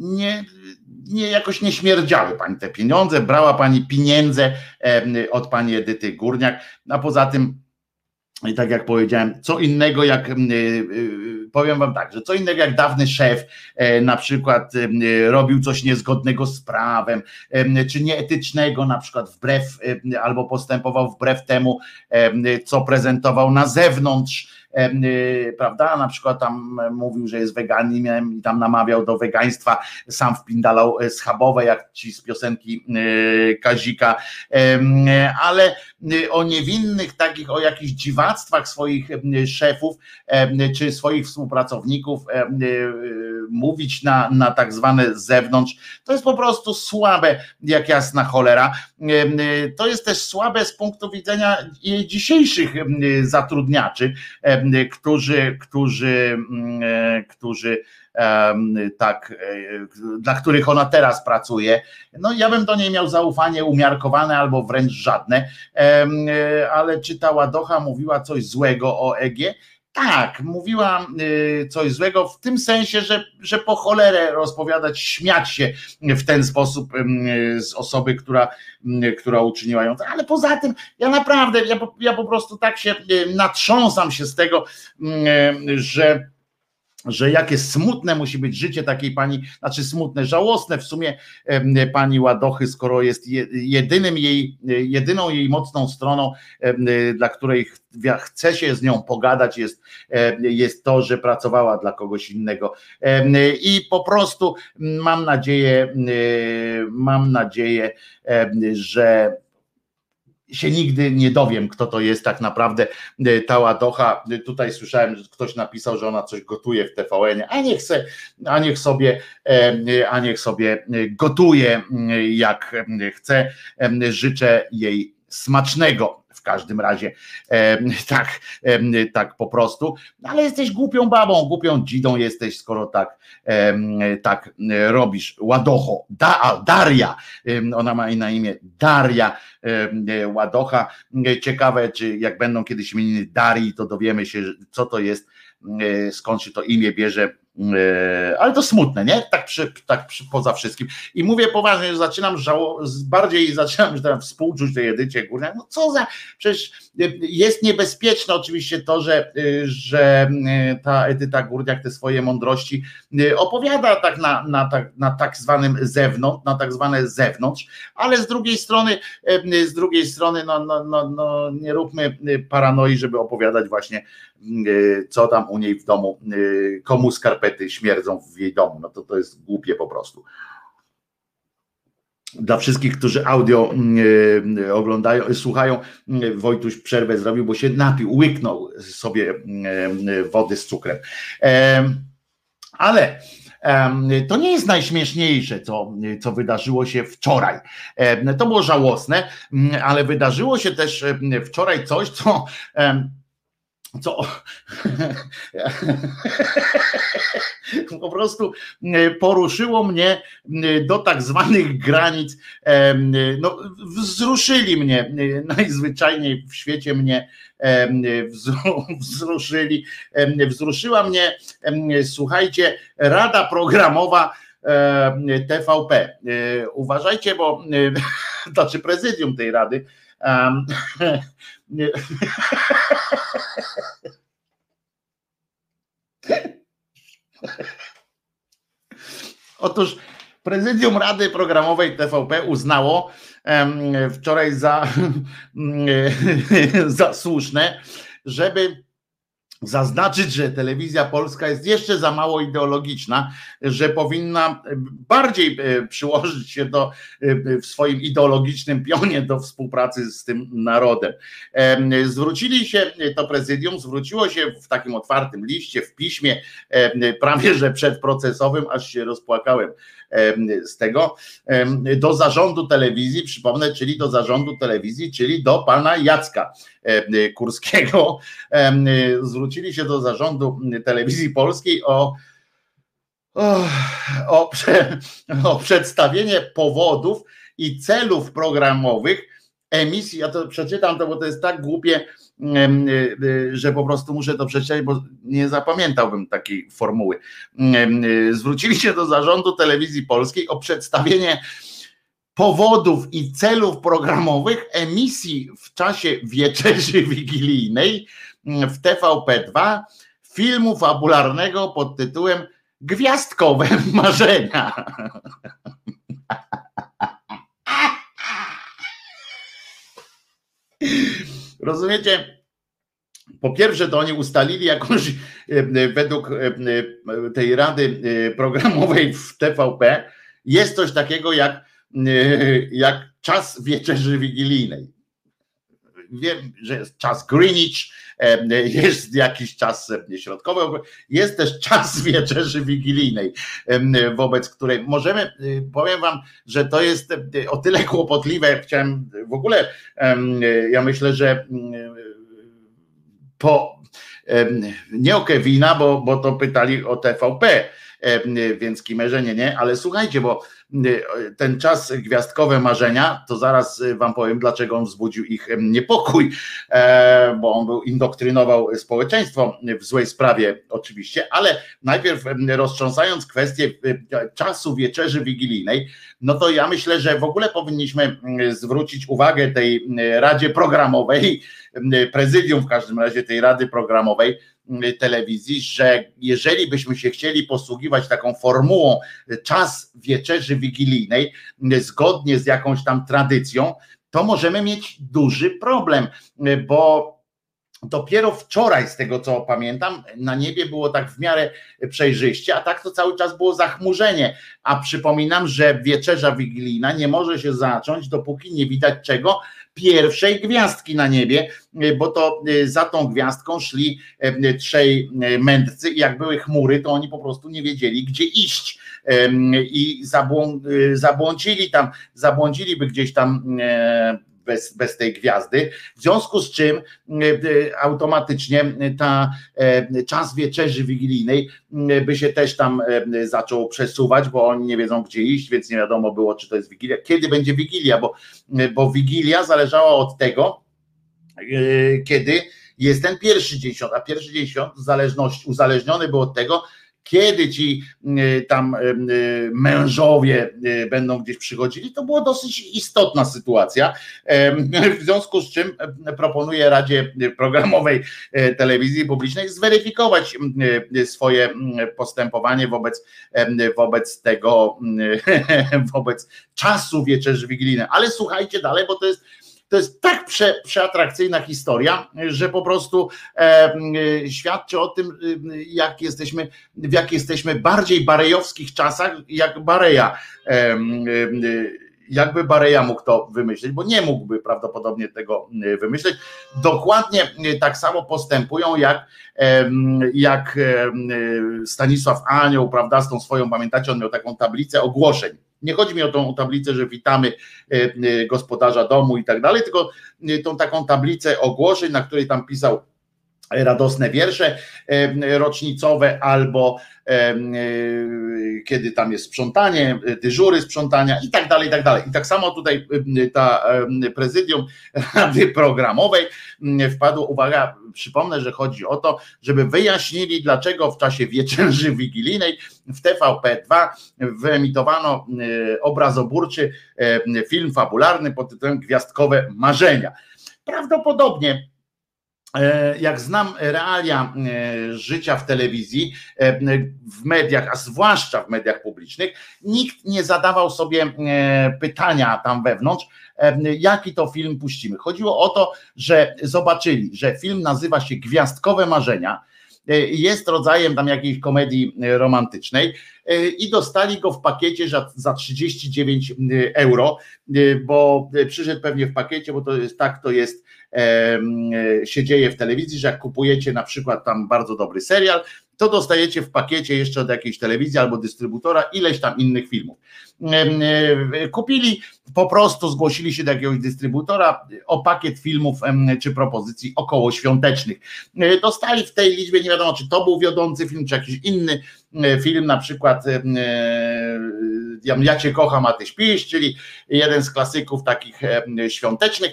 nie, nie jakoś nie śmierdziały pani te pieniądze, brała pani pieniądze od pani Edyty Górniak, a poza tym i tak jak powiedziałem, co innego jak y, y, powiem wam tak, że co innego jak dawny szef e, na przykład robił coś niezgodnego z prawem, czy nieetycznego na przykład wbrew albo postępował wbrew temu, co prezentował na zewnątrz Y, prawda? Na przykład tam mówił, że jest weganinem i tam namawiał do wegaństwa, sam wpindalał e, schabowe, jak ci z piosenki y, Kazika, ale y, o niewinnych takich, o jakichś dziwactwach swoich szefów czy swoich współpracowników mówić na, na tak zwane zewnątrz, to jest po prostu słabe jak jasna cholera. To jest też słabe z punktu widzenia dzisiejszych zatrudniaczy, którzy, którzy, mm, e, którzy tak, e, dla których ona teraz pracuje. No ja bym do niej miał zaufanie umiarkowane albo wręcz żadne, e, ale czy ta Ładocha mówiła coś złego o EG? Tak, mówiła y, coś złego w tym sensie, że, że po cholerę rozpowiadać, śmiać się w ten sposób z osoby, która, która uczyniła ją. Ale poza tym, ja naprawdę, ja, ja po prostu tak się y, natrząsam się z tego, że że jakie smutne musi być życie takiej pani, znaczy smutne, żałosne w sumie pani Ładochy, skoro jest jedynym jej, jedyną jej mocną stroną, dla której chce się z nią pogadać, jest, jest to, że pracowała dla kogoś innego. I po prostu mam nadzieję, mam nadzieję, że się nigdy nie dowiem, kto to jest tak naprawdę e, ta ładocha. Tutaj słyszałem, że ktoś napisał, że ona coś gotuje w TVN, a niech, se, a niech sobie, e, a niech sobie gotuje jak chce. Życzę jej smacznego w każdym razie tak, tak po prostu, ale jesteś głupią babą, głupią dzidą jesteś, skoro tak, tak robisz. Ładocho, da, Daria, ona ma na imię Daria Ładocha. Ciekawe, czy jak będą kiedyś imieniny Darii, to dowiemy się, co to jest, skąd się to imię bierze ale to smutne, nie? Tak, przy, tak przy, poza wszystkim. I mówię poważnie, że zaczynam żało, bardziej zaczynam że współczuć tej Edycie Górniak. No co za, przecież e, jest niebezpieczne oczywiście to, że, e, że ta Edyta Górniak te swoje mądrości opowiada tak na, na, tak, na tak zwanym zewnątrz, na tak zwane zewnątrz, ale z drugiej strony, z drugiej strony, no, no, no, no nie róbmy paranoi, żeby opowiadać właśnie co tam u niej w domu, komu skarpety śmierdzą w jej domu. No to to jest głupie po prostu. Dla wszystkich, którzy audio oglądają, słuchają, Wojtuś przerwę zrobił, bo się napił, łyknął sobie wody z cukrem. Ale to nie jest najśmieszniejsze, co, co wydarzyło się wczoraj. To było żałosne, ale wydarzyło się też wczoraj coś, co co po prostu e, poruszyło mnie e, do tak zwanych granic, e, no, wzruszyli mnie, najzwyczajniej w świecie mnie wzruszyli, wzruszyła mnie, słuchajcie, Rada Programowa TVP. Uważajcie, bo znaczy prezydium tej rady nie. Otóż prezydium Rady Programowej TVP uznało wczoraj za, za słuszne, żeby zaznaczyć, że telewizja polska jest jeszcze za mało ideologiczna, że powinna bardziej e, przyłożyć się do, e, w swoim ideologicznym pionie do współpracy z tym narodem. Zwrócili się, to prezydium zwróciło się w takim otwartym liście, w piśmie, prawie że przedprocesowym, aż się rozpłakałem z tego, do zarządu telewizji, przypomnę, czyli do zarządu telewizji, czyli do pana Jacka Kurskiego. Zwrócili się do zarządu telewizji polskiej o o, o, o przedstawienie powodów i celów programowych emisji. Ja to przeczytam to, bo to jest tak głupie, że po prostu muszę to przeczytać, bo nie zapamiętałbym takiej formuły. Y, zwrócili się do zarządu telewizji polskiej o przedstawienie powodów i celów programowych emisji w czasie wieczerzy wigilijnej w TVP2 filmu fabularnego pod tytułem Gwiazdkowe marzenia. Rozumiecie? Po pierwsze, to oni ustalili jakąś e, e, według e, tej rady programowej w TVP jest coś takiego jak, jak czas wieczerzy wigilijnej wiem, że jest czas Greenwich, jest jakiś czas środkowy, jest też czas wieczerzy wigilijnej, wobec której możemy, powiem wam, że to jest o tyle kłopotliwe, chciałem w ogóle, ja myślę, że po nie o Kevina, bo, bo to pytali o TVP, więc kimerzenie nie, ale słuchajcie, bo ten czas gwiazdkowe marzenia, to zaraz wam powiem, dlaczego on wzbudził ich niepokój, e, bo on był indoktrynował społeczeństwo w złej sprawie oczywiście, ale najpierw roztrząsając kwestię czasu wieczerzy wigilijnej, no to ja myślę, że w ogóle powinniśmy zwrócić uwagę tej Radzie Programowej, prezydium w każdym razie tej Rady Programowej, telewizji, że jeżeli byśmy się chcieli posługiwać taką formułą czas wieczerzy wigilijnej, zgodnie z jakąś tam tradycją, to możemy mieć duży problem, bo Dopiero wczoraj, z tego co pamiętam, na niebie było tak w miarę przejrzyście, a tak to cały czas było zachmurzenie. A przypominam, że wieczerza wigilijna nie może się zacząć, dopóki nie widać czego? Pierwszej gwiazdki na niebie, bo to e, za tą gwiazdką szli e, trzej e, mędrcy i jak były chmury, to oni po prostu nie wiedzieli, gdzie iść. I zabłądzili tam, zabłądziliby gdzieś tam bez, bez tej gwiazdy, w związku z czym e, e, automatycznie ta e, czas wieczerzy wigilijnej by się też tam zaczął przesuwać, bo oni nie wiedzą gdzie iść, więc nie wiadomo było czy to jest wigilia, kiedy będzie wigilia, bo, bo wigilia zależała od tego, kiedy jest ten pierwszy dzień świąt, a pierwszy dzień świąt zależność, uzależniony był od tego, kiedy ci y, tam y, y, mężowie będą gdzieś przychodzili, to była dosyć istotna sytuacja. W związku z czym proponuję Radzie Programowej Telewizji Publicznej zweryfikować swoje postępowanie wobec, wobec tego, wobec czasu wieczerzy wigilijnej. Ale słuchajcie dalej, bo to jest to jest tak prze, przeatrakcyjna historia, że po prostu e, świadczy o tym, jak jesteśmy, w jak jesteśmy bardziej barejowskich czasach, jak Bareja. E, jakby Bareja mógł to wymyślić, bo nie mógłby prawdopodobnie tego wymyśleć. Dokładnie tak samo postępują jak, jak Stanisław Anioł, prawda, z tą swoją, pamiętacie, on miał taką tablicę ogłoszeń nie chodzi mi o tą tablicę, że witamy e, e, gospodarza domu i tak dalej, tylko e, tą taką tablicę ogłoszeń, na której tam pisał radosne wiersze rocznicowe albo kiedy tam jest sprzątanie, dyżury sprzątania i tak dalej, i tak dalej. I tak samo tutaj ta prezydium Rady Programowej wpadło, uwaga, przypomnę, że chodzi o to, żeby wyjaśnili, dlaczego w czasie wieczerzy wigilijnej w TVP2 wyemitowano obrazoburczy film fabularny pod tytułem Gwiazdkowe Marzenia. Prawdopodobnie E, jak znam realia e, życia w telewizji, e, w mediach, a zwłaszcza w mediach publicznych, nikt nie zadawał sobie pytania tam wewnątrz, jaki to film puścimy. Chodziło o to, że zobaczyli, że film nazywa się Gwiazdkowe Marzenia, jest rodzajem tam jakiejś komedii romantycznej i dostali go w pakiecie za 39 euro, bo przyszedł pewnie w pakiecie, bo to jest tak, to jest się dzieje w telewizji, że jak kupujecie na przykład tam bardzo dobry serial, to dostajecie w pakiecie jeszcze od jakiejś telewizji albo dystrybutora ileś tam innych filmów. E, kupili, po prostu zgłosili się do jakiegoś dystrybutora o pakiet filmów czy propozycji około świątecznych. E, dostali w tej liczbie, nie wiadomo czy to był wiodący film, czy jakiś inny, film na przykład ja Cię kocham, a Ty śpisz, czyli jeden z klasyków takich świątecznych,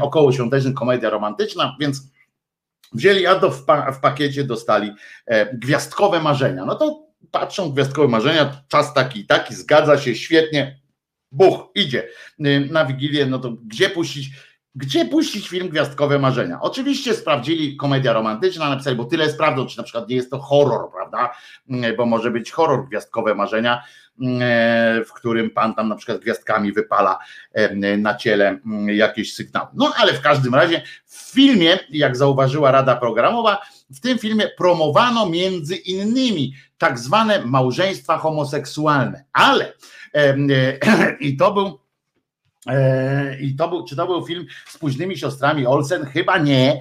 około świątecznych, komedia romantyczna, więc wzięli, a do, w, pa, w pakiecie dostali gwiazdkowe marzenia. No to patrzą gwiazdkowe marzenia, czas taki taki, zgadza się, świetnie, buch, idzie na Wigilię, no to gdzie puścić? Gdzie puścić film Gwiazdkowe Marzenia? Oczywiście sprawdzili komedia romantyczna, napisali, bo tyle sprawdzą, czy na przykład nie jest to horror, prawda? Bo może być horror Gwiazdkowe Marzenia, w którym pan tam na przykład gwiazdkami wypala na ciele jakieś sygnały. No ale w każdym razie w filmie, jak zauważyła Rada Programowa, w tym filmie promowano między innymi tak zwane małżeństwa homoseksualne, ale i to był e, i to był, czy to był film z późnymi siostrami Olsen? Chyba nie.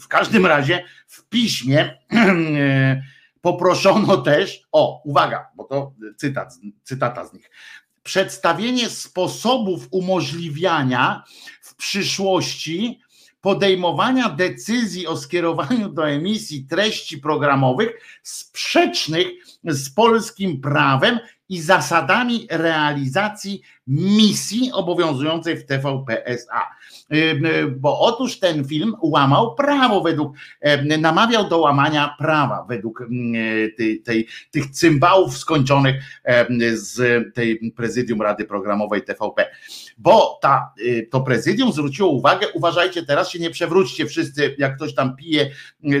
W każdym razie w piśmie poproszono też, o, uwaga, bo to cytat, cytata z nich. Przedstawienie sposobów umożliwiania w przyszłości podejmowania decyzji o skierowaniu do emisji treści programowych sprzecznych z polskim prawem i zasadami realizacji misji obowiązującej w TVP SA. Bo otóż ten film łamał prawo według, namawiał do łamania prawa według tej, tej, tych cymbałów skończonych z tej prezydium Rady Programowej TVP. Bo ta, y, to prezydium zwróciło uwagę, uważajcie teraz się nie przewróćcie wszyscy, jak ktoś tam pije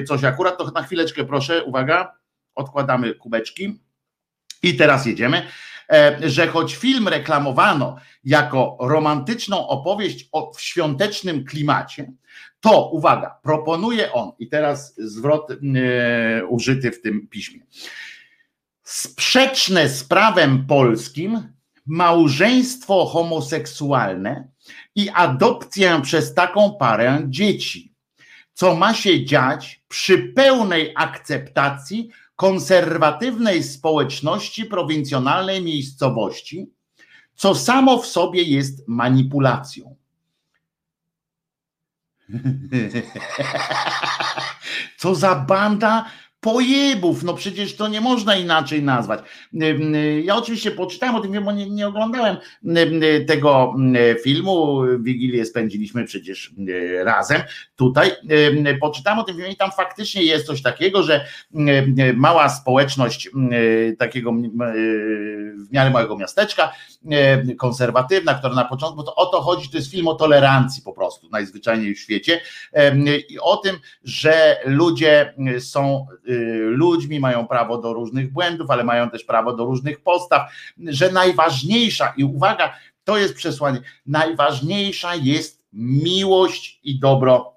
coś akurat, to na chwileczkę proszę, uwaga, odkładamy kubeczki i teraz jedziemy, że choć film reklamowano jako romantyczną opowieść o, w świątecznym klimacie, to uwaga, proponuje on, i teraz zwrot e, użyty w tym piśmie, sprzeczne z prawem polskim małżeństwo homoseksualne i adopcję przez taką parę dzieci, co ma się dziać przy pełnej akceptacji konserwatywnej społeczności prowincjonalnej miejscowości, co samo w sobie jest manipulacją. Co za banda pojebów, no przecież to nie można inaczej nazwać. Ja oczywiście poczytałem o tym, bo nie, nie oglądałem tego filmu, Wigilię spędziliśmy przecież razem tutaj, poczytałem o tym filmie i tam faktycznie jest coś takiego, że mała społeczność takiego w miarę małego miasteczka, konserwatywna, która na początku, bo to o to chodzi, to jest film o tolerancji po prostu, najzwyczajniej w świecie. I o tym, że ludzie są Y, ludźmi, mają prawo do różnych błędów, ale mają też prawo do różnych postaw, że najważniejsza, i uwaga, to jest przesłanie, najważniejsza jest miłość i dobro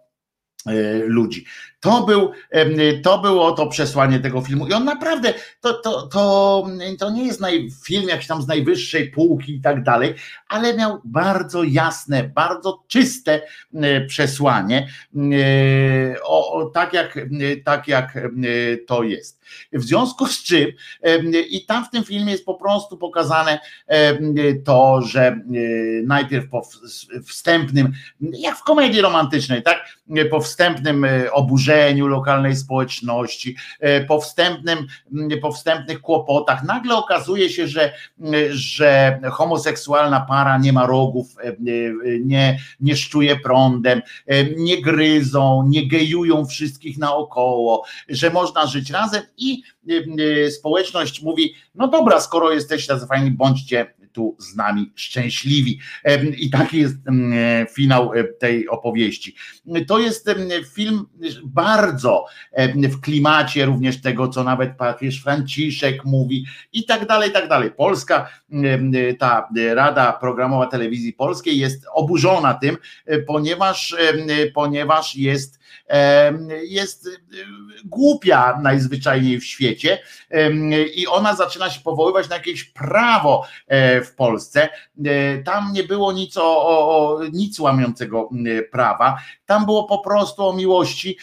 y, ludzi. To, był, to było to przesłanie tego filmu. I on naprawdę, to, to, to, to nie jest naj, film jakiś tam z najwyższej półki i tak dalej, ale miał bardzo jasne, bardzo czyste przesłanie, o, o, tak, jak, tak jak to jest. W związku z czym, i tam w tym filmie jest po prostu pokazane to, że najpierw po wstępnym, jak w komedii romantycznej, tak, po wstępnym oburzeniu, lokalnej społeczności, e, po, wstępnym, po wstępnych kłopotach. Nagle okazuje się, że, że homoseksualna para nie ma rogów, e, e, nie, nie szczuje prądem, nie gryzą, nie gejują wszystkich naokoło, że można żyć razem i społeczność mówi, no dobra, skoro jesteście tacy fajni, bądźcie tu z nami szczęśliwi. I taki jest finał e, tej opowieści. To jest film bardzo w klimacie również tego, co nawet papież Franciszek mówi i tak dalej, i tak dalej. Polska, ta Rada Programowa Telewizji Polskiej jest oburzona tym, e, ponieważ, ponieważ jest jest y, głupia najzwyczajniej w świecie i ona zaczyna się powoływać na jakieś prawo e, w Polsce. E, tam nie było nic, o, o, nic łamiącego prawa, tam było po prostu o miłości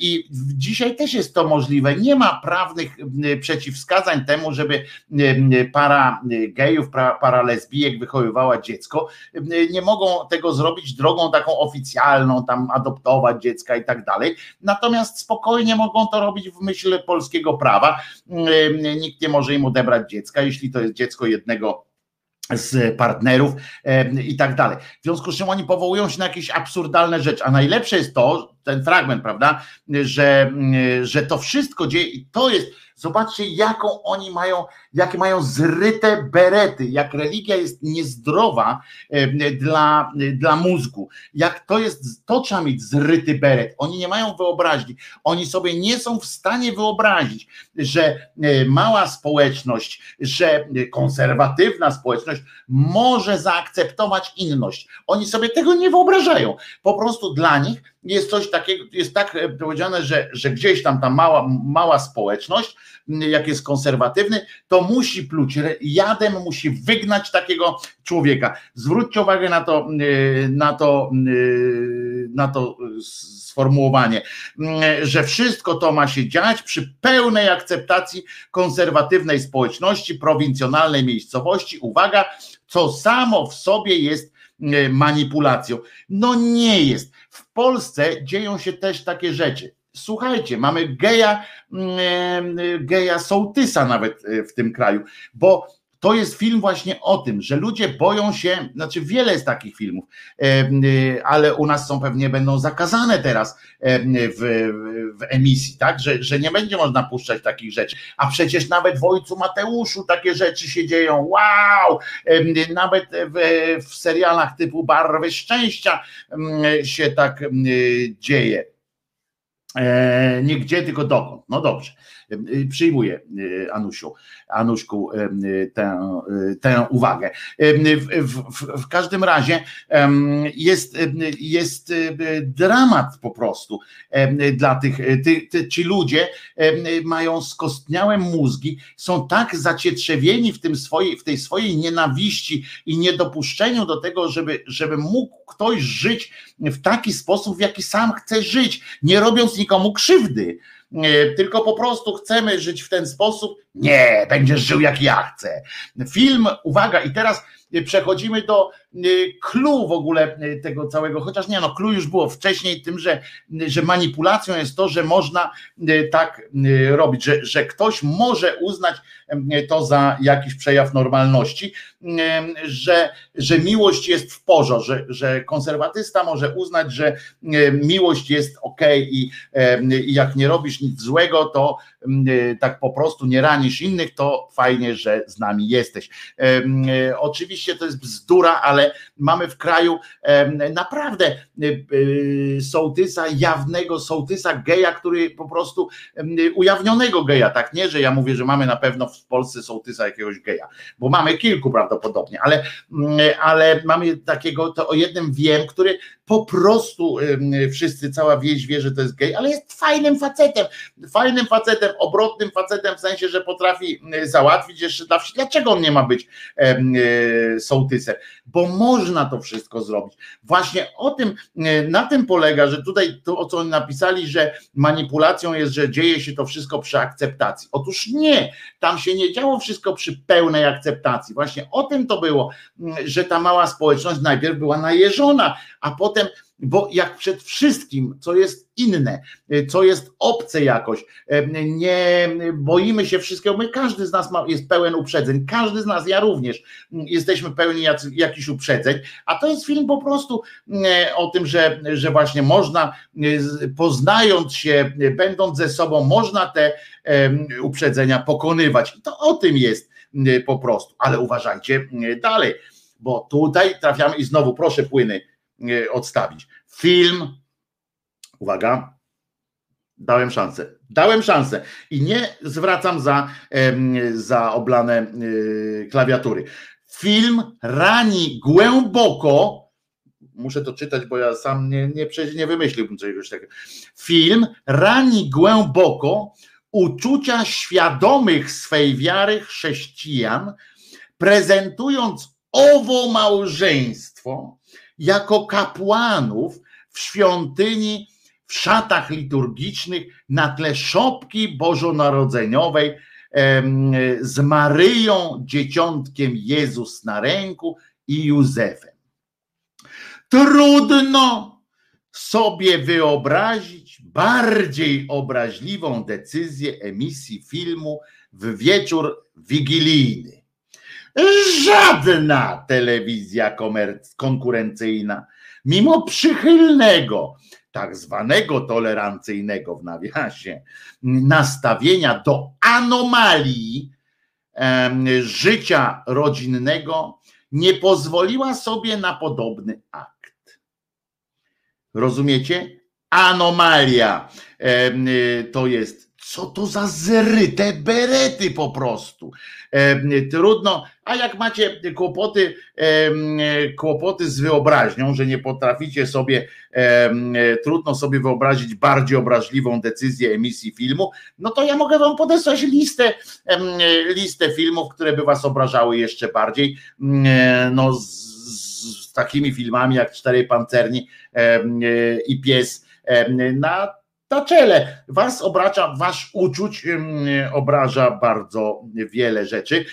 i dzisiaj też jest to możliwe. Nie ma prawnych przeciwwskazań temu, żeby para gejów, para lesbijek wychowywała dziecko. Nie mogą tego zrobić drogą taką oficjalną, tam adoptować dziecka i tak dalej. Natomiast spokojnie mogą to robić w myśl polskiego prawa. Nikt nie może im odebrać dziecka, jeśli to jest dziecko jednego z partnerów i tak dalej. W związku z czym oni powołują się na jakieś absurdalne rzeczy, a najlepsze jest to, ten fragment, prawda, że, że to wszystko dzieje i to jest Zobaczcie, jaką oni mają, jakie mają zryte berety, jak religia jest niezdrowa dla, dla mózgu. Jak to jest, to trzeba mieć zryty beret. Oni nie mają wyobraźni. Oni sobie nie są w stanie wyobrazić, że e, mała społeczność, że konserwatywna społeczność może zaakceptować inność. Oni sobie tego nie wyobrażają. Po prostu dla nich jest coś takiego, jest tak e, powiedziane, że, że gdzieś tam ta mała, mała społeczność, jak jest konserwatywny, to musi pluć jadem, musi wygnać takiego człowieka. Zwróćcie uwagę na to, e, na to, e, na to sformułowanie, że wszystko to ma się dziać przy pełnej akceptacji konserwatywnej społeczności, prowincjonalnej miejscowości. Uwaga, co samo w sobie jest manipulacją. No nie jest. W Polsce dzieją się też takie rzeczy. Słuchajcie, mamy geja, mm, geja sołtysa nawet e, w tym kraju, bo to jest film właśnie o tym, że ludzie boją się, znaczy wiele jest takich filmów, y, ale u nas są pewnie będą zakazane teraz w, w emisji, tak? Że, że nie będzie można puszczać takich rzeczy. A przecież nawet w Ojcu Mateuszu takie rzeczy się dzieją. Wow! Nawet w, w serialach typu Barwy Szczęścia się tak dzieje. E, nie gdzie, tylko dokąd. No dobrze. Y, przyjmuję y, Anusiu, Anuszku y, tę, tę uwagę. W, w, w każdym razie jest, jest dramat po prostu dla tych, ty, ci ludzie mają skostniałe mózgi, są tak zacietrzewieni w, tym swojej, w tej swojej nienawiści i niedopuszczeniu do tego, żeby, żeby mógł ktoś żyć w taki sposób, w jaki sam chce żyć, nie robiąc nikomu krzywdy tylko po prostu chcemy żyć w ten sposób. Nie, będziesz żył jak ja chcę. Film, uwaga, i teraz przechodzimy do clue w ogóle tego całego, chociaż nie, no clue już było wcześniej tym, że, że manipulacją jest to, że można tak robić, że, że ktoś może uznać to za jakiś przejaw normalności, że, że miłość jest w porządku, że, że konserwatysta może uznać, że miłość jest ok i, i jak nie robisz nic złego, to tak po prostu nie ranisz innych, to fajnie, że z nami jesteś. Oczywiście to jest bzdura, ale mamy w kraju naprawdę sołtysa, jawnego sołtysa geja, który po prostu ujawnionego geja, tak? Nie, że ja mówię, że mamy na pewno w Polsce sołtysa jakiegoś geja, bo mamy kilku prawdopodobnie, ale, ale mamy takiego, to o jednym wiem, który po prostu wszyscy, cała wieś wie, że to jest gej, ale jest fajnym facetem, fajnym facetem, obrotnym facetem w sensie, że potrafi załatwić jeszcze dla Dlaczego on nie ma być e, sołtysem? Bo można to wszystko zrobić. Właśnie o tym, na tym polega, że tutaj to, o co oni napisali, że manipulacją jest, że dzieje się to wszystko przy akceptacji. Otóż nie, tam się nie działo wszystko przy pełnej akceptacji. Właśnie o tym to było, że ta mała społeczność najpierw była najeżona, a potem bo jak przed wszystkim, co jest inne, co jest obce jakoś, nie boimy się wszystkiego, my każdy z nas ma, jest pełen uprzedzeń, każdy z nas, ja również, jesteśmy pełni jakichś uprzedzeń, a to jest film po prostu o tym, że, że właśnie można, poznając się, będąc ze sobą, można te uprzedzenia pokonywać. I to o tym jest po prostu, ale uważajcie dalej, bo tutaj trafiamy i znowu proszę płyny odstawić. Film, uwaga, dałem szansę. Dałem szansę i nie zwracam za, za oblane y, klawiatury. Film rani głęboko. Muszę to czytać, bo ja sam nie, nie, nie wymyśliłbym czegoś takiego. Film rani głęboko uczucia świadomych swej wiary chrześcijan, prezentując owo małżeństwo jako kapłanów w świątyni w szatach liturgicznych na tle szopki bożonarodzeniowej z Maryją, dzieciątkiem Jezus na ręku i Józefem. Trudno sobie wyobrazić bardziej obraźliwą decyzję emisji filmu w wieczór wigilijny. Żadna telewizja konkurencyjna, mimo przychylnego, tak zwanego tolerancyjnego w nawiasie, nastawienia do anomalii życia rodzinnego, nie pozwoliła sobie na podobny akt. Rozumiecie? Anomalia to jest co to za zryte berety po prostu. Trudno, a jak macie kłopoty, kłopoty z wyobraźnią, że nie potraficie sobie, trudno sobie wyobrazić bardziej obraźliwą decyzję emisji filmu, no to ja mogę wam podesłać listę, listę filmów, które by was obrażały jeszcze bardziej. No, z, z takimi filmami jak Cztery Pancerni i Pies na na czele. Was obraża, wasz uczuć obraża bardzo wiele rzeczy,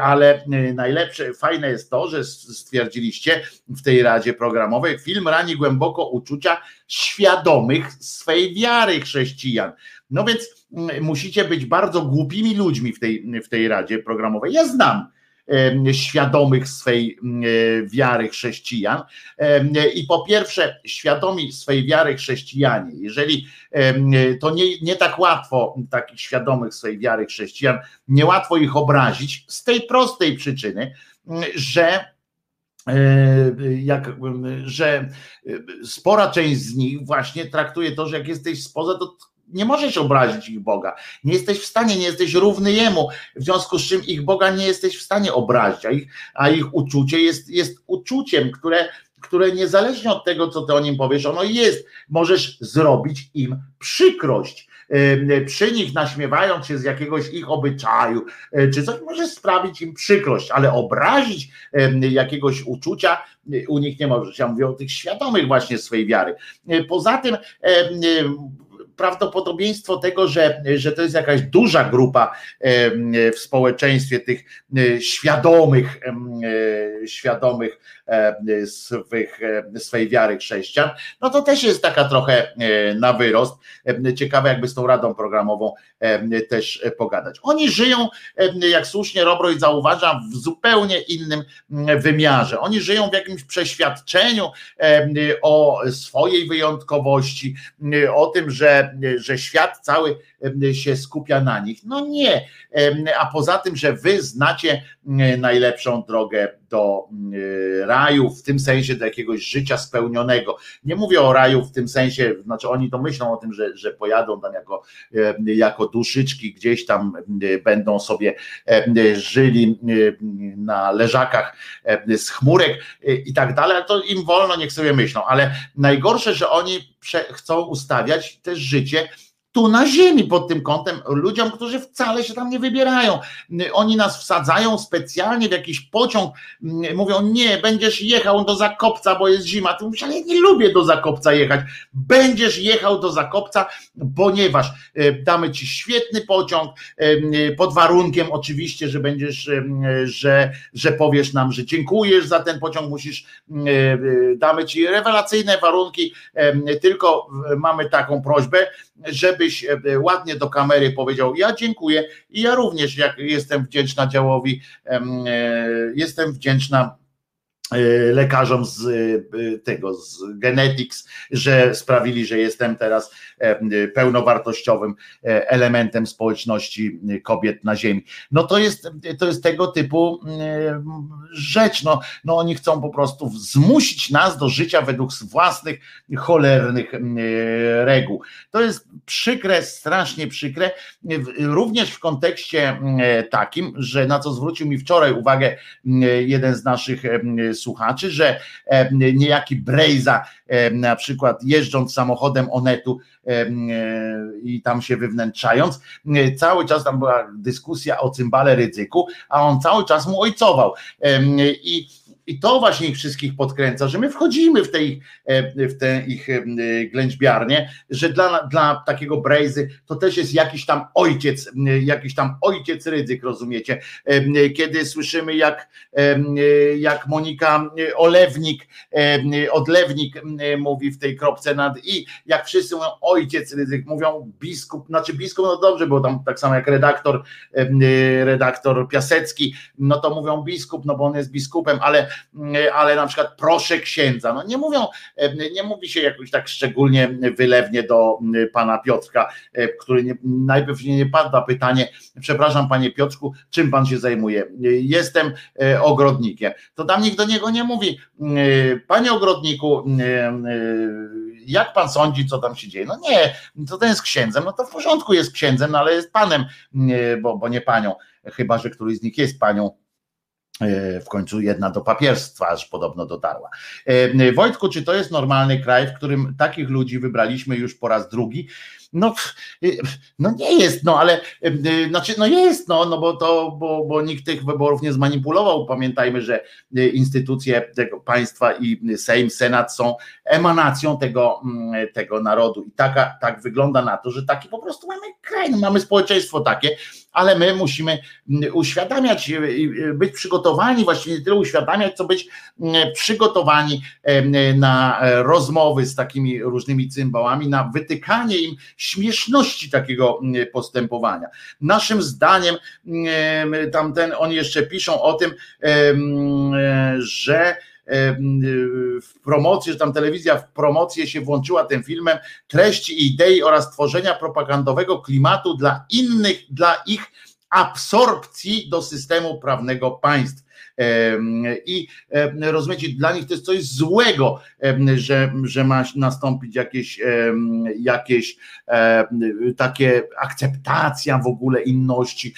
ale najlepsze, fajne jest to, że stwierdziliście w tej Radzie Programowej, film rani głęboko uczucia świadomych swej wiary chrześcijan. No więc musicie być bardzo głupimi ludźmi w tej, w tej Radzie Programowej. Ja znam świadomych swej e, wiary chrześcijan. I po pierwsze, świadomi swej wiary chrześcijanie, jeżeli to nie, nie tak łatwo takich świadomych swej wiary chrześcijan, niełatwo ich obrazić z tej prostej przyczyny, że e, jak, że spora część z nich właśnie traktuje to, że jak jesteś spoza, to nie możesz obrazić ich Boga. Nie jesteś w stanie, nie jesteś równy Jemu, w związku z czym ich Boga nie jesteś w stanie obrazić, a ich, a ich uczucie jest, jest uczuciem, które, które niezależnie od tego, co ty o nim powiesz, ono jest. Możesz zrobić im przykrość. Przy nich naśmiewając się z jakiegoś ich obyczaju, e, czy coś może sprawić im przykrość, ale obrazić jakiegoś uczucia u nich nie możesz. Ja mówię o tych świadomych właśnie swojej wiary. E, poza tym prawdopodobieństwo tego, że, że to jest jakaś duża grupa w społeczeństwie tych e, świadomych, e, świadomych E, swych, swej wiary chrześcijan, no to też jest taka trochę na wyrost. Ciekawe, jakby z tą radą programową też pogadać. Oni żyją, jak słusznie Robroj zauważa, w zupełnie innym wymiarze. Oni żyją w jakimś przeświadczeniu o swojej wyjątkowości, o tym, że, że świat cały się skupia na nich. No nie, a poza tym, że wy znacie najlepszą drogę do raju, w tym sensie do jakiegoś życia spełnionego. Nie mówię o raju w tym sensie, znaczy oni to myślą o tym, że, że pojadą tam jako, jako duszyczki, gdzieś tam będą sobie żyli na leżakach z chmurek i tak dalej, ale to im wolno, niech sobie myślą, ale najgorsze, że oni chcą ustawiać też życie tu na ziemi pod tym kątem ludziom, którzy wcale się tam nie wybierają. Oni nas wsadzają specjalnie w jakiś pociąg, mówią nie, będziesz jechał do Zakopca, bo jest zima. Ty mówisz, ale ja nie lubię do Zakopca jechać. Będziesz jechał do Zakopca, ponieważ e, damy ci świetny pociąg, e, pod warunkiem oczywiście, że będziesz, e, że, że powiesz nam, że dziękujesz za ten pociąg, musisz, damy ci rewelacyjne warunki, tylko mamy taką prośbę, żebyś e, e, ładnie do kamery powiedział: Ja dziękuję i ja również jak jestem wdzięczna działowi, e, jestem wdzięczna lekarzom z e, tego, z Genetics, że sprawili, że jestem teraz e, pełnowartościowym elementem społeczności kobiet na ziemi. No to jest, to jest tego typu rzecz. No, no oni chcą po prostu zmusić nas do życia według własnych cholernych reguł. To jest przykre, strasznie przykre, również w kontekście takim, że na co zwrócił mi wczoraj uwagę jeden z naszych słuchaczy, że e, niejaki Brejza e, na przykład jeżdżąc samochodem Onetu e, i tam się wywnętrzając, cały czas tam była dyskusja o cymbale ryzyku, a on cały czas mu ojcował. I I to właśnie ich wszystkich podkręca, że my wchodzimy w te ich, w te ich ględźbiarnie, że dla, dla takiego Brejzy to też jest jakiś tam ojciec, jakiś tam ojciec ryzyk, rozumiecie? Kiedy słyszymy jak, jak Monika Olewnik, Odlewnik mówi w tej kropce nad i, jak wszyscy mówią ojciec ryzyk, mówią biskup, znaczy biskup, no dobrze, bo tam tak samo jak redaktor, redaktor Piasecki, no to mówią biskup, no bo on jest biskupem, ale, ale na przykład proszę księdza, no nie mówią, nie mówi się jakoś tak szczególnie wylewnie do pana Piotrka, który nie, najpierw nie pada pytanie, przepraszam panie Piotrku, czym pan się zajmuje? Jestem ogrodnikiem. To tam nikt do niego nie mówi, panie ogrodniku, jak pan sądzi, co tam się dzieje? No nie, to ten jest księdzem, no to w porządku jest księdzem, no ale jest panem, bo, bo nie panią, chyba że któryś z nich jest panią e, w końcu jedna do papierstwa aż podobno dotarła. E, Wojtku, czy to jest normalny kraj, w którym takich ludzi wybraliśmy już po raz drugi? No, y, no nie jest, no ale y, znaczy, no jest, no, no bo to, bo, bo nikt tych wyborów nie zmanipulował. Pamiętajmy, że y, instytucje tego państwa i Sejm, Senat są emanacją tego, mm, tego narodu. I taka, tak wygląda na to, że taki po prostu mamy kraj, no mamy społeczeństwo takie, ale my musimy mm, uświadamiać, być przygotowani, właściwie nie tyle uświadamiać, co być mm, przygotowani na rozmowy z takimi różnymi cymbałami, na wytykanie im śmieszności takiego postępowania. Naszym zdaniem, tamten, oni jeszcze piszą o tym, że w promocji, że tam telewizja w promocję się włączyła tym filmem treści idei oraz tworzenia propagandowego klimatu dla innych, dla ich absorpcji do systemu prawnego państw. I rozumiecie, dla nich to jest coś złego, że, że ma nastąpić jakieś, jakieś takie akceptacja w ogóle inności,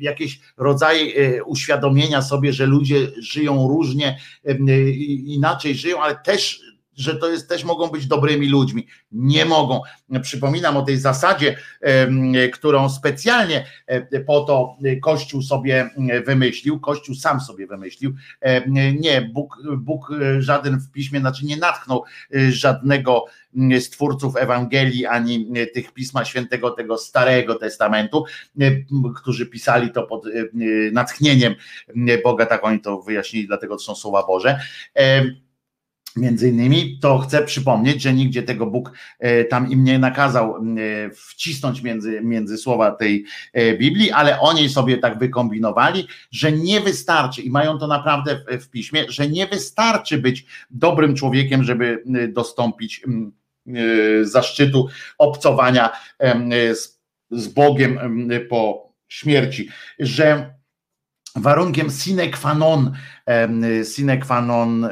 jakieś rodzaje e, uświadomienia sobie, że ludzie żyją różnie, inaczej żyją, ale też że to jest, też mogą być dobrymi ludźmi. Nie mogą. Przypominam o tej zasadzie, którą specjalnie e, po to Kościół sobie wymyślił, Kościół sam sobie wymyślił. Nie, Bóg, Bóg żaden w piśmie, znaczy nie natchnął e, żadnego z twórców Ewangelii, ani tych Pisma Świętego, tego Starego Testamentu, e, którzy pisali to pod natchnieniem Boga, tak oni to wyjaśnili, dlatego to są słowa Boże Między innymi to chcę przypomnieć, że nigdzie tego Bóg e, tam im nie nakazał e, wcisnąć między, między słowa tej e, Biblii, ale oni sobie tak wykombinowali, że nie wystarczy i mają to naprawdę w, piśmie, że nie wystarczy być dobrym człowiekiem, żeby dostąpić zaszczytu obcowania z, z Bogiem po śmierci, że warunkiem sine qua non, sine qua non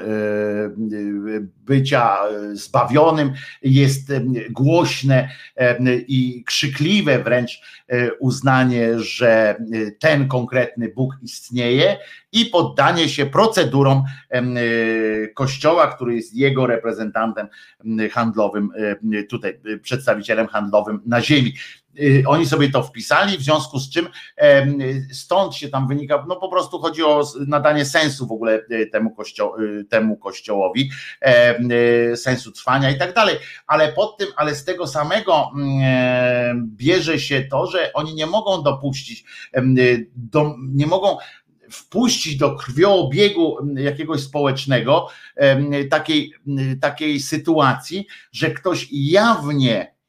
bycia zbawionym jest głośne i krzykliwe wręcz e, uznanie, że ten konkretny Bóg istnieje i poddanie się procedurom Kościoła, który jest jego reprezentantem handlowym, tutaj przedstawicielem handlowym na ziemi. Y, oni sobie to wpisali, w związku z czym stąd się tam wynika, no po prostu chodzi o nadanie sensu w ogóle y, temu, kościo, y, temu kościołowi, sensu trwania i tak dalej, ale pod tym, ale z tego samego mm, bierze się to, że oni nie mogą dopuścić, do, nie mogą wpuścić do krwioobiegu jakiegoś społecznego takiej, takiej sytuacji, że ktoś jawnie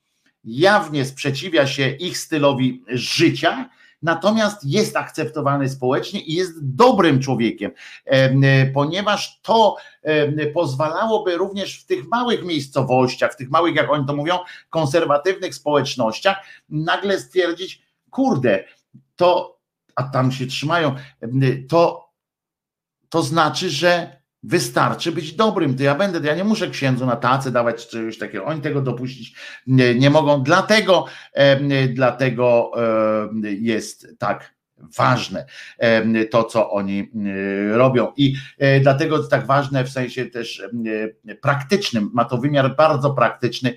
jawnie sprzeciwia się ich stylowi życia, natomiast jest akceptowany społecznie i jest dobrym człowiekiem, ponieważ to pozwalałoby również w tych małych miejscowościach, w tych małych, jak oni to mówią, konserwatywnych społecznościach, nagle stwierdzić, kurde, to, a tam się trzymają, to, to znaczy, że Wystarczy być dobrym, to ja będę, ja nie muszę księdzu na tacy dawać czegoś takiego. Oni tego dopuścić nie, nie mogą, dlatego, e, dlatego e, jest tak ważne to, co oni robią. I dlatego jest tak ważne w sensie też praktycznym, ma to wymiar bardzo praktyczny,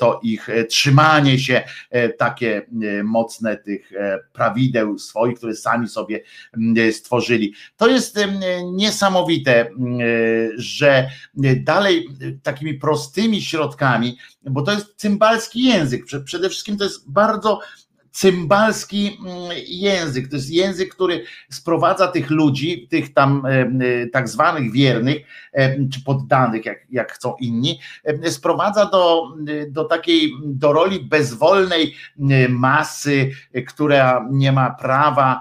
to ich trzymanie się, takie mocne tych prawideł swoich, które sami sobie stworzyli. To jest niesamowite, że dalej takimi prostymi środkami, bo to jest cymbalski język, przede wszystkim to jest bardzo cymbalski mm, język. To jest język, który sprowadza tych ludzi, tych tam e, e, tak zwanych wiernych, e, czy poddanych, jak, jak chcą inni, sprowadza do, do takiej, do roli bezwolnej masy, która nie ma prawa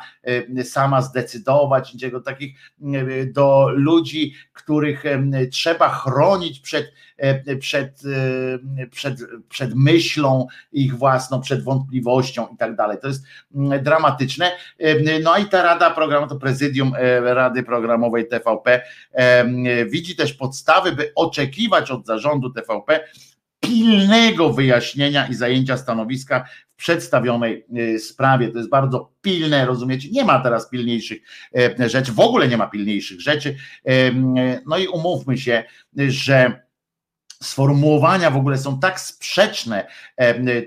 sama zdecydować, niczego takich, do ludzi, których trzeba chronić przed przed, przed, przed myślą ich własną, przed wątpliwością i tak dalej. To jest mm, dramatyczne. E, no i ta Rada Programu, to prezydium Rady Programowej TVP widzi też podstawy, by oczekiwać od zarządu TVP pilnego wyjaśnienia i zajęcia stanowiska w przedstawionej sprawie. To jest bardzo pilne, rozumiecie? Nie ma teraz pilniejszych rzeczy, w ogóle nie ma pilniejszych rzeczy. No i umówmy się, że sformułowania w ogóle są tak sprzeczne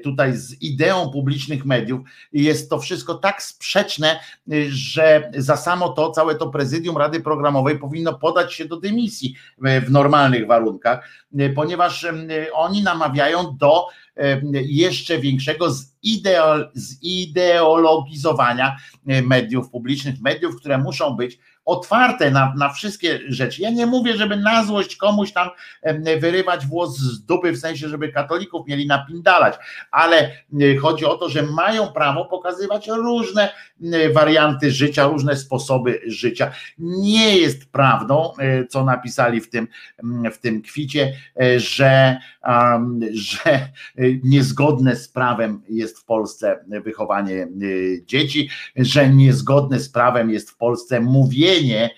tutaj z ideą publicznych mediów jest to wszystko tak sprzeczne, że za samo to całe to prezydium Rady Programowej powinno podać się do dymisji w normalnych warunkach, ponieważ oni namawiają do jeszcze większego zideologizowania mediów publicznych, mediów, które muszą być otwarte na, na wszystkie rzeczy. Ja nie mówię, żeby na złość komuś tam wyrywać włos z dupy, w sensie, żeby katolików mieli napindalać, ale chodzi o to, że mają prawo pokazywać różne warianty życia, różne sposoby życia. Nie jest prawdą, e, co napisali w tym, w tym kwicie, że, że niezgodne z prawem jest w Polsce wychowanie dzieci, że niezgodne z prawem jest w Polsce mówienie mówienie,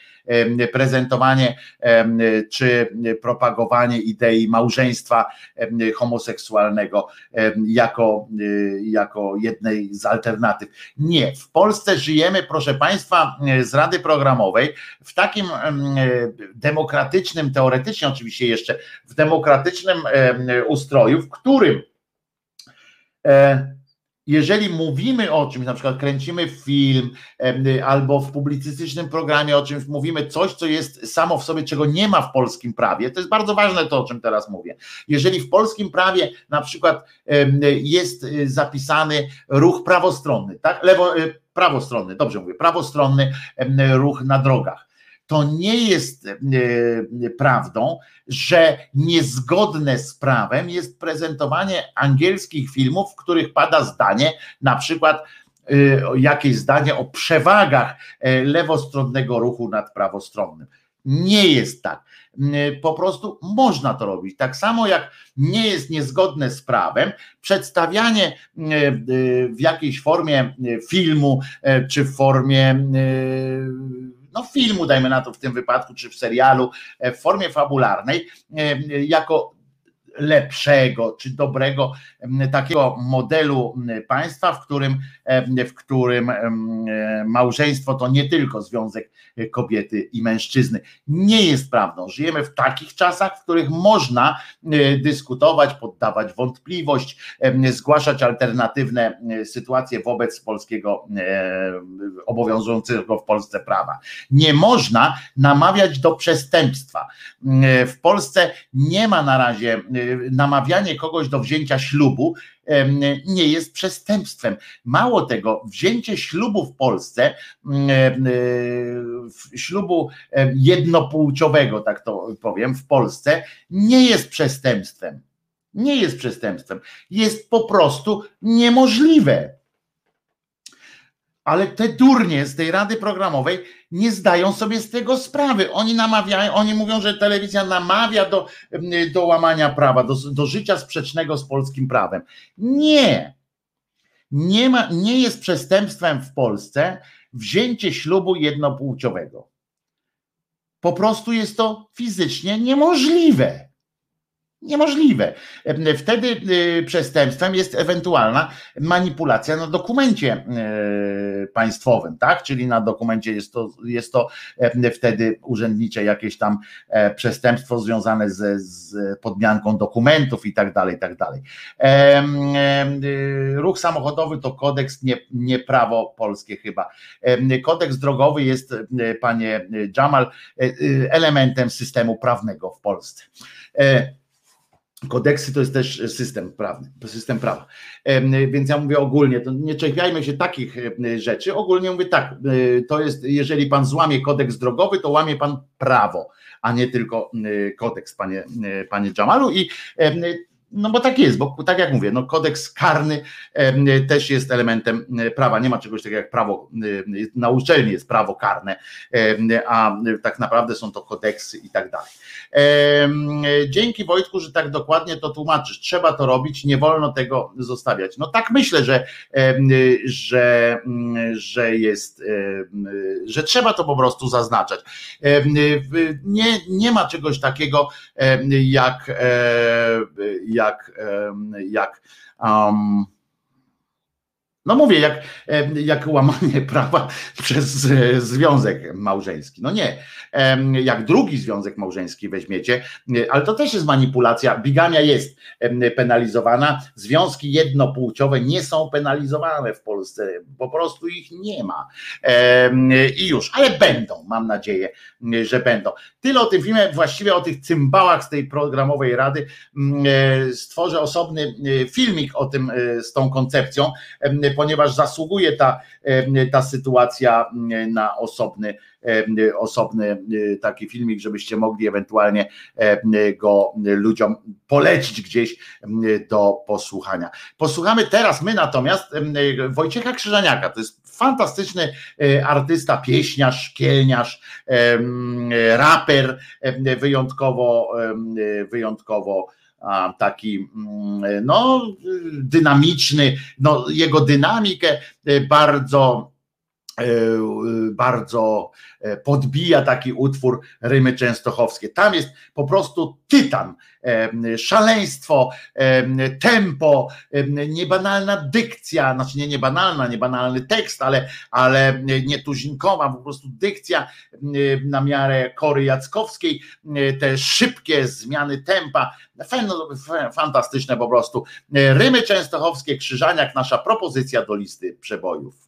prezentowanie czy propagowanie idei małżeństwa homoseksualnego jako, jako jednej z alternatyw. Nie, w Polsce żyjemy, proszę Państwa, z Rady Programowej w takim demokratycznym, teoretycznie oczywiście jeszcze, w demokratycznym ustroju, w którym e, jeżeli mówimy o czymś, na przykład kręcimy film albo w publicystycznym programie o czymś mówimy coś, co jest samo w sobie, czego nie ma w polskim prawie, to jest bardzo ważne to, o czym teraz mówię. Jeżeli w polskim prawie na przykład jest y, zapisany ruch prawostronny, tak? Lewo, y, prawostronny, dobrze mówię, prawostronny ruch na drogach to nie jest e, prawdą, że niezgodne z prawem jest prezentowanie angielskich filmów, w których pada zdanie, na przykład e, jakieś zdanie o przewagach e, lewostronnego ruchu nad prawostronnym. Nie jest tak. Po prostu można to robić. Tak samo jak nie jest niezgodne z prawem przedstawianie w jakiejś formie filmu czy w formie no filmu, dajmy na to w tym wypadku, czy w serialu, e, w formie fabularnej, e, jako lepszego czy dobrego takiego modelu państwa, w którym, w którym małżeństwo to nie tylko związek kobiety i mężczyzny. Nie jest prawdą. Żyjemy w takich czasach, w których można e, dyskutować, poddawać wątpliwość, zgłaszać alternatywne sytuacje wobec polskiego e, obowiązującego w Polsce prawa. Nie można namawiać do przestępstwa. W Polsce nie ma na razie namawianie kogoś do wzięcia ślubu nie jest przestępstwem. Mało tego, wzięcie ślubu w Polsce, ślubu jednopłciowego, tak to powiem, w Polsce, nie jest przestępstwem. Nie jest przestępstwem. Jest po prostu niemożliwe ale te durnie z tej rady programowej nie zdają sobie z tego sprawy. Oni namawiają, oni mówią, że telewizja namawia do, do łamania prawa, do, do życia sprzecznego z polskim prawem. Nie. Nie, ma, nie jest przestępstwem w Polsce wzięcie ślubu jednopłciowego. Po prostu jest to fizycznie niemożliwe. Niemożliwe. Wtedy y, przestępstwem jest ewentualna manipulacja na dokumencie y, państwowym, tak? Czyli na dokumencie jest to, jest to wtedy urzędnicze jakieś tam e, przestępstwo związane z, z podmianką dokumentów i tak dalej, i tak dalej. Ruch samochodowy to kodeks, nie, nie prawo polskie chyba. Kodeks drogowy jest, panie Jamal, elementem systemu prawnego w Polsce. Kodeksy to jest też system prawny, system prawa. Więc ja mówię ogólnie, to nie czepiajmy się takich rzeczy. Ogólnie mówię tak, to jest, jeżeli pan złamie kodeks drogowy, to łamie pan prawo, a nie tylko kodeks, panie, panie Jamalu. I no bo tak jest, bo tak jak mówię, no kodeks karny też jest elementem prawa. Nie ma czegoś takiego jak prawo, na uczelni jest prawo karne, a tak naprawdę są to kodeksy i tak dalej. Dzięki Wojtku, że tak dokładnie to tłumaczysz. Trzeba to robić, nie wolno tego zostawiać. No tak myślę, że, że, że jest, że trzeba to po prostu zaznaczać. Nie, nie ma czegoś takiego jak, jak, jak um, no mówię, jak, jak łamanie prawa przez e, związek małżeński. No nie, jak drugi związek małżeński weźmiecie, e, ale to też jest manipulacja. Bigamia jest penalizowana, związki jednopłciowe nie są penalizowane w Polsce, po prostu ich nie ma. I już, ale będą, mam nadzieję, że będą. Tyle o tym filmie, właściwie o tych cymbałach z tej programowej rady. E, stworzę osobny filmik o tym, z tą koncepcją ponieważ zasługuje ta, ta sytuacja na osobny, osobny taki filmik, żebyście mogli ewentualnie go ludziom polecić gdzieś do posłuchania. Posłuchamy teraz my natomiast Wojciecha Krzyżaniaka, to jest fantastyczny artysta, pieśniarz, kielniarz, raper, wyjątkowo, wyjątkowo taki mm, no, dynamiczny, no, jego dynamikę e, bardzo bardzo e, podbija taki utwór Rymy Częstochowskie. Tam jest po prostu tytan szaleństwo, tempo, niebanalna dykcja, znaczy nie niebanalna, niebanalny tekst, ale, ale nietuzinkowa, po prostu dykcja na miarę Kory Jackowskiej, te szybkie zmiany tempa, fantastyczne po prostu. Rymy Częstochowskie, Krzyżaniak, nasza propozycja do listy przebojów.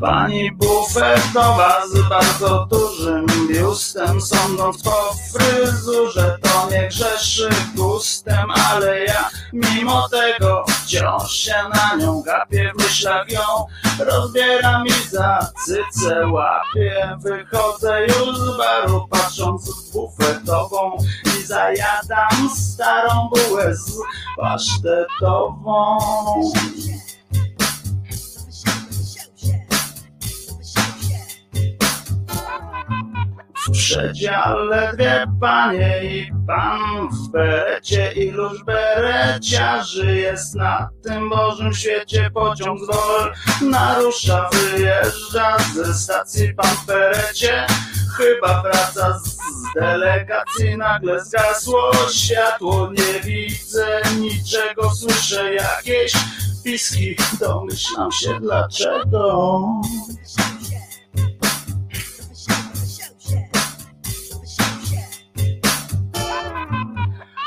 Pani bufetowa z bardzo dużym biustem. Sądząc po fryzurze to nie grzeszy gustem Ale ja mimo tego wciąż się na nią gapię. W myślach ją rozbieram i za cyce łapię. Wychodzę już z baru patrząc w bufetową I zajadam starą bułę z pasztetową w przedziale dwie panie i pan w berecie iluż bereciarzy jest na tym Bożym świecie pociąg z dol narusza, wyjeżdża ze stacji pan w berecie chyba wraca z delegacji nagle zgasło. Światło nie widzę niczego słyszę jakieś piski. Domyślam się dlaczego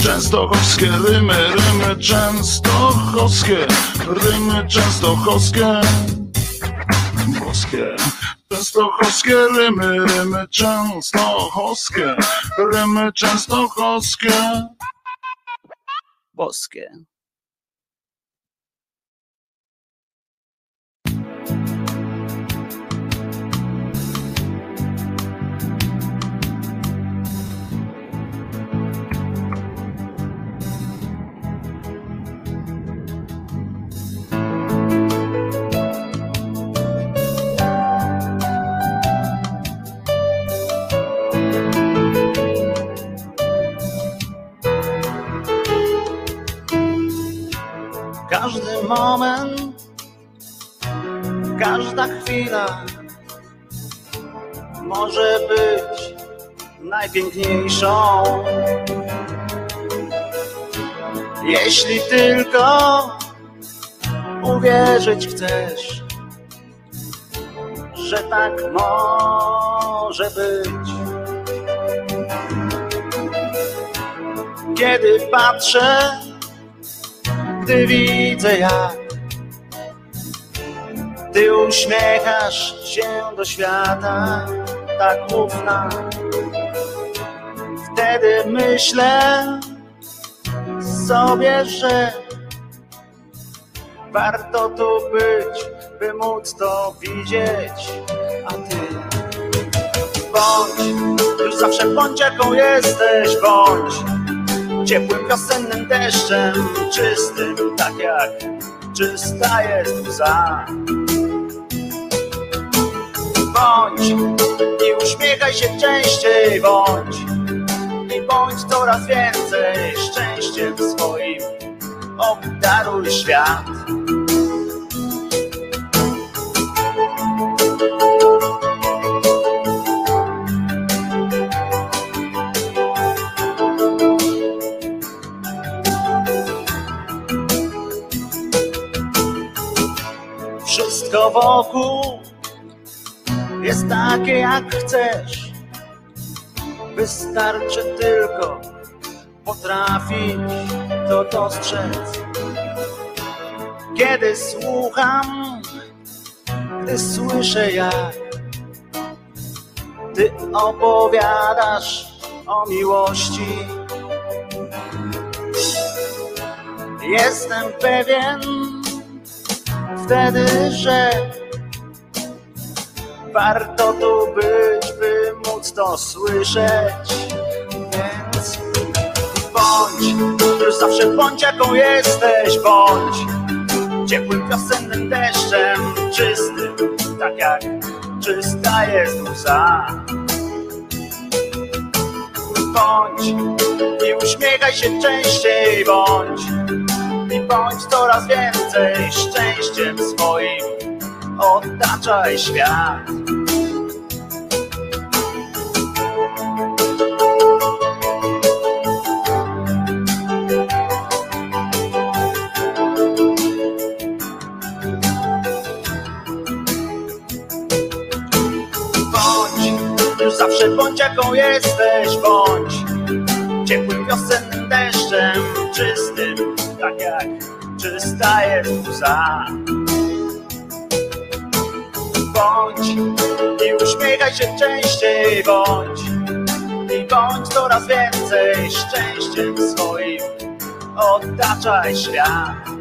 Częstochowskie rymy, rymy częstochowskie, rymy częstochowskie, boskie. Częstochowskie rymy, rymy częstochowskie, rymy częstochowskie, boskie. Każdy moment, każda chwila może być najpiękniejszą. Jeśli tylko uwierzyć chcesz, że tak może być. Kiedy patrzę gdy widzę jak ty uśmiechasz się do świata tak ufna. Wtedy myślę sobie, że warto tu być, by móc to widzieć, a ty bądź, już zawsze bądź jaką jesteś, bądź ciepłym wiosennym deszczem, czystym, tak jak czysta jest łza. Bądź i uśmiechaj się częściej, bądź i bądź coraz więcej szczęściem swoim obdaruj świat. Wszystko wokół jest takie jak chcesz. Wystarczy tylko potrafić to dostrzec. Kiedy słucham, gdy słyszę jak ty opowiadasz o miłości. Jestem pewien, wtedy, że warto tu być, by móc to słyszeć. Więc bądź, już zawsze bądź jaką jesteś, bądź ciepłym wiosennym deszczem, czystym, tak jak czysta jest łza. Bądź i uśmiechaj się częściej, bądź i bądź coraz więcej szczęściem swoim. Otaczaj świat. Zawsze bądź jaką jesteś, bądź. Ciepłym wiosennym deszczem, czystym, tak jak czysta jest łza. Bądź i uśmiechaj się częściej, bądź i bądź coraz więcej szczęściem swoim otaczaj świat.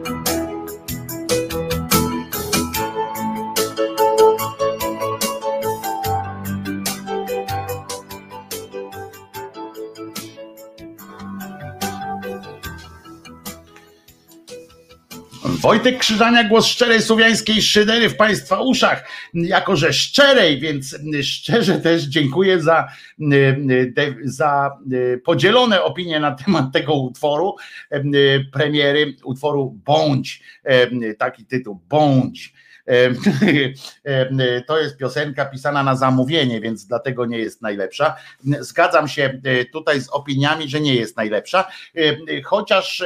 Wojtek Krzyżania, głos szczerej słowiańskiej szydery w Państwa uszach, jako że szczerej, więc szczerze też dziękuję za, za podzielone opinie na temat tego utworu, premiery utworu Bądź, taki tytuł Bądź to jest piosenka pisana na zamówienie, więc dlatego nie jest najlepsza. Zgadzam się e, tutaj z opiniami, że nie jest najlepsza, chociaż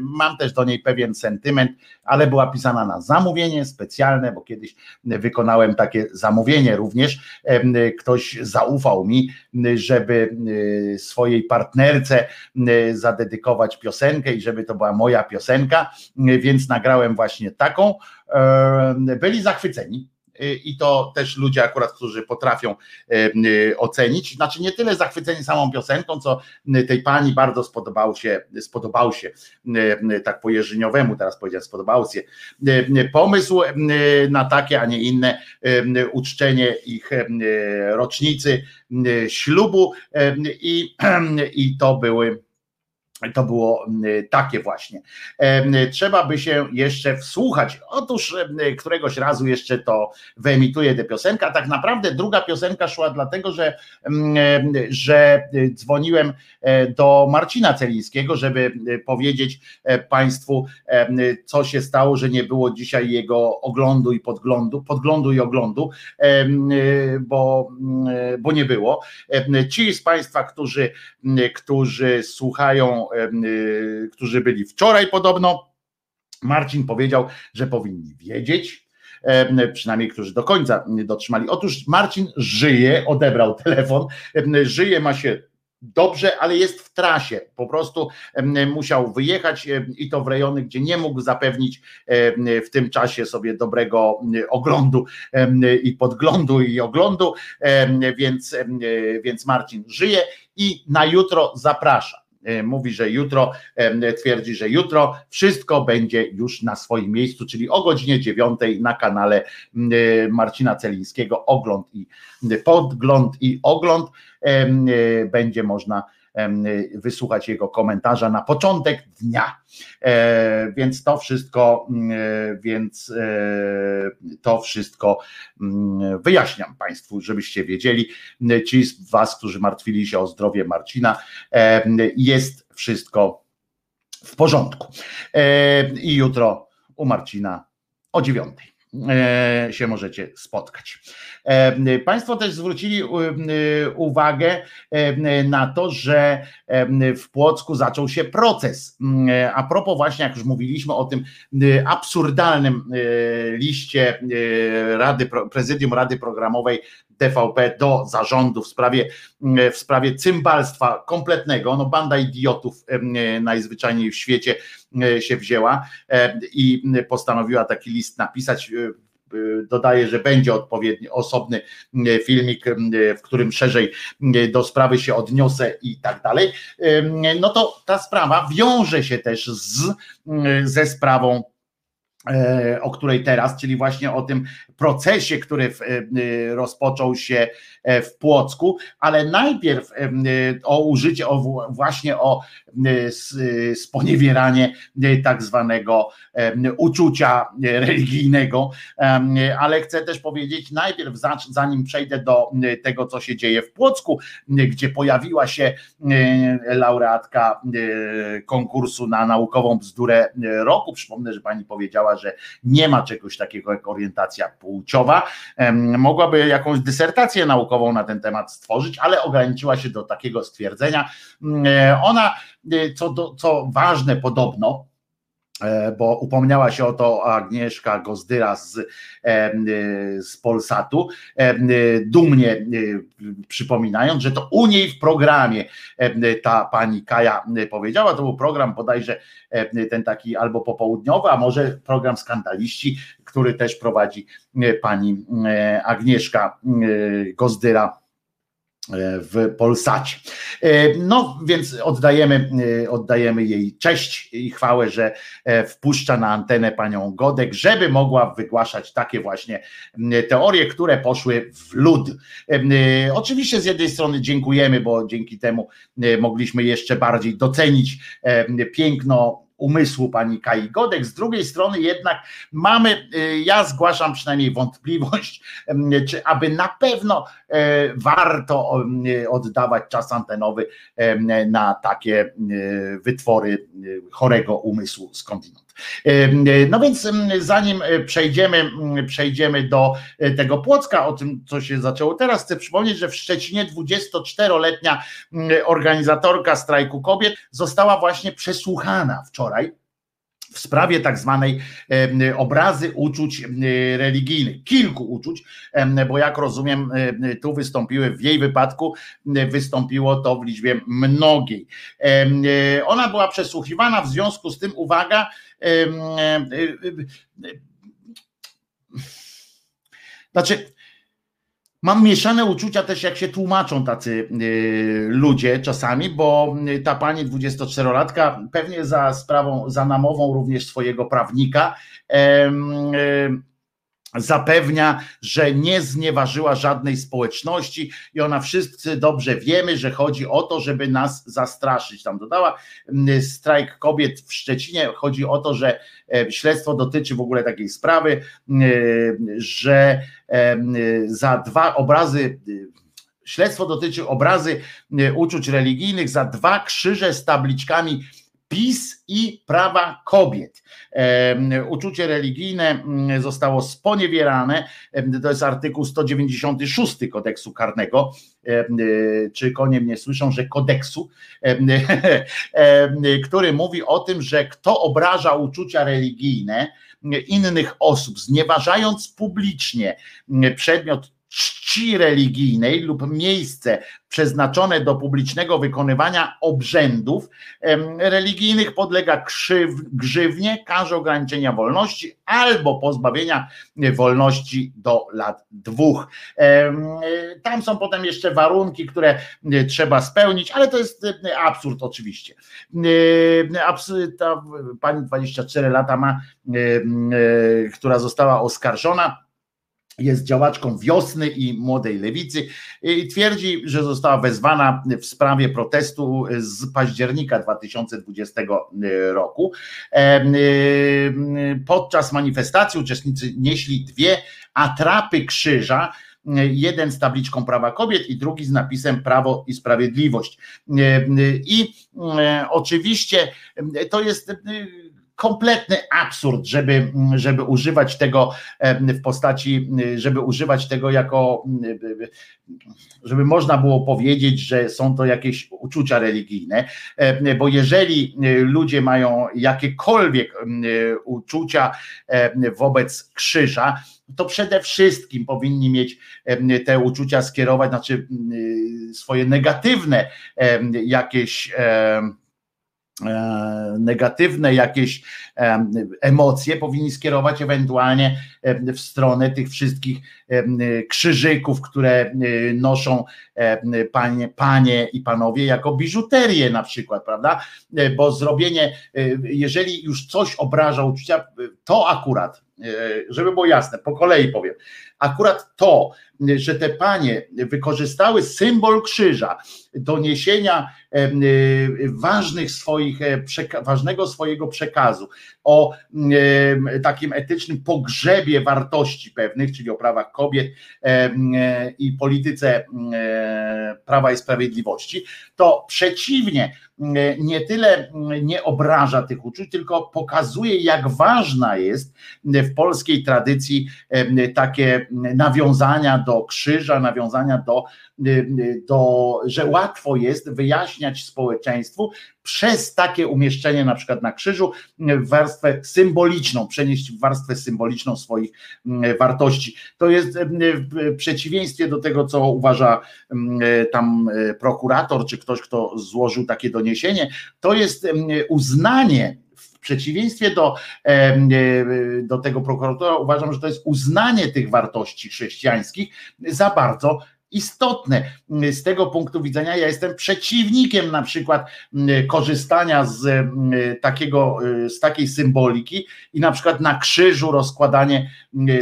mam też do niej pewien sentyment, ale była pisana na zamówienie specjalne, bo kiedyś wykonałem takie zamówienie również. Ktoś zaufał mi, żeby e, swojej partnerce zadedykować piosenkę i żeby to była moja piosenka, więc nagrałem właśnie taką byli zachwyceni. Y, I to też ludzie akurat, którzy potrafią y, ocenić. Znaczy nie tyle zachwyceni samą piosenką, co tej pani bardzo spodobał się, spodobał się tak po Jerzyniowemu, teraz powiedziałem, spodobał się pomysł na takie, a nie inne uczczenie ich rocznicy ślubu i, i to były to było mm, takie właśnie. Trzeba by się jeszcze wsłuchać. Otóż któregoś razu jeszcze to wyemituję tę piosenkę, a tak naprawdę druga piosenka szła dlatego, że, że dzwoniłem e, do Marcina Celińskiego, żeby e, powiedzieć e, Państwu, co się stało, że nie było dzisiaj jego oglądu i podglądu, podglądu i oglądu, bo, bo nie było. Ci z Państwa, którzy, którzy słuchają Y, którzy byli wczoraj podobno. Marcin powiedział, że powinni wiedzieć, przynajmniej którzy do końca dotrzymali. Otóż Marcin żyje, odebrał telefon, żyje, ma się dobrze, ale jest w trasie. Po prostu musiał wyjechać i to w rejony, gdzie nie mógł zapewnić w tym czasie sobie dobrego oglądu i podglądu i oglądu, więc, więc Marcin żyje i na jutro zaprasza. E, mówi, że jutro, e, twierdzi, że jutro wszystko będzie już na swoim miejscu, czyli o godzinie 9 na kanale e, Marcina Celińskiego ogląd i podgląd i ogląd będzie można wysłuchać jego komentarza na początek dnia. E, więc to wszystko, mm, e, więc e, to wszystko mm, wyjaśniam Państwu, żebyście wiedzieli. Ci z Was, którzy martwili się o zdrowie Marcina, jest wszystko w porządku. I jutro u Marcina o dziewiątej. E, się możecie spotkać. E, państwo też zwrócili e, uwagę na to, że w Płocku zaczął się proces. A propos właśnie, jak już mówiliśmy o tym absurdalnym liście Rady, Prezydium Rady Programowej TVP do zarządu w sprawie, w sprawie cymbalstwa kompletnego, no banda idiotów najzwyczajniej w świecie się wzięła i postanowiła taki list napisać dodaję, że będzie odpowiedni osobny filmik, w którym szerzej do sprawy się odniosę i tak dalej, no to ta sprawa wiąże się też z, ze sprawą E, o której teraz, czyli właśnie o tym procesie, który w, e, rozpoczął się e, w Płocku, ale najpierw o użycie, o właśnie o sponiewieranie tak zwanego uczucia religijnego, ale chcę też powiedzieć najpierw, zanim przejdę do tego, co się dzieje w Płocku, gdzie pojawiła się laureatka konkursu na naukową bzdurę roku. Przypomnę, że pani powiedziała, że nie ma czegoś takiego jak orientacja płciowa. Mogłaby jakąś dysertację naukową na ten temat stworzyć, ale ograniczyła się do takiego stwierdzenia. E, ona, e, co, do, co ważne, podobno, bo upomniała się o to Agnieszka Gozdyra z, e, z Polsatu, e, dumnie przypominając, że to u niej w programie ta pani Kaja powiedziała, to był program bodajże ten taki albo popołudniowy, a może program skandaliści, który też prowadzi pani Agnieszka Gozdyra E, w Polsacie. E, no więc oddajemy, e, oddajemy jej cześć i chwałę, że wpuszcza na antenę panią Godek, żeby mogła wygłaszać takie właśnie teorie, które poszły w lud. Oczywiście z jednej strony dziękujemy, bo dzięki temu mogliśmy jeszcze bardziej docenić piękno umysłu pani Kai Godek. Z drugiej strony jednak mamy, ja zgłaszam przynajmniej wątpliwość, czy aby na pewno warto oddawać czas antenowy na takie wytwory chorego umysłu skądinąd. No więc zanim przejdziemy, przejdziemy do tego Płocka, o tym co się zaczęło teraz, chcę przypomnieć, że w Szczecinie 24-letnia organizatorka strajku kobiet została właśnie przesłuchana wczoraj w sprawie tak zwanej obrazy uczuć religijnych, kilku uczuć, bo jak rozumiem, tu wystąpiły, w jej wypadku wystąpiło to w liczbie mnogiej. Ona była przesłuchiwana, w związku z tym, uwaga, znaczy, Mam mieszane uczucia też, jak się tłumaczą tacy y, ludzie czasami, bo ta pani 24-latka pewnie za sprawą, za namową również swojego prawnika. Y, zapewnia, że nie znieważyła żadnej społeczności i ona wszyscy dobrze wiemy, że chodzi o to, żeby nas zastraszyć. Tam dodała strajk kobiet w Szczecinie. Chodzi o to, że e, śledztwo dotyczy w ogóle takiej sprawy, e, że e, za dwa obrazy Śledztwo dotyczy obrazy uczuć religijnych za dwa krzyże z tabliczkami PiS i prawa kobiet. Uczucie religijne mm, zostało sponiewierane, to jest artykuł 196 kodeksu karnego, czy konie mnie słyszą, że kodeksu, który mówi o tym, że kto obraża uczucia religijne innych osób, znieważając publicznie przedmiot czci religijnej lub miejsce przeznaczone do publicznego wykonywania obrzędów religijnych podlega krzyw, grzywnie, karze ograniczenia wolności albo pozbawienia wolności do lat dwóch. Tam są potem jeszcze warunki, które trzeba spełnić, ale to jest absurd oczywiście. Ta pani 24 lata ma, która została oskarżona jest działaczką wiosny i młodej lewicy i twierdzi, że została wezwana w sprawie protestu z października 2020 roku. Podczas manifestacji uczestnicy nieśli dwie atrapy krzyża, jeden z tabliczką prawa kobiet i drugi z napisem prawo i sprawiedliwość. I oczywiście to jest kompletny absurd, żeby, żeby używać tego w postaci, żeby używać tego jako, żeby można było powiedzieć, że są to jakieś uczucia religijne, bo jeżeli ludzie mają jakiekolwiek uczucia wobec krzyża, to przede wszystkim powinni mieć te uczucia skierować, znaczy swoje negatywne jakieś E, negatywne jakieś e, emocje powinni skierować ewentualnie w stronę tych wszystkich krzyżyków, które noszą panie, panie i panowie jako biżuterię na przykład, prawda? E, bo zrobienie, jeżeli już coś obraża uczucia, to akurat, żeby było jasne, po kolei powiem, akurat to, że te panie wykorzystały symbol krzyża do niesienia ważnych swoich, e, ważnego swojego przekazu o takim etycznym pogrzebie wartości pewnych, czyli o prawach kobiet i polityce prawa i sprawiedliwości, to przeciwnie, nie tyle nie obraża tych uczuć, tylko pokazuje, jak ważna jest w polskiej tradycji takie nawiązania do krzyża, nawiązania do, do że łatwo jest wyjaśniać społeczeństwu przez takie umieszczenie na przykład na krzyżu w warstwę symboliczną, przenieść w warstwę symboliczną swoich wartości. To jest w przeciwieństwie do tego, co uważa tam prokurator, czy ktoś, kto złożył takie doniesienie, to jest uznanie w przeciwieństwie do, do tego prokuratora, uważam, że to jest uznanie tych wartości chrześcijańskich za bardzo istotne. Z tego punktu widzenia ja jestem przeciwnikiem na przykład korzystania z takiego, z takiej symboliki i na przykład na krzyżu rozkładanie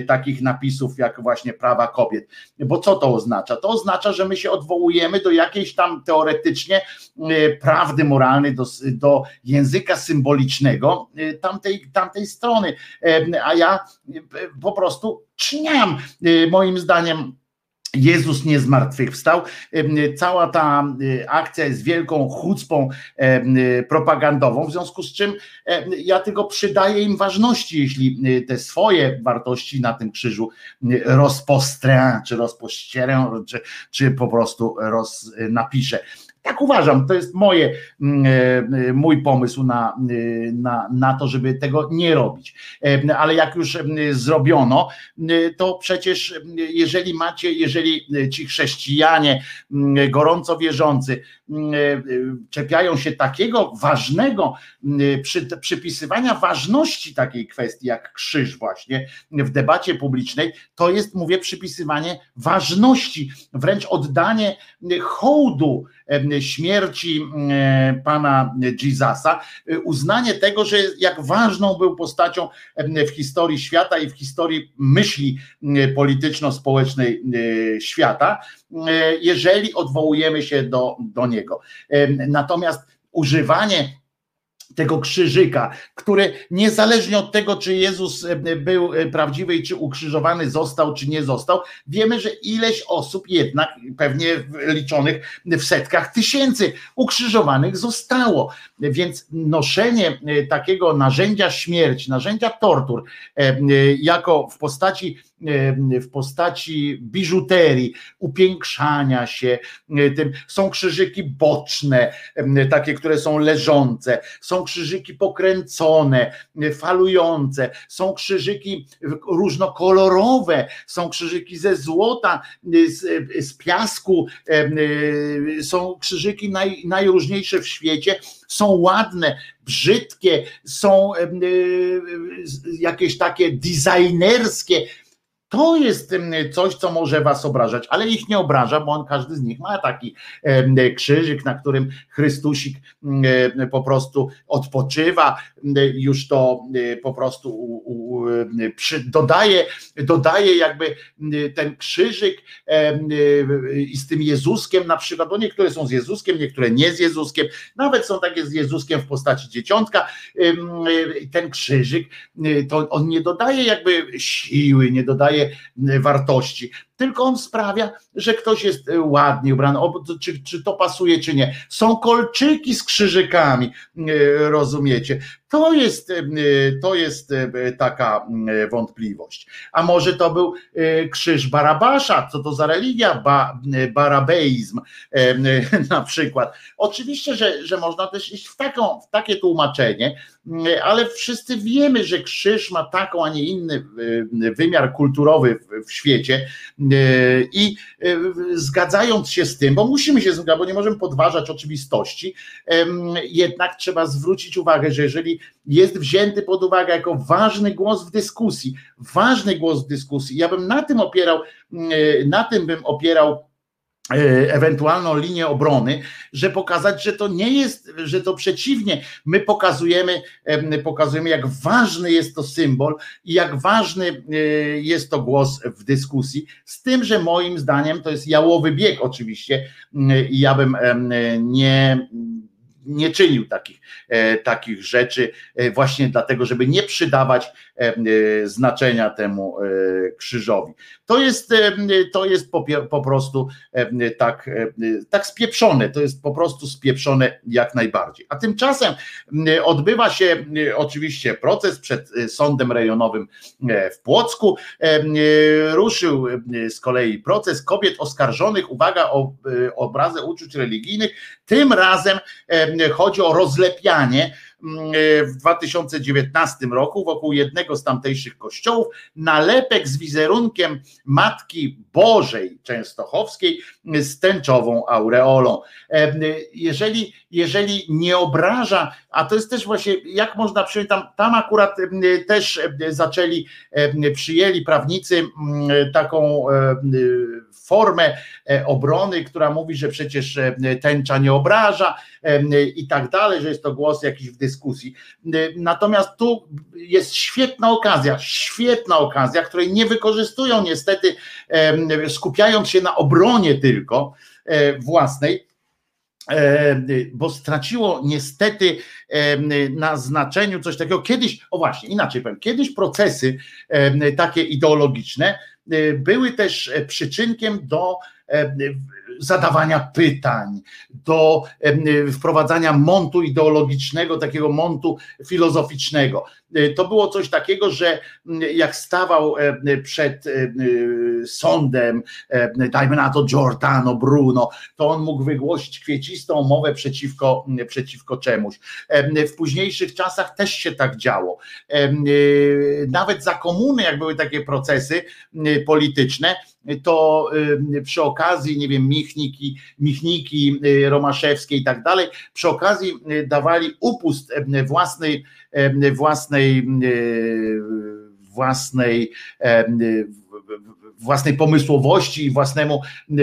takich napisów jak właśnie prawa kobiet. Bo co to oznacza? To oznacza, że my się odwołujemy do jakiejś tam teoretycznie prawdy moralnej, do, do języka symbolicznego tamtej, tamtej strony. A ja po prostu czniam. Moim zdaniem Jezus nie zmartwychwstał. Cała ta akcja jest wielką chucpą propagandową, w związku z czym ja tylko przydaję im ważności, jeśli te swoje wartości na tym krzyżu rozpostrę, czy rozpościerę, czy, czy po prostu roz, napiszę. Tak uważam, to jest moje, mm, e, mój pomysł na, e, na, na to, żeby tego nie robić. E, ale jak już zrobiono, to przecież jeżeli macie, jeżeli ci chrześcijanie gorąco wierzący czepiają się takiego ważnego, przy, przypisywania ważności takiej kwestii jak krzyż właśnie w debacie publicznej, to jest, mówię, przypisywanie ważności, wręcz oddanie hołdu śmierci pana Jezusa, uznanie tego, że jak ważną był postacią w historii świata i w historii myśli polityczno-społecznej świata, jeżeli odwołujemy się do, do niego. Natomiast używanie tego krzyżyka, który niezależnie od tego, czy Jezus e, był e, prawdziwy i czy ukrzyżowany został, czy nie został, wiemy, że ileś osób jednak, pewnie liczonych w setkach tysięcy ukrzyżowanych zostało. Więc noszenie e, takiego narzędzia śmierci, narzędzia tortur, jako w postaci w postaci biżuterii, upiększania się tym. Są krzyżyki boczne, takie, które są leżące, są krzyżyki pokręcone, falujące, są krzyżyki różnokolorowe, są krzyżyki ze złota, z, z piasku, są krzyżyki naj, najróżniejsze w świecie, są ładne, brzydkie, są jakieś takie designerskie, to jest coś, co może was obrażać, ale ich nie obraża, bo on każdy z nich ma taki krzyżyk, na którym Chrystusik po prostu odpoczywa, już to po prostu dodaje, dodaje jakby ten krzyżyk i z tym Jezuskiem na przykład, bo niektóre są z Jezuskiem, niektóre nie z Jezuskiem, nawet są takie z Jezuskiem w postaci dzieciątka, ten krzyżyk, to on nie dodaje jakby siły, nie dodaje daje wartości tylko on sprawia, że ktoś jest e, ładnie ubrany, czy, czy to pasuje, czy nie. Są kolczyki z krzyżykami, e, rozumiecie? To jest, e, to jest taka wątpliwość. A może to był krzyż Barabasza? Co to za religia? Ba, barabeizm na przykład. Oczywiście, że, że można też iść w, taką, w takie tłumaczenie, ale wszyscy wiemy, że krzyż ma taką, a nie inny wymiar kulturowy w świecie, E, I e, zgadzając się z tym, bo musimy się zgadzać, bo nie możemy podważać oczywistości, jednak trzeba zwrócić uwagę, że jeżeli jest wzięty pod uwagę jako ważny głos w dyskusji, ważny głos w dyskusji, ja bym na tym opierał, e, na tym bym opierał E, ewentualną linię obrony, że pokazać, że to nie jest, że to przeciwnie, my pokazujemy, pokazujemy jak ważny jest to symbol i jak ważny e, jest to głos w dyskusji, z tym, że moim zdaniem to jest jałowy bieg oczywiście i ja bym nie nie czynił takich, e, takich rzeczy, właśnie dlatego, żeby nie przydawać znaczenia temu krzyżowi. To jest, to jest po, po prostu tak, tak spieprzone, to jest po prostu spieprzone jak najbardziej. A tymczasem odbywa się oczywiście proces przed e, sądem rejonowym e, w Płocku. Ruszył z kolei proces kobiet oskarżonych, uwaga, o obrazę uczuć religijnych. Tym razem chodzi o rozlepianie w 2019 roku wokół jednego z tamtejszych kościołów nalepek z wizerunkiem Matki Bożej Częstochowskiej z tęczową aureolą. Jeżeli, jeżeli nie obraża, a to jest też właśnie, jak można przyjąć, tam, tam akurat też zaczęli, przyjęli prawnicy taką formę e, obrony, która mówi, że przecież e, tęcza nie obraża e, i tak dalej, że jest to głos jakiś w dyskusji. Natomiast tu jest świetna okazja, świetna okazja, której nie wykorzystują niestety, skupiając się na obronie tylko własnej, bo straciło niestety na znaczeniu coś takiego. Kiedyś, o właśnie, inaczej powiem, kiedyś procesy takie ideologiczne były też przyczynkiem do zadawania pytań, do wprowadzania montu ideologicznego, takiego montu filozoficznego. E, to było coś takiego, że jak stawał przed sądem, dajmy na to Giordano Bruno, to on mógł wygłosić kwiecistą mowę przeciwko, przeciwko czemuś. W późniejszych czasach też się tak działo. Nawet za komuny, jak były takie procesy polityczne, to przy okazji, nie wiem, Michniki, Michniki y, Romaszewskie i tak dalej, przy okazji y, dawali upust własnej, własnej, y, własnej własnej pomysłowości i własnemu,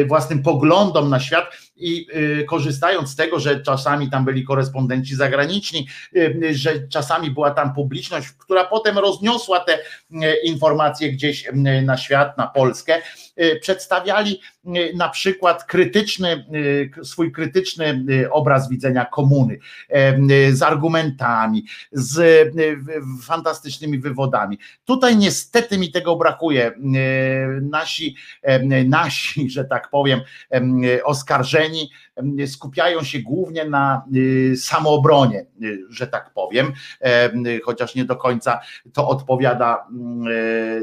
własnym poglądom na świat i korzystając z tego, że czasami tam byli korespondenci zagraniczni, że czasami była tam publiczność, która potem rozniosła te informacje gdzieś na świat, na Polskę, Y, przedstawiali y, na przykład krytyczny, y, swój krytyczny obraz widzenia komuny z argumentami, z fantastycznymi wywodami. Tutaj niestety mi tego brakuje. Nasi, nasi, że tak powiem, oskarżeni przestrzeni skupiają się głównie na samoobronie, że tak powiem, chociaż nie do końca to odpowiada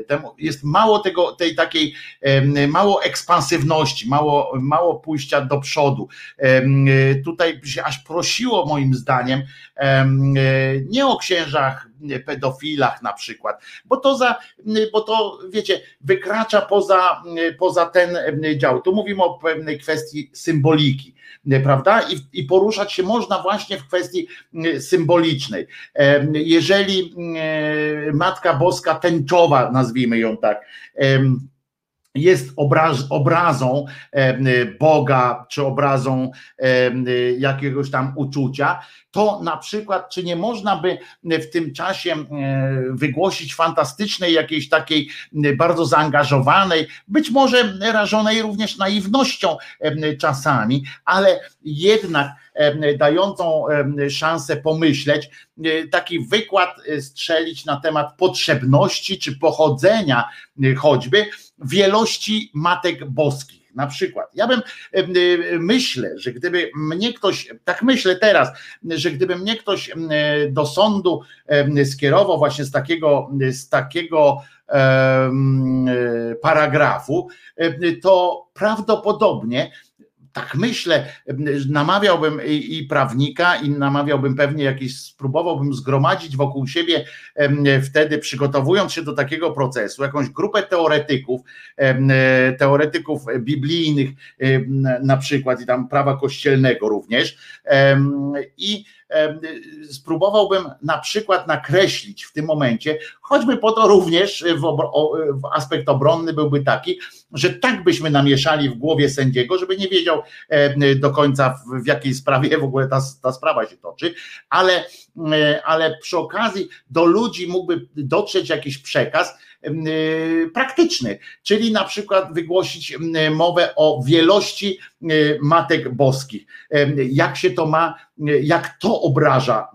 temu. Jest mało tego, tej takiej mało ekspansywności, mało, mało pójścia do przodu. Tutaj się aż prosiło moim zdaniem nie o księżach pedofilach na przykład, bo to za, bo to wiecie, wykracza poza, poza ten dział. Tu mówimy o pewnej kwestii symboliki, prawda? I, I poruszać się można właśnie w kwestii symbolicznej. Jeżeli Matka Boska tęczowa, nazwijmy ją tak, jest obraz, obrazą Boga, czy obrazą jakiegoś tam uczucia, to na przykład, czy nie można by w tym czasie wygłosić fantastycznej, jakiejś takiej bardzo zaangażowanej, być może rażonej również naiwnością czasami, ale jednak dającą szansę pomyśleć, taki wykład strzelić na temat potrzebności czy pochodzenia choćby wielości matek boskich. Na przykład, ja bym myślę, że gdyby mnie ktoś, tak myślę teraz, że gdyby mnie ktoś do sądu skierował właśnie z takiego, z takiego paragrafu, to prawdopodobnie tak myślę, namawiałbym i, i, prawnika, i namawiałbym pewnie jakieś, spróbowałbym zgromadzić wokół siebie wtedy, przygotowując się do takiego procesu, jakąś grupę teoretyków, teoretyków biblijnych na przykład i tam prawa kościelnego również i spróbowałbym na przykład nakreślić w tym momencie, choćby po to również w aspekt obronny byłby taki, że tak byśmy namieszali w głowie sędziego, żeby nie wiedział do końca w, jakiej sprawie w ogóle ta, ta sprawa się toczy, ale, ale przy okazji do ludzi mógłby dotrzeć jakiś przekaz, Y, praktyczny, czyli na przykład wygłosić mowę o wielości matek boskich. Jak się to ma, jak to obraża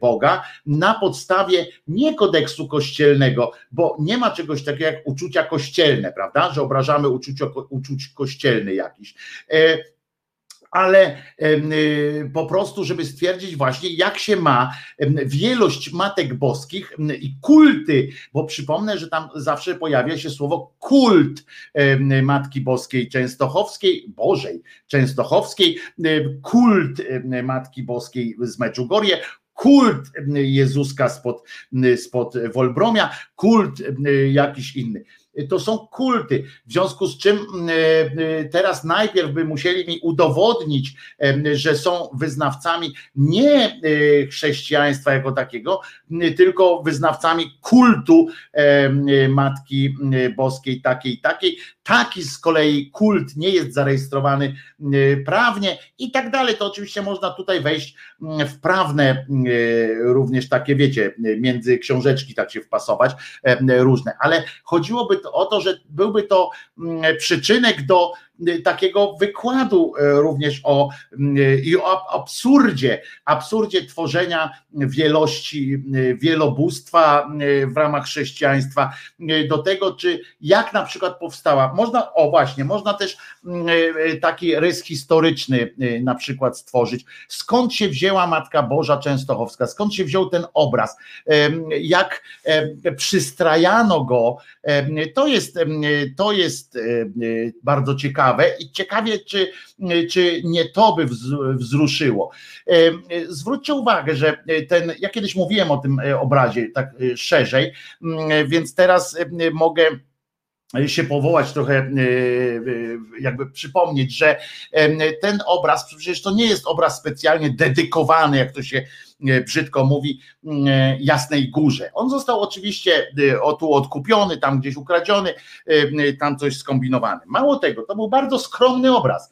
Boga na podstawie nie kodeksu kościelnego, bo nie ma czegoś takiego jak uczucia kościelne, prawda, że obrażamy uczucia, uczuć kościelny jakiś. E, ale y, po prostu, żeby stwierdzić właśnie, jak się ma wielość matek boskich i kulty, bo przypomnę, że tam zawsze pojawia się słowo kult Matki Boskiej Częstochowskiej, Bożej Częstochowskiej, kult Matki Boskiej z Meczugorie, kult Jezuska spod, spod Wolbromia, kult jakiś inny to są kulty. W związku z czym teraz najpierw by musieli mi udowodnić, że są wyznawcami nie chrześcijaństwa jako takiego, tylko wyznawcami kultu Matki Boskiej takiej, takiej. Taki z kolei kult nie jest zarejestrowany prawnie i tak dalej. To oczywiście można tutaj wejść w prawne również takie, wiecie, między książeczki tak się wpasować różne, ale chodziłoby o to, że byłby to przyczynek do takiego wykładu e, również o, i o absurdzie, absurdzie tworzenia wielości, wielobóstwa w ramach chrześcijaństwa, do tego, czy jak na przykład powstała, można, o właśnie, można też e, taki rys historyczny e, na przykład stworzyć, skąd się wzięła Matka Boża Częstochowska, skąd się wziął ten obraz, jak przystrajano go, to jest, to jest bardzo ciekawe, ciekawe i ciekawie, czy, czy nie to by wzruszyło. Zwróćcie uwagę, że ten, ja kiedyś mówiłem o tym e, obrazie tak e, szerzej, więc teraz mogę się powołać trochę, jakby przypomnieć, że ten obraz, przecież to nie jest obraz specjalnie dedykowany, jak to się E, brzydko mówi, e, Jasnej Górze. On został oczywiście e, o tu odkupiony, tam gdzieś ukradziony, tam coś skombinowany. Mało tego, to był bardzo skromny obraz.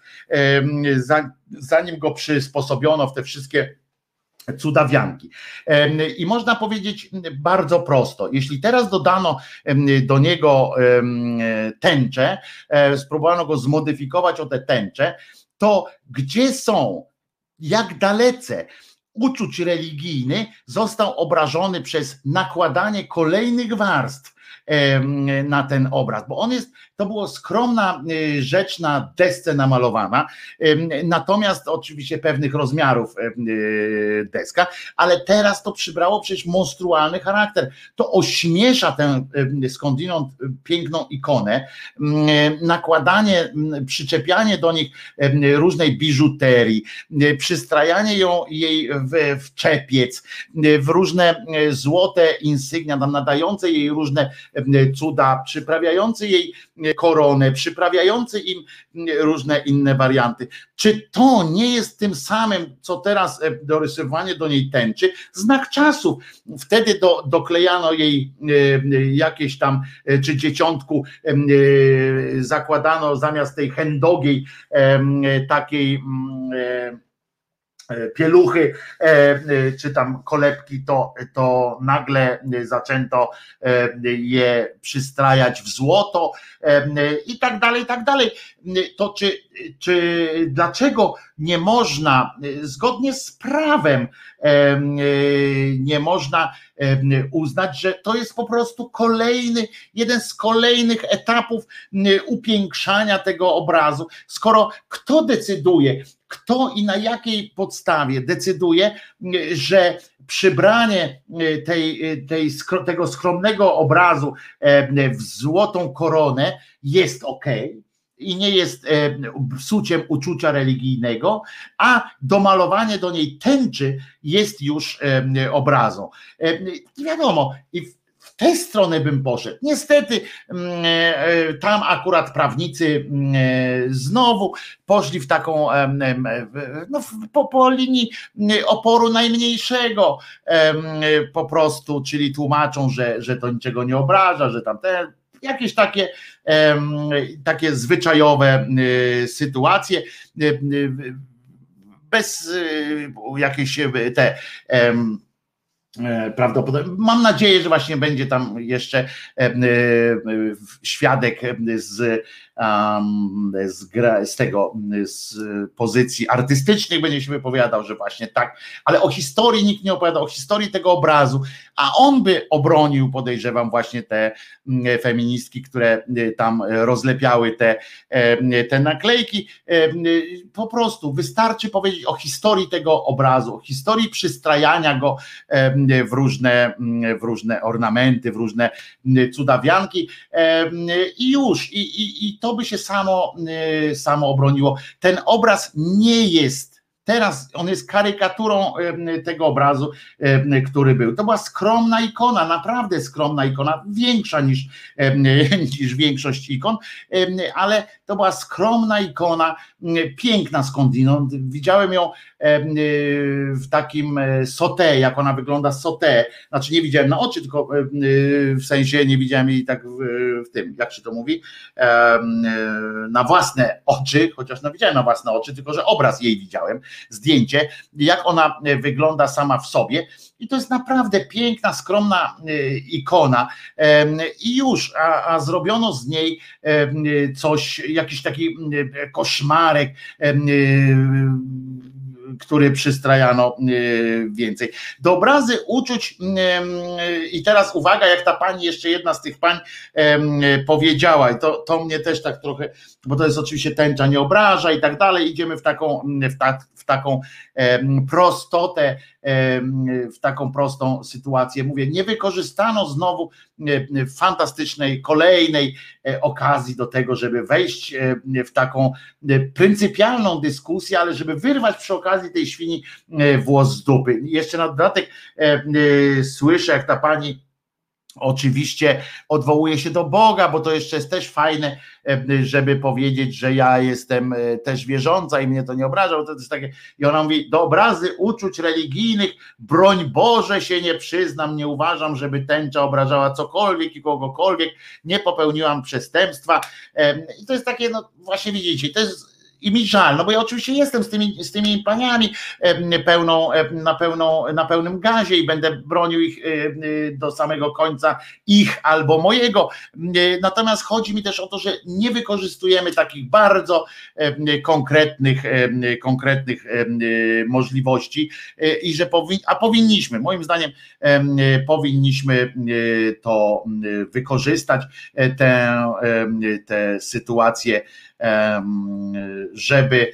Zanim go przysposobiono w te wszystkie cudawianki. I można powiedzieć bardzo prosto, jeśli teraz dodano do niego tęczę, spróbowano go zmodyfikować o te tęcze, to gdzie są, jak dalece? Uczuć religijny został obrażony przez nakładanie kolejnych warstw na ten obraz, bo on jest to była skromna y, rzecz na desce namalowana, natomiast oczywiście pewnych rozmiarów y, deska, ale teraz to przybrało przecież monstrualny charakter. To ośmiesza tę skądinąd piękną ikonę, nakładanie, przyczepianie do nich różnej biżuterii, przystrajanie ją jej w, w czepiec, w różne złote insygnia, tam nadające jej różne cuda, przyprawiające jej koronę, przyprawiający im różne inne warianty. Czy to nie jest tym samym, co teraz e, dorysowanie do niej tęczy? Znak czasów. Wtedy do, doklejano jej e, jakieś tam, e, czy dzieciątku zakładano zamiast tej hendogiej takiej E, pieluchy e, e, czy tam kolebki, to, to nagle zaczęto je przystrajać w złoto i tak dalej, i tak dalej. To czy, czy dlaczego nie można, zgodnie z prawem, nie można uznać, że to jest po prostu kolejny, jeden z kolejnych etapów upiększania tego obrazu, skoro kto decyduje, kto i na jakiej podstawie decyduje, że przybranie tej, tej, tego skromnego obrazu w złotą koronę jest ok i nie jest psuciem uczucia religijnego, a domalowanie do niej tęczy jest już obrazą. Wiadomo, i w tę stronę bym poszedł. Niestety mm, e, tam akurat prawnicy mm, e, znowu poszli w taką no, po, po linii mm, oporu najmniejszego po prostu, czyli tłumaczą, że, że to niczego nie obraża, że tam te jakieś takie, takie zwyczajowe sytuacje bez jakiejś te E, prawdopodobnie. Mam nadzieję, że właśnie będzie tam jeszcze e, e, świadek z, z, z tego, z pozycji artystycznych będzie się wypowiadał, że właśnie tak, ale o historii nikt nie opowiada, o historii tego obrazu, a on by obronił, podejrzewam, właśnie te feministki, które tam rozlepiały te, te naklejki. Po prostu wystarczy powiedzieć o historii tego obrazu, o historii przystrajania go w różne, w różne ornamenty, w różne cudawianki i już, i, i, i to by się samo, samo obroniło. Ten obraz nie jest Teraz on jest karykaturą tego obrazu, który był. To była skromna ikona, naprawdę skromna ikona, większa niż, niż większość ikon, ale to była skromna ikona, piękna skądinąd. Widziałem ją w takim sote, jak ona wygląda sote. Znaczy nie widziałem na oczy, tylko w sensie nie widziałem jej tak w, w tym, jak się to mówi, na własne oczy, chociaż no widziałem na własne oczy, tylko że obraz jej widziałem, zdjęcie, jak ona wygląda sama w sobie. I to jest naprawdę piękna, skromna ikona. I już, a, a zrobiono z niej coś, jakiś taki koszmarek który przystrajano e, więcej. Do obrazy uczuć i teraz uwaga, jak ta pani, jeszcze jedna z tych pań powiedziała i to, to mnie też tak trochę, bo to jest oczywiście tęcza nie obraża i tak dalej, idziemy w taką, w, ta, w taką prostotę, w taką prostą sytuację. Mówię, nie wykorzystano znowu fantastycznej, kolejnej e, okazji do tego, żeby wejść w taką pryncypialną dyskusję, ale żeby wyrwać przy okazji tej świni włos z dupy. Jeszcze na dodatek słyszę, jak ta pani Oczywiście odwołuje się do Boga, bo to jeszcze jest też fajne, e, żeby powiedzieć, że ja jestem e, też wierząca i mnie to nie obraża. Bo to jest takie, I ona mówi: Do obrazy uczuć religijnych, broń Boże się nie przyznam, nie uważam, żeby tęcza obrażała cokolwiek i kogokolwiek, nie popełniłam przestępstwa. I to jest takie, no właśnie widzicie, to jest i mi żal, no bo ja oczywiście jestem z tymi, z tymi paniami pełną, na, pełną, na pełnym gazie i będę bronił ich do samego końca, ich albo mojego. Natomiast chodzi mi też o to, że nie wykorzystujemy takich bardzo konkretnych, konkretnych możliwości i że a powinniśmy, moim zdaniem powinniśmy to wykorzystać, tę, tę sytuację żeby,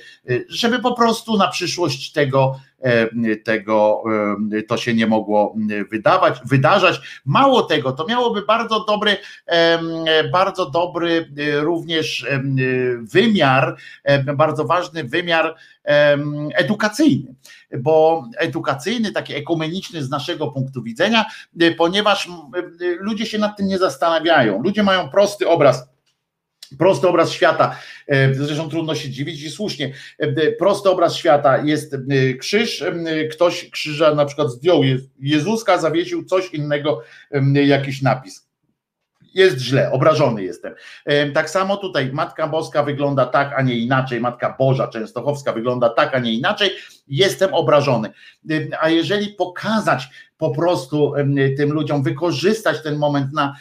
żeby po prostu na przyszłość tego, tego to się nie mogło wydawać, wydarzać. Mało tego, to miałoby bardzo dobry, bardzo dobry również wymiar, bardzo ważny wymiar edukacyjny, bo edukacyjny, taki ekumeniczny z naszego punktu widzenia, ponieważ ludzie się nad tym nie zastanawiają. Ludzie mają prosty obraz Prosty obraz świata, e, zresztą trudno się dziwić i słusznie. E, prosty obraz świata jest e, krzyż, ktoś krzyża na przykład zdjął Jezuska, zawiesił coś innego, jakiś napis jest źle, obrażony jestem. Tak samo tutaj Matka Boska wygląda tak, a nie inaczej, Matka Boża Częstochowska wygląda tak, a nie inaczej, jestem obrażony. A jeżeli pokazać po prostu tym ludziom, wykorzystać ten moment na,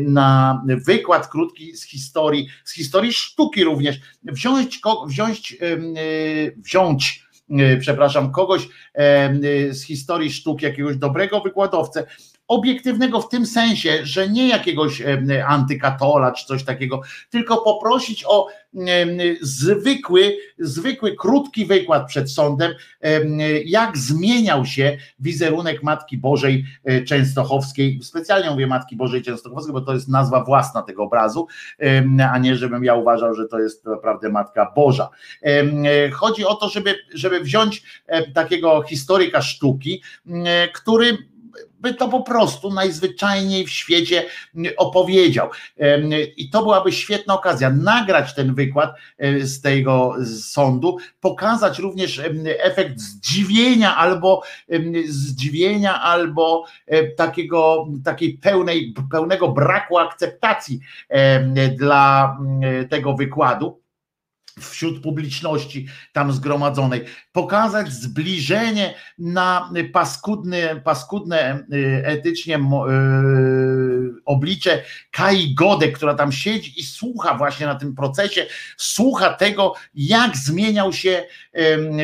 na wykład krótki z historii, z historii sztuki również, wziąć, wziąć, wziąć przepraszam, kogoś z historii sztuki, jakiegoś dobrego wykładowcę, obiektywnego w tym sensie, że nie jakiegoś antykatola czy coś takiego, tylko poprosić o zwykły, zwykły, krótki wykład przed sądem, jak zmieniał się wizerunek Matki Bożej e, Częstochowskiej. Specjalnie mówię Matki Bożej Częstochowskiej, bo to jest nazwa własna tego obrazu, a nie żebym ja uważał, że to jest naprawdę Matka Boża. Chodzi o to, żeby, żeby wziąć takiego historyka sztuki, który by to po prostu najzwyczajniej w świecie opowiedział. I to byłaby świetna okazja nagrać ten wykład e, z tego sądu, pokazać również efekt zdziwienia albo zdziwienia albo e, takiego takiej pełnej, pełnego braku akceptacji dla tego wykładu wśród publiczności tam zgromadzonej, pokazać zbliżenie na paskudne, paskudne etycznie y, oblicze Kai Gode, która tam siedzi i słucha właśnie na tym procesie, słucha tego, jak zmieniał się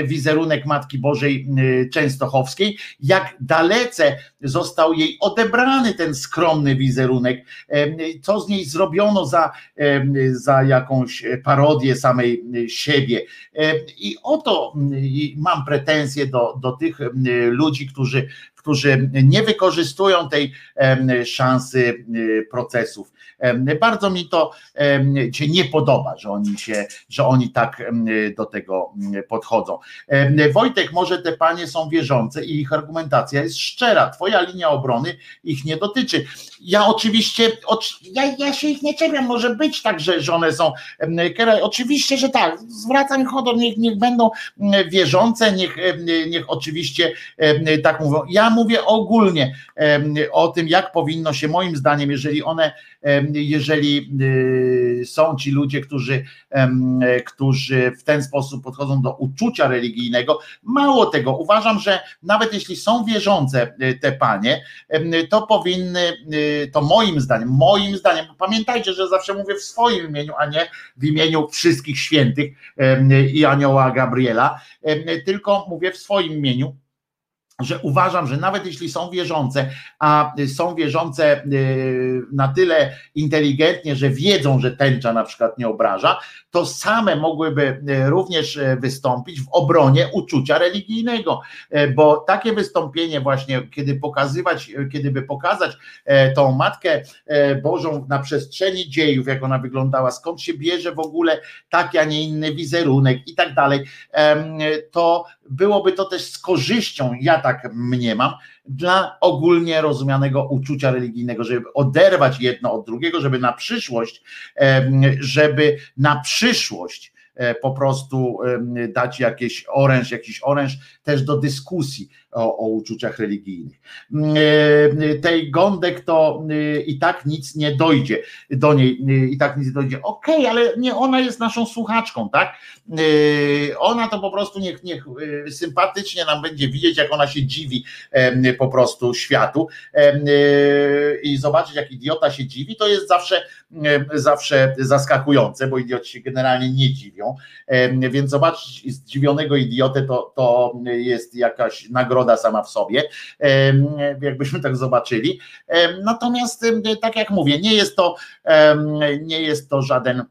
wizerunek Matki Bożej y, Częstochowskiej, jak dalece został jej odebrany ten skromny wizerunek, co z niej zrobiono za, za jakąś parodię samej siebie. I oto mam pretensje do, do tych ludzi, którzy którzy nie wykorzystują tej szansy procesów. Bardzo mi to się nie podoba, że oni się, że oni tak do tego podchodzą. Wojtek, może te panie są wierzące i ich argumentacja jest szczera. Twoja linia obrony ich nie dotyczy. Ja oczywiście, ja, ja się ich nie czepiam, może być tak, że, one są oczywiście, że tak, zwracam honor, niech, niech będą wierzące, niech, niech oczywiście tak mówią. Ja mówię ogólnie o tym, jak powinno się moim zdaniem, jeżeli one jeżeli y, są ci ludzie, którzy, którzy w ten sposób podchodzą do uczucia religijnego. Mało tego, uważam, że nawet jeśli są wierzące y, te panie, to powinny, y, to moim zdaniem, moim zdaniem, pamiętajcie, że zawsze mówię w swoim imieniu, a nie w imieniu wszystkich świętych i anioła Gabriela, tylko mówię w swoim imieniu że uważam, że nawet jeśli są wierzące, a są wierzące y, na tyle inteligentnie, że wiedzą, że tęcza na przykład nie obraża, to same mogłyby y, również y, wystąpić w obronie uczucia religijnego, bo takie wystąpienie właśnie, kiedy pokazywać, kiedy by pokazać tą Matkę Bożą na przestrzeni dziejów, jak ona wyglądała, skąd się bierze w ogóle taki, a nie inny wizerunek i tak dalej, to byłoby to też z korzyścią, ja tak mniemam, dla ogólnie rozumianego uczucia religijnego, żeby oderwać jedno od drugiego, żeby na przyszłość, żeby na przyszłość e, po prostu dać jakieś oręż, jakiś oręż też do dyskusji o, o uczuciach religijnych. Mm, e, tej Gądek to e, i tak nic nie dojdzie do niej, e, i tak nic nie dojdzie. Okej, okay, ale nie ona jest naszą słuchaczką, tak? Ona to po prostu niech, niech sympatycznie nam będzie widzieć, jak ona się dziwi po prostu światu i zobaczyć, jak idiota się dziwi, to jest zawsze, zawsze zaskakujące, bo idioci się generalnie nie dziwią, więc zobaczyć zdziwionego idiotę to, to jest jakaś nagroda nagroda sama w sobie, jakbyśmy tak zobaczyli. Natomiast, tak jak mówię, nie jest to, nie jest to żaden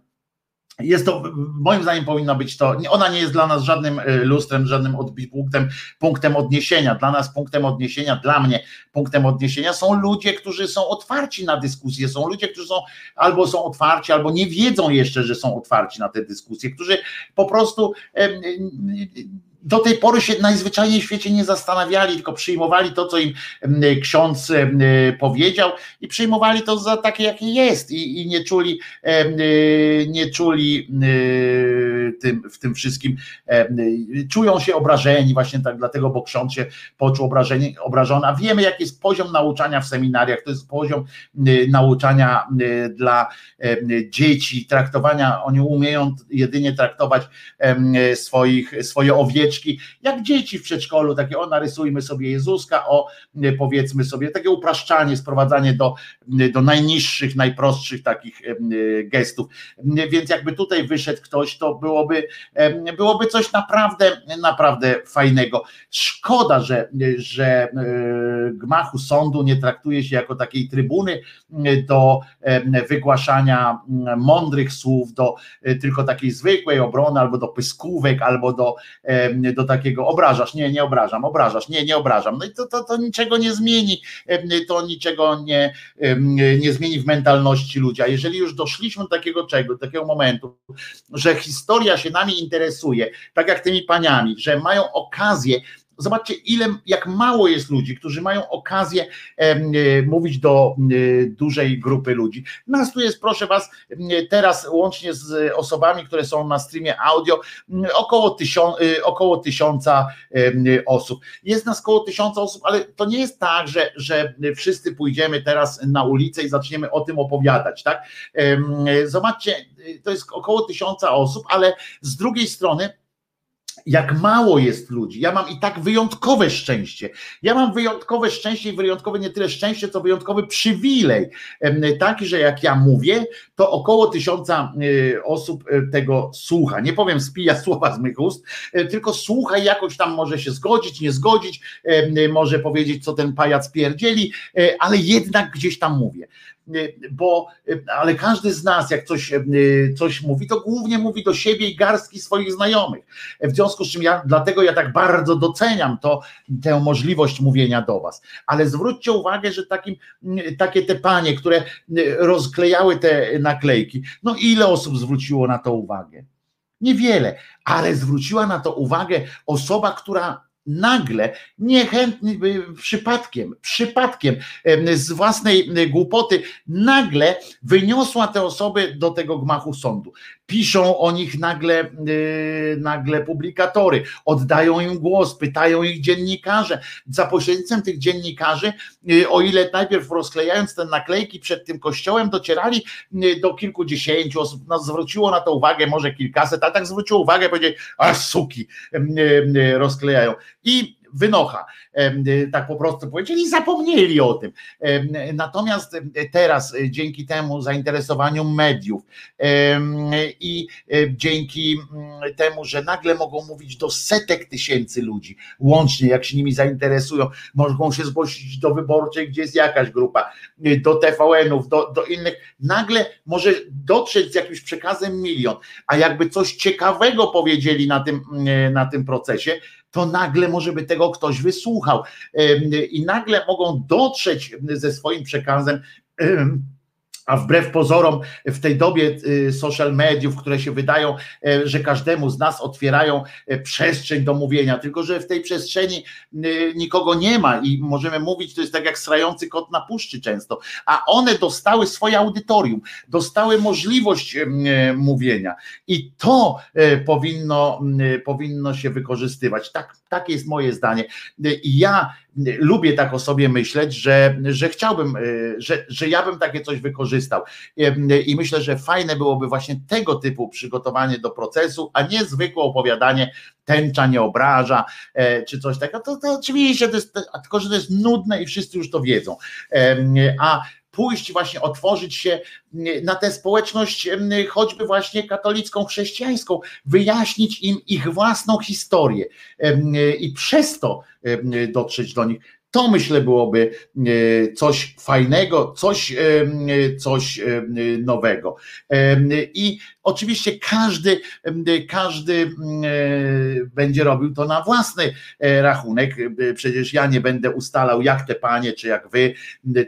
jest to, moim zdaniem powinno być to, ona nie jest dla nas żadnym e, lustrem, żadnym punktem, punktem odniesienia. Dla nas punktem odniesienia, dla mnie punktem odniesienia są ludzie, którzy są otwarci na dyskusję, są ludzie, którzy są albo są otwarci, albo nie wiedzą jeszcze, że są otwarci na te dyskusje, którzy po prostu do tej pory się najzwyczajniej w świecie nie zastanawiali, tylko przyjmowali to, co im ksiądz powiedział i przyjmowali to za takie, jakie jest i, i nie czuli, y, nie czuli y, tym, w tym wszystkim, czują się obrażeni właśnie tak dlatego, bo ksiądz się poczuł obrażeni, obrażony, a wiemy jaki jest poziom nauczania w seminariach, to jest poziom nauczania dla dzieci, traktowania, oni umieją jedynie traktować swoich, swoje owieczki jak dzieci w przedszkolu, takie o narysujmy sobie Jezuska, o powiedzmy sobie, takie upraszczanie, sprowadzanie do, do najniższych, najprostszych takich gestów. Więc jakby tutaj wyszedł ktoś, to byłoby, byłoby coś naprawdę, naprawdę fajnego. Szkoda, że, że gmachu sądu nie traktuje się jako takiej trybuny do wygłaszania mądrych słów, do tylko takiej zwykłej obrony, albo do pyskówek, albo do do takiego obrażasz, nie, nie obrażam, obrażasz, nie, nie obrażam. No i to, to, to niczego nie zmieni, to niczego nie, nie zmieni w mentalności ludzi. A jeżeli już doszliśmy do takiego czego, do takiego momentu, że historia się nami interesuje, tak jak tymi paniami, że mają okazję Zobaczcie, ile, jak mało jest ludzi, którzy mają okazję e, mówić do e, dużej grupy ludzi. Nas tu jest, proszę Was, teraz łącznie z osobami, które są na streamie audio, około, tysiąc, e, około tysiąca osób. Jest nas około tysiąca osób, ale to nie jest tak, że, że wszyscy pójdziemy teraz na ulicę i zaczniemy o tym opowiadać. Tak? Zobaczcie, to jest około tysiąca osób, ale z drugiej strony, jak mało jest ludzi. Ja mam i tak wyjątkowe szczęście. Ja mam wyjątkowe szczęście i wyjątkowe nie tyle szczęście, co wyjątkowy przywilej. Taki, że jak ja mówię, to około tysiąca y, osób y, tego słucha. Nie powiem spija słowa z mych ust, y, tylko słucha i jakoś tam może się zgodzić, nie zgodzić, może powiedzieć, co ten pajac pierdzieli, ale jednak gdzieś tam mówię. Bo ale każdy z nas, jak coś, coś mówi, to głównie mówi do siebie i garstki swoich znajomych. W związku z czym ja, dlatego ja tak bardzo doceniam to, tę możliwość mówienia do was. Ale zwróćcie uwagę, że takim, takie te panie, które rozklejały te naklejki, no ile osób zwróciło na to uwagę? Niewiele, ale zwróciła na to uwagę osoba, która nagle, niechętnie, y, przypadkiem, przypadkiem z własnej y, głupoty, nagle wyniosła te osoby do tego gmachu sądu. Piszą o nich nagle, y, nagle publikatory, oddają im głos, pytają ich dziennikarze. Za pośrednictwem tych dziennikarzy, o ile najpierw rozklejając te naklejki przed tym kościołem, docierali do kilkudziesięciu osób, no, zwróciło na to uwagę, może kilkaset, a tak zwróciło uwagę, powiedzieli, a suki rozklejają. I wynocha, tak po prostu powiedzieli, zapomnieli o tym. Natomiast teraz e, dzięki temu zainteresowaniu mediów i e, dzięki temu, że nagle mogą mówić do setek tysięcy ludzi, łącznie jak się nimi zainteresują, mogą się zgłosić do wyborczej, gdzie jest jakaś grupa, e, do TVN-ów, do, do innych, nagle może dotrzeć z jakimś przekazem milion, a jakby coś ciekawego powiedzieli na tym, na tym procesie, to nagle może by tego ktoś wysłuchał. I nagle mogą dotrzeć ze swoim przekazem a wbrew pozorom w tej dobie y, social mediów, które się wydają, e, że każdemu z nas otwierają e, przestrzeń do mówienia, tylko że w tej przestrzeni y, nikogo nie ma i możemy mówić, to jest tak jak srający kot na puszczy często, a one dostały swoje audytorium, dostały możliwość e, mówienia i to powinno, powinno się wykorzystywać. Tak, takie jest moje zdanie. I ja lubię tak o sobie myśleć, że, że chciałbym, że, że ja bym takie coś wykorzystał. I myślę, że fajne byłoby właśnie tego typu przygotowanie do procesu, a nie zwykłe opowiadanie tęcza nie obraża, e, czy coś takiego. To, to oczywiście to jest, tylko że to jest nudne i wszyscy już to wiedzą. A pójść właśnie, otworzyć się na tę społeczność, choćby właśnie katolicką, chrześcijańską, wyjaśnić im ich własną historię i przez to dotrzeć do nich. To myślę byłoby e, coś fajnego, coś, e, coś e, nowego. I oczywiście każdy, każdy będzie robił to na własny rachunek. Przecież ja nie będę ustalał, jak te panie, czy jak wy,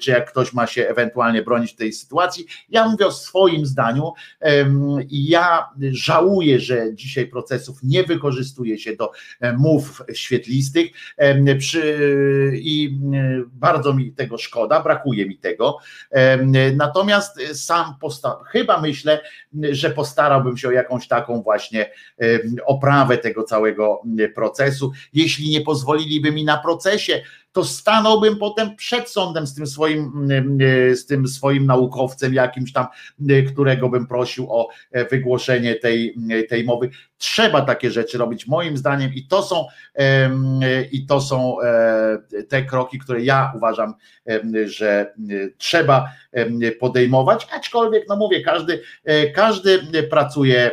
czy jak ktoś ma się ewentualnie bronić w tej sytuacji. Ja mówię o swoim zdaniu ja żałuję, że dzisiaj procesów nie wykorzystuje się do mów świetlistych. Przy, i e, bardzo mi tego szkoda, brakuje mi tego. Natomiast sam posta- chyba myślę, że postarałbym się o jakąś taką właśnie oprawę tego całego procesu. Jeśli nie pozwoliliby mi na procesie, to stanąłbym potem przed sądem z tym swoim, z tym swoim naukowcem jakimś tam, którego bym prosił o e, wygłoszenie tej, tej mowy. Trzeba takie rzeczy robić, moim zdaniem, i to są, i to są e, te kroki, które ja uważam, że e, trzeba podejmować, aczkolwiek, no mówię, każdy, każdy pracuje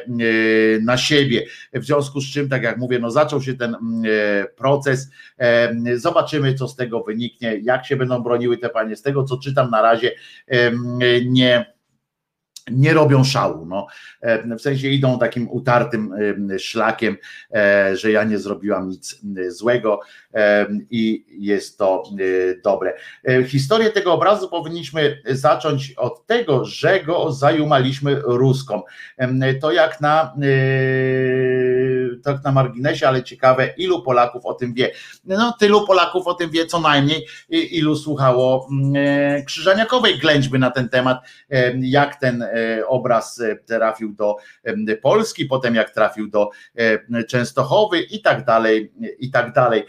na siebie. W związku z czym, tak jak mówię, no zaczął się ten proces. Zobaczymy, co z tego wyniknie, jak się będą broniły te panie. Z tego, co czytam na razie, nie nie robią szału. No. W sensie idą takim utartym szlakiem, e, że ja nie zrobiłam nic złego i jest to e, dobre. E, historię tego obrazu powinniśmy zacząć od tego, że go zajumaliśmy ruską. To jak na tak na marginesie, ale ciekawe, ilu Polaków o tym wie. No, tylu Polaków o tym wie co najmniej, ilu słuchało mm, Krzyżaniakowej ględźby na ten temat, jak ten obraz trafił do Polski, potem jak trafił do Częstochowy i tak dalej, i tak dalej.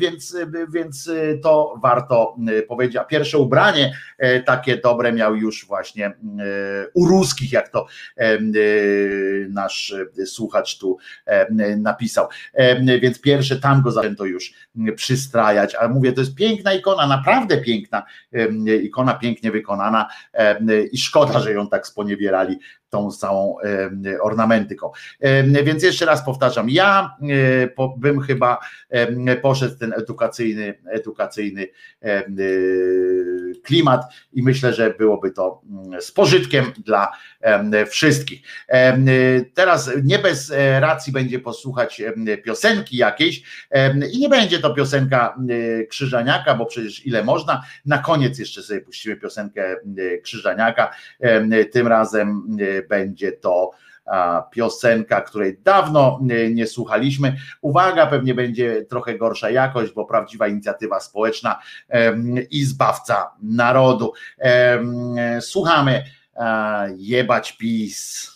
Więc, więc to warto powiedzieć. A pierwsze ubranie e, takie dobre miał już właśnie u ruskich, jak to nasz słuchacz tu napisał. Więc pierwsze tam go zaczęto już przystrajać, ale mówię, to jest piękna ikona, naprawdę piękna ikona, pięknie wykonana i szkoda, że ją tak sponiewierali tą całą ornamentyką. Więc jeszcze raz powtarzam, ja e, bym chyba poszedł ten edukacyjny, edukacyjny klimat i myślę, że byłoby to mm, z pożytkiem dla wszystkich. Teraz nie bez racji będzie posłuchać piosenki jakiejś i nie będzie to piosenka Krzyżaniaka, bo przecież ile można. Na koniec jeszcze sobie puścimy piosenkę Krzyżaniaka. Tym razem będzie to piosenka, której dawno nie słuchaliśmy. Uwaga, pewnie będzie trochę gorsza jakość, bo prawdziwa inicjatywa społeczna i zbawca narodu. Słuchamy jebać PiS.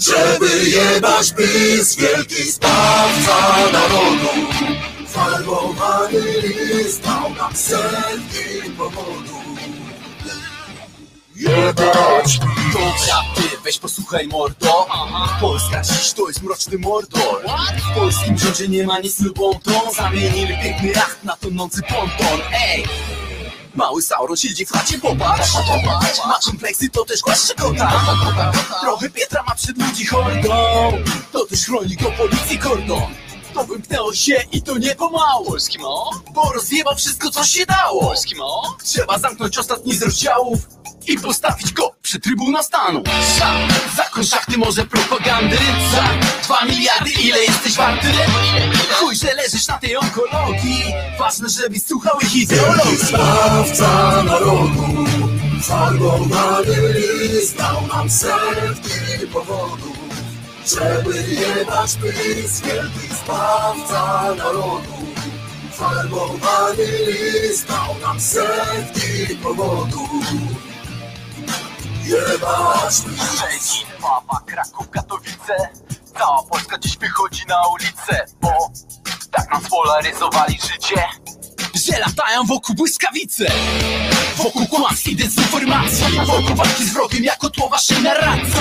żeby jebać PiS, wielki zbawca narodu. Farbowany list dał nam setki powodów. Jebać Dobra, ty weź posłuchaj mordo. Polska dziś to jest mroczny mordor. W polskim rządzie nie ma nic lubą tą Zamienili piękny jacht na tonący ponton. Ej! Mały Sauron siedzi w chacie, popatrz. Ma kompleksy, to też głaszcze kota Trochę Pietra ma przed ludzi hordą. To też chroni go policji kordon to wymknęło się i to nie pomału. Polski mo? Bo rozjebał wszystko co się dało. Polski mo? Trzeba zamknąć ostatni z rozdziałów i postawić go przy Trybuna Stanu. Za, zakon szachty może propagandy. Za dwa miliardy ile jesteś warty? Chuj, że leżysz na tej onkologii. Ważne, żebyś słuchał ich ideologii Zbawca narodu, farbowany list dał nam setki powodów, żeby jebać PiS, wielki zbawca narodu. Farbowany list dał nam setki powodów, jebać PiS. Wawa, Kraków, Katowice Cała Polska dziś wychodzi na ulicę Bo tak nam spolaryzowali życie Że latają wokół błyskawice Wokół kłamstw i dezinformacji Wokół walki z wrogiem jako tło waszej narracji.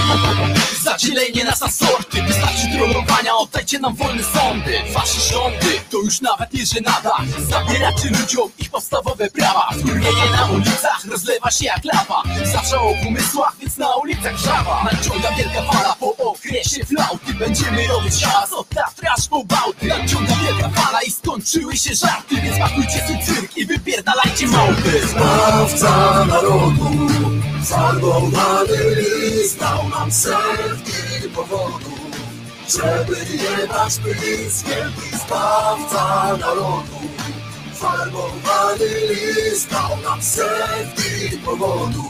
Zadzielenie nas na sorty Wystarczy trollowania, oddajcie nam wolne sądy. Wasze rządy to już nawet nie żenada. Zabieracie ludziom ich podstawowe prawa. Skurwienie na ulicach rozlewa się jak lawa. Zawsze o pomysłach, więc na ulicach żawa Nadciąga wielka fala po okresie flauty Będziemy robić hałas od Tatry aż po Bałty Nadciąga wielka fala i skończyły się żarty Więc pakujcie swój cyrk i wypierdalajcie małpy Zbawca narodu, farbowany list dał nam setki powodów, żeby jebać PiS, wielki zbawca narodu. Farbowany list nam setki powodów.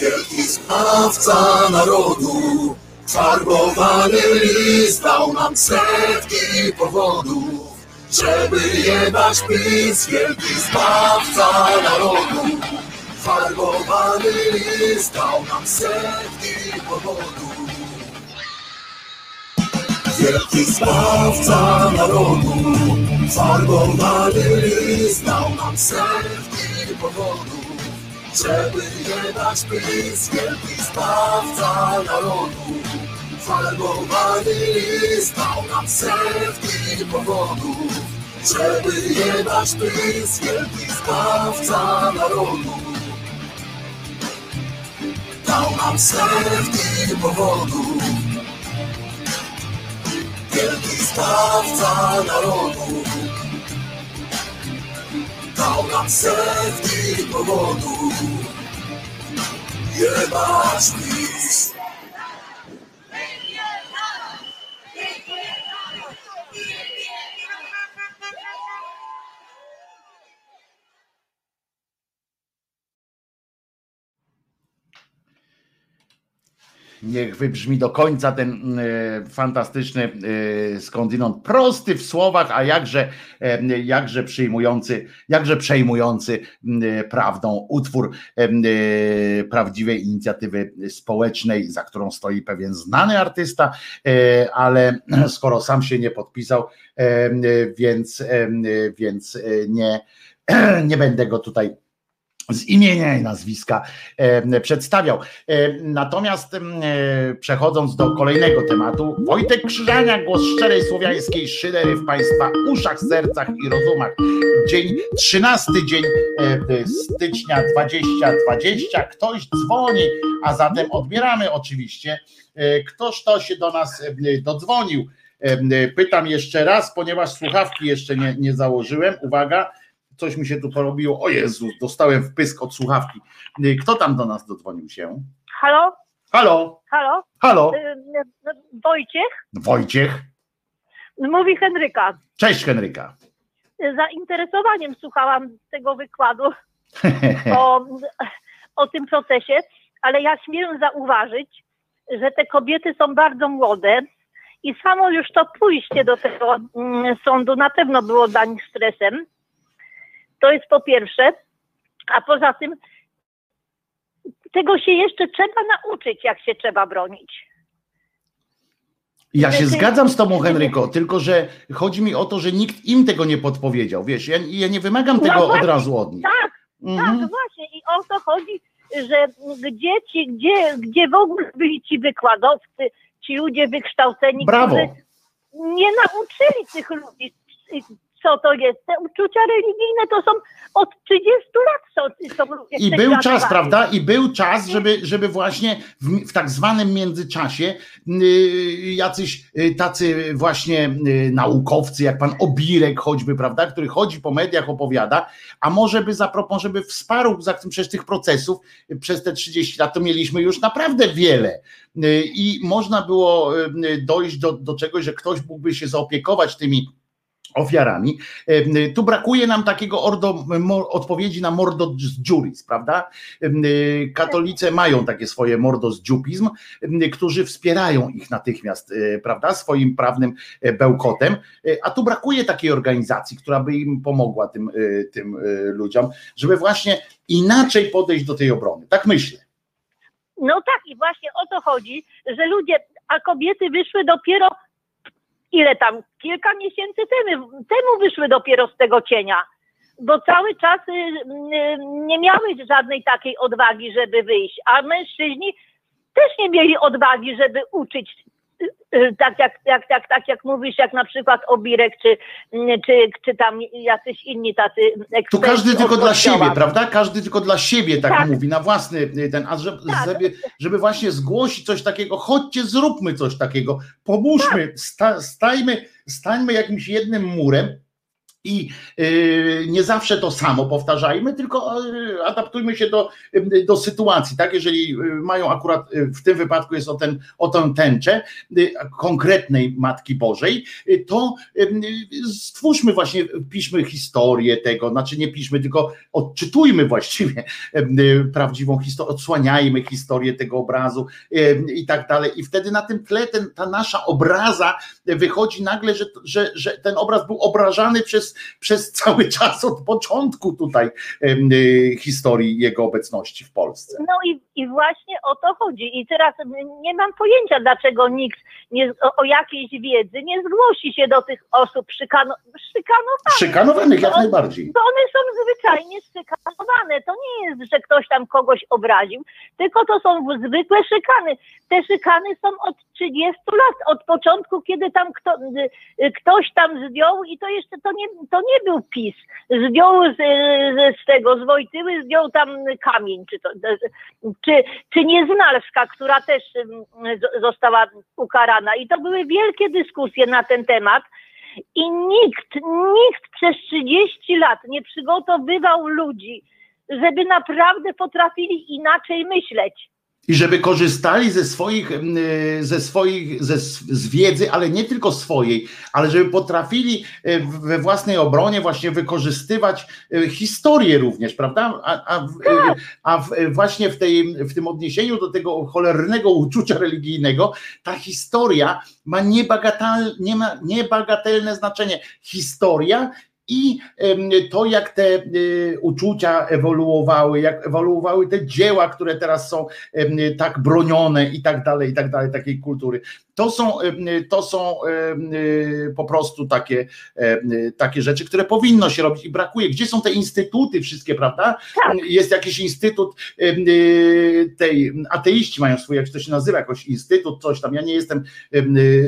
Wielki zbawca narodu, farbowany list dał nam setki powodów, żeby jebać PiS, wielki zbawca narodu. Farbowany list dał nam setki powodów. Wielki zbawca narodu, farbowany list dał nam setki powodów, żeby jebać PiS, wielki zbawca narodu. Farbowany list dał nam setki powodów, żeby jebać PiS, wielki zbawca narodu. Dał nam setki powodów, wielki zbawca narodu. Dał nam setki powodów, jebać PiS. Niech wybrzmi do końca ten e, fantastyczny e, skądinąd prosty w słowach, a jakże, e, jakże przyjmujący, jakże przejmujący prawdą utwór prawdziwej inicjatywy społecznej, za którą stoi pewien znany artysta, ale skoro sam się nie podpisał, więc, więc nie, nie będę go tutaj z imienia i nazwiska e, przedstawiał. E, natomiast e, przechodząc do kolejnego tematu, Wojtek Krzyżania, głos szczerej słowiańskiej szydery w Państwa uszach, sercach i rozumach. Dzień, 13 dzień stycznia 2020. Ktoś dzwoni, a zatem odbieramy oczywiście. Ktoś to się do nas dodzwonił. Pytam jeszcze raz, ponieważ słuchawki jeszcze nie, nie założyłem. Uwaga, coś mi się tu porobiło. O Jezu, dostałem wpysk od słuchawki. Kto tam do nas dodzwonił się? Halo? Halo? Halo? Halo? Y, y, Wojciech? Wojciech? Mówi Henryka. Cześć Henryka. Zainteresowaniem słuchałam tego wykładu o, o tym procesie, ale ja śmiem zauważyć, że te kobiety są bardzo młode i samo już to pójście do tego mm, sądu na pewno było dla nich stresem. To jest po pierwsze. A poza tym tego się jeszcze trzeba nauczyć, jak się trzeba bronić. Ja się zgadzam z tobą, Henryko, tylko że chodzi mi o to, że nikt im tego nie podpowiedział. Wiesz, ja, ja nie wymagam no tego no właśnie, od razu od nich. Tak, mhm. tak, właśnie. I o to chodzi, że gdzie ci, gdzie, gdzie w ogóle byli ci wykładowcy, ci ludzie wykształceni, Brawo. którzy nie nauczyli tych ludzi, co to jest. Te uczucia religijne to są od 30 lat są, są I był czas, prawda? I był czas, żeby, żeby właśnie w, w tak zwanym międzyczasie yy, jacyś yy, tacy właśnie yy, naukowcy, jak pan Obirek choćby, prawda, który chodzi po mediach, opowiada, a może by zaproponował, żeby wsparł za tym przez tych procesów y, przez te 30 lat, to mieliśmy już naprawdę wiele. Y, I można było y, dojść do, do czegoś, że ktoś mógłby się zaopiekować tymi ofiarami. Tu brakuje nam takiego ordo, odpowiedzi na mordo z juris, prawda? Katolicy mają takie swoje mordo z dziupizm, którzy wspierają ich natychmiast, e, prawda, swoim prawnym e, bełkotem, e, a tu brakuje takiej organizacji, która by im pomogła tym, tym ludziom, żeby właśnie inaczej podejść do tej obrony. Tak myślę. No tak i właśnie o to chodzi, że ludzie, a kobiety wyszły dopiero ile tam, kilka miesięcy temu, temu wyszły dopiero z tego cienia, bo cały czas y, y, nie miały żadnej takiej odwagi, żeby wyjść, a mężczyźni też nie mieli odwagi, żeby uczyć tak jak, jak, tak, tak jak mówisz, jak na przykład Obirek, czy, czy, czy tam jacyś inni tacy eksperci. Tu każdy tylko dla siebie, prawda? Każdy tylko dla siebie tak, tak. mówi, na własny ten, a żeby, tak. żeby, żeby, właśnie zgłosić coś takiego, chodźcie, zróbmy coś takiego, pomóżmy, tak. sta, stajmy, stańmy jakimś jednym murem, i y, nie zawsze to samo powtarzajmy, tylko y, adaptujmy się do, y, do sytuacji. Tak, jeżeli mają akurat w tym wypadku jest o, ten, o tę tęczę konkretnej Matki Bożej, to stwórzmy właśnie, piszmy historię tego, znaczy nie piszmy, tylko odczytujmy właściwie prawdziwą historię, odsłaniajmy historię tego obrazu i tak dalej. I wtedy na tym tle ten, ta nasza obraza wychodzi nagle, że, że, że ten obraz był obrażany przez przez, cały czas od początku tutaj y, historii jego obecności w Polsce. No i, i właśnie o to chodzi. I teraz nie mam pojęcia, dlaczego nikt nie, o, o jakiejś wiedzy nie zgłosi się do tych osób szykano, szykanowanych. Szykanowanych jak najbardziej. Bo one są zwyczajnie szykanowane. To nie jest, że ktoś tam kogoś obraził, tylko to są zwykłe szykany. Te szykany są od 30 lat, od początku, kiedy tam kto, y, ktoś tam zdjął i to jeszcze to nie, to nie był PiS. Zdjął z, z tego, z Wojtyły zdjął tam kamień, czy, to, czy, czy Nieznalska, która też została ukarana. I to były wielkie dyskusje na ten temat. I nikt, nikt przez 30 lat nie przygotowywał ludzi, żeby naprawdę potrafili inaczej myśleć. I żeby korzystali ze swoich, ze swoich, ze, z wiedzy, ale nie tylko swojej, ale żeby potrafili e, we własnej obronie właśnie wykorzystywać e, historię również, prawda? A, a, tak. a w, właśnie w, tej, w tym odniesieniu do tego cholernego uczucia religijnego, ta historia ma niebagatel, nie ma niebagatelne znaczenie. Historia i to, jak te y, uczucia ewoluowały, jak ewoluowały te dzieła, które teraz są tak bronione i tak dalej, i tak dalej, takiej kultury. To są, to są y, po prostu takie, takie rzeczy, które powinno się robić i brakuje. Gdzie są te instytuty wszystkie, prawda? Tak. Jest jakiś instytut y, tej, ateiści mają swój, jak to się nazywa, jakoś instytut, coś tam. Ja nie jestem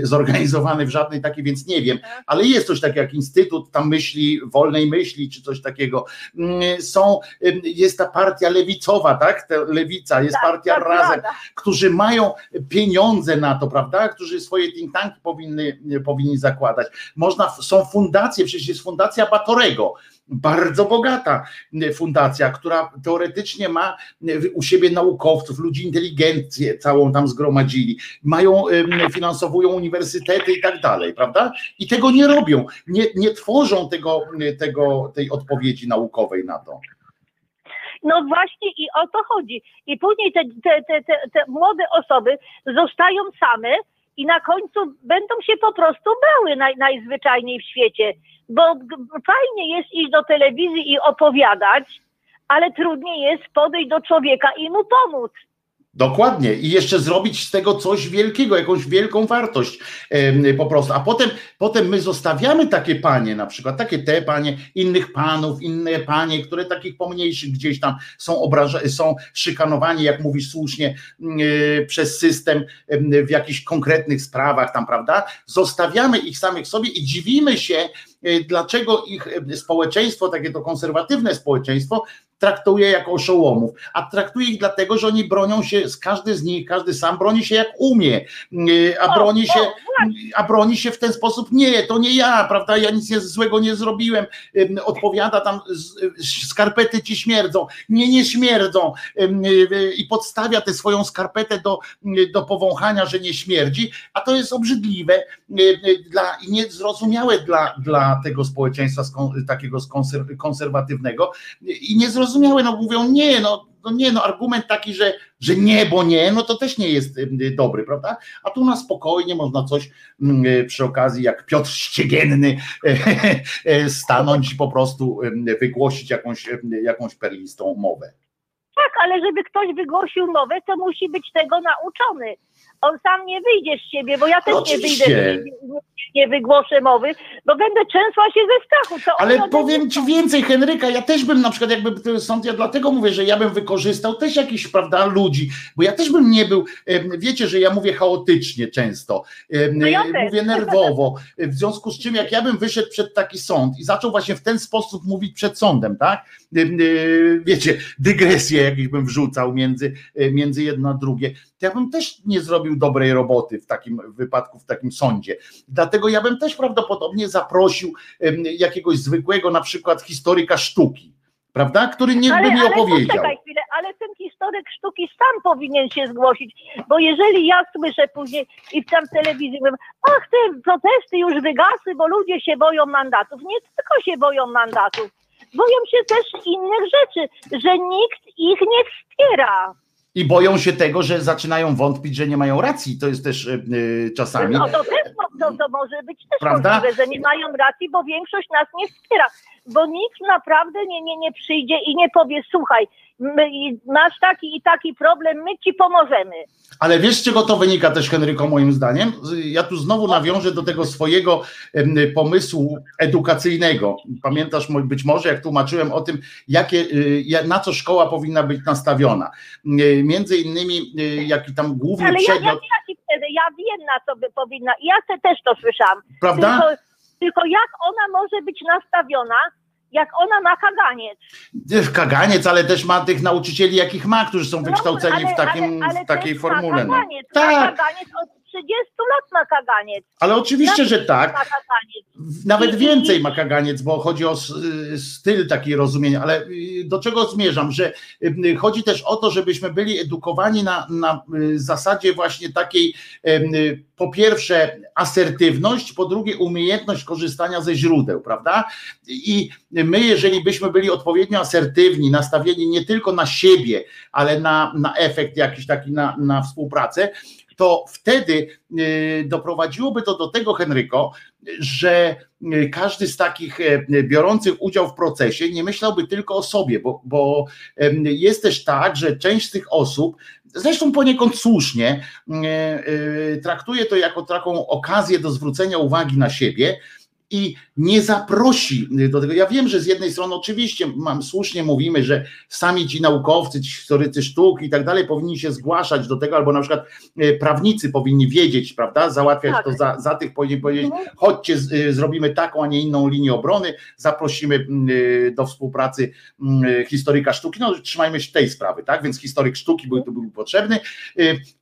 zorganizowany w żadnej takiej, więc nie wiem, tak. ale jest coś takiego jak instytut tam myśli, wolnej myśli, czy coś takiego. Mm, są, jest ta partia lewicowa, tak? Ta lewica, jest tak, partia tak, razem, którzy mają pieniądze na to, prawda? Którzy swoje think tanki powinny, powinni zakładać. Można, są fundacje, przecież jest fundacja Batorego, bardzo bogata fundacja, która teoretycznie ma u siebie naukowców, ludzi inteligencję całą tam zgromadzili, mają, finansowują uniwersytety i tak dalej, prawda? I tego nie robią, nie, nie tworzą tego, tego, tej odpowiedzi naukowej na to. No właśnie i o to chodzi. I później te, te, te, te młode osoby zostają same i na końcu będą się po prostu bały naj, najzwyczajniej w świecie, bo fajnie jest iść do telewizji i opowiadać, ale trudniej jest podejść do człowieka i mu pomóc. Dokładnie. I jeszcze zrobić z tego coś wielkiego, jakąś wielką wartość po prostu. A potem, potem my zostawiamy takie panie, na przykład takie te panie, innych panów, inne panie, które takich pomniejszych gdzieś tam są obraża- są szykanowani, jak mówisz słusznie, yy, przez system yy, w jakichś konkretnych sprawach tam, prawda? Zostawiamy ich samych sobie i dziwimy się, yy, dlaczego ich społeczeństwo, takie to konserwatywne społeczeństwo, traktuje jako oszołomów, a traktuje ich dlatego, że oni bronią się, każdy z nich, każdy sam broni się jak umie, y, a broni się, a broni się w ten sposób, nie, to nie ja, prawda, ja nic złego nie zrobiłem, odpowiada tam, skarpety ci śmierdzą, nie, nie śmierdzą y, i podstawia tę swoją skarpetę do, do powąchania, że nie śmierdzi, a to jest obrzydliwe y, dla, i niezrozumiałe dla, dla tego społeczeństwa takiego konserwatywnego i niezrozumiałe zrozumiałe, no mówią nie, no, no nie, no argument taki, że, że nie, bo nie, no to też nie jest dobry, prawda? A tu na spokojnie można coś y, przy okazji, jak Piotr Ściegienny, e, stanąć i po prostu wygłosić jakąś, jakąś perlistą mowę. Tak, ale żeby ktoś wygłosił mowę, to musi być tego nauczony on sam nie wyjdzie z siebie, bo ja też Oczywiście. nie wyjdę, nie, nie wygłoszę mowy, bo będę częsła się ze strachu. To Ale powiem ci więcej, Henryka, ja też bym na przykład, jakby sąd, ja dlatego mówię, że ja bym wykorzystał też jakiś, prawda, ludzi, bo ja też bym nie był, wiecie, że ja mówię chaotycznie często, no ja mówię nerwowo, w związku z czym jak ja bym wyszedł przed taki sąd i zaczął właśnie w ten sposób mówić przed sądem, tak, wiecie, dygresję jakich bym wrzucał między, między jedno a drugie, to ja bym też nie zrobił dobrej roboty w takim wypadku, w takim sądzie. Dlatego ja bym też prawdopodobnie zaprosił jakiegoś zwykłego, na przykład historyka sztuki, prawda, który nie ale, by mi opowiedział. Ale chwilę, ale ten historyk sztuki sam powinien się zgłosić, bo jeżeli ja słyszę później i w tam telewizji mówię, ach te protesty już wygasły, bo ludzie się boją mandatów. Nie tylko się boją mandatów, boją się też innych rzeczy, że nikt ich nie wspiera i boją się tego, że zaczynają wątpić, że nie mają racji. To jest też yy, czasami. No to też to, to może być też Prawda? możliwe, że nie mają racji, bo większość nas nie wspiera. Bo nikt naprawdę nie, nie, nie przyjdzie i nie powie, słuchaj, my, masz taki i taki problem, my ci pomożemy. Ale wiesz, z czego to wynika też, Henryko, moim zdaniem? Ja tu znowu nawiążę do tego swojego pomysłu edukacyjnego. Pamiętasz być może, jak tłumaczyłem o tym, jakie, y, na co szkoła powinna być nastawiona. Y, między innymi, y, jaki tam główny Ale przedmiot... Ja, ja, ja, ja wiem, na co by powinna. Ja też to słyszałam. Prawda? Tylko, tylko jak ona może być nastawiona, jak ona ma kaganiec. Kaganiec, ale też ma tych nauczycieli, jakich ma, którzy są no, wykształceni no, ale, w, takim, ale, ale w takiej formule. No. kaganiec, no. tak. kaganiec od 30 lat ma kaganiec. Ale oczywiście, że tak. Nawet więcej ma kaganiec, bo chodzi o y, styl taki rozumienia, ale y, do czego zmierzam, że y, chodzi też o to, żebyśmy byli edukowani na, na zasadzie właśnie takiej po pierwsze asertywność, po drugie umiejętność korzystania ze źródeł, prawda? I my, jeżeli byśmy byli odpowiednio asertywni, nastawieni nie tylko na siebie, ale na, na efekt jakiś taki, na, na współpracę, to wtedy y, doprowadziłoby to do tego, Henryko, że y, każdy z takich e, biorących udział w procesie nie myślałby tylko o sobie, bo, bo jest też tak, że część z tych osób, zresztą poniekąd słusznie, y, y, traktuje to jako taką okazję do zwrócenia uwagi na siebie. I nie zaprosi do tego. Ja wiem, że z jednej strony oczywiście mam, słusznie mówimy, że sami ci naukowcy, ci historycy sztuk i tak dalej powinni się zgłaszać do tego, albo na przykład e, prawnicy powinni wiedzieć, prawda, załatwiać Tak. to za, za tych, powinni powiedzieć, chodźcie, z- y, zrobimy taką, a nie inną linię obrony, zaprosimy y, do współpracy historyka sztuki, no trzymajmy się tej sprawy, tak, więc historyk sztuki był tu był potrzebny,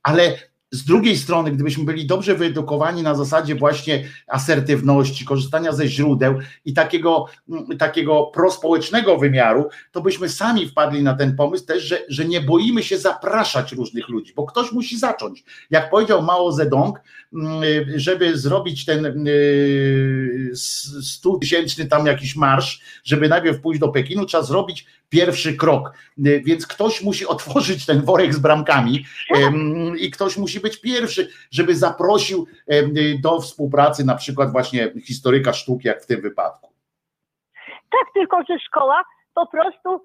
ale z drugiej strony, gdybyśmy byli dobrze wyedukowani na zasadzie właśnie asertywności, korzystania ze źródeł i takiego, mm, takiego prospołecznego wymiaru, to byśmy sami wpadli na ten pomysł też, że, że nie boimy się zapraszać różnych ludzi, bo ktoś musi zacząć. Jak powiedział Mao Zedong, mm, żeby zrobić ten 100 tysięczny tam jakiś marsz, żeby najpierw pójść do Pekinu, trzeba zrobić pierwszy krok. Y, Więc ktoś musi otworzyć ten worek z bramkami i ktoś musi być pierwszy, żeby zaprosił do współpracy na przykład właśnie historyka sztuki, jak w tym wypadku. Tak, tylko że szkoła po prostu,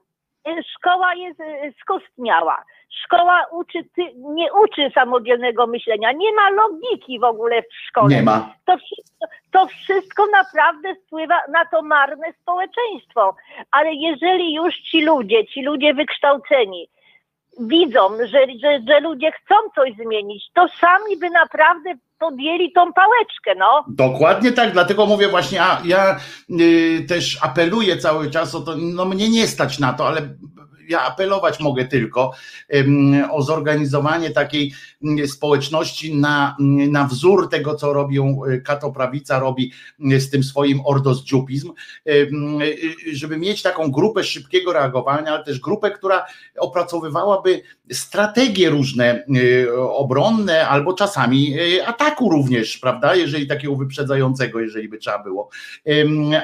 y, szkoła jest y, skostniała. Szkoła uczy, nie uczy samodzielnego myślenia, nie ma logiki w ogóle w szkole. Nie ma. To wszystko, to wszystko naprawdę wpływa na to marne społeczeństwo. Ale jeżeli już ci ludzie, ci ludzie wykształceni, widzą, że, że, że ludzie chcą coś zmienić, to sami by naprawdę podjęli tą pałeczkę, no. Dokładnie tak, dlatego mówię właśnie, a ja y, też apeluję cały czas o to, no mnie nie stać na to, ale ja apelować mogę tylko o zorganizowanie takiej mm, społeczności na, mm, na wzór tego, co robią y, Kato Prawica, robi y, z tym swoim ordosdziupizm, ym, y, żeby mieć taką grupę szybkiego reagowania, ale też grupę, która opracowywałaby strategie różne obronne albo czasami ataku również, prawda, jeżeli takiego wyprzedzającego, jeżeli by trzeba było,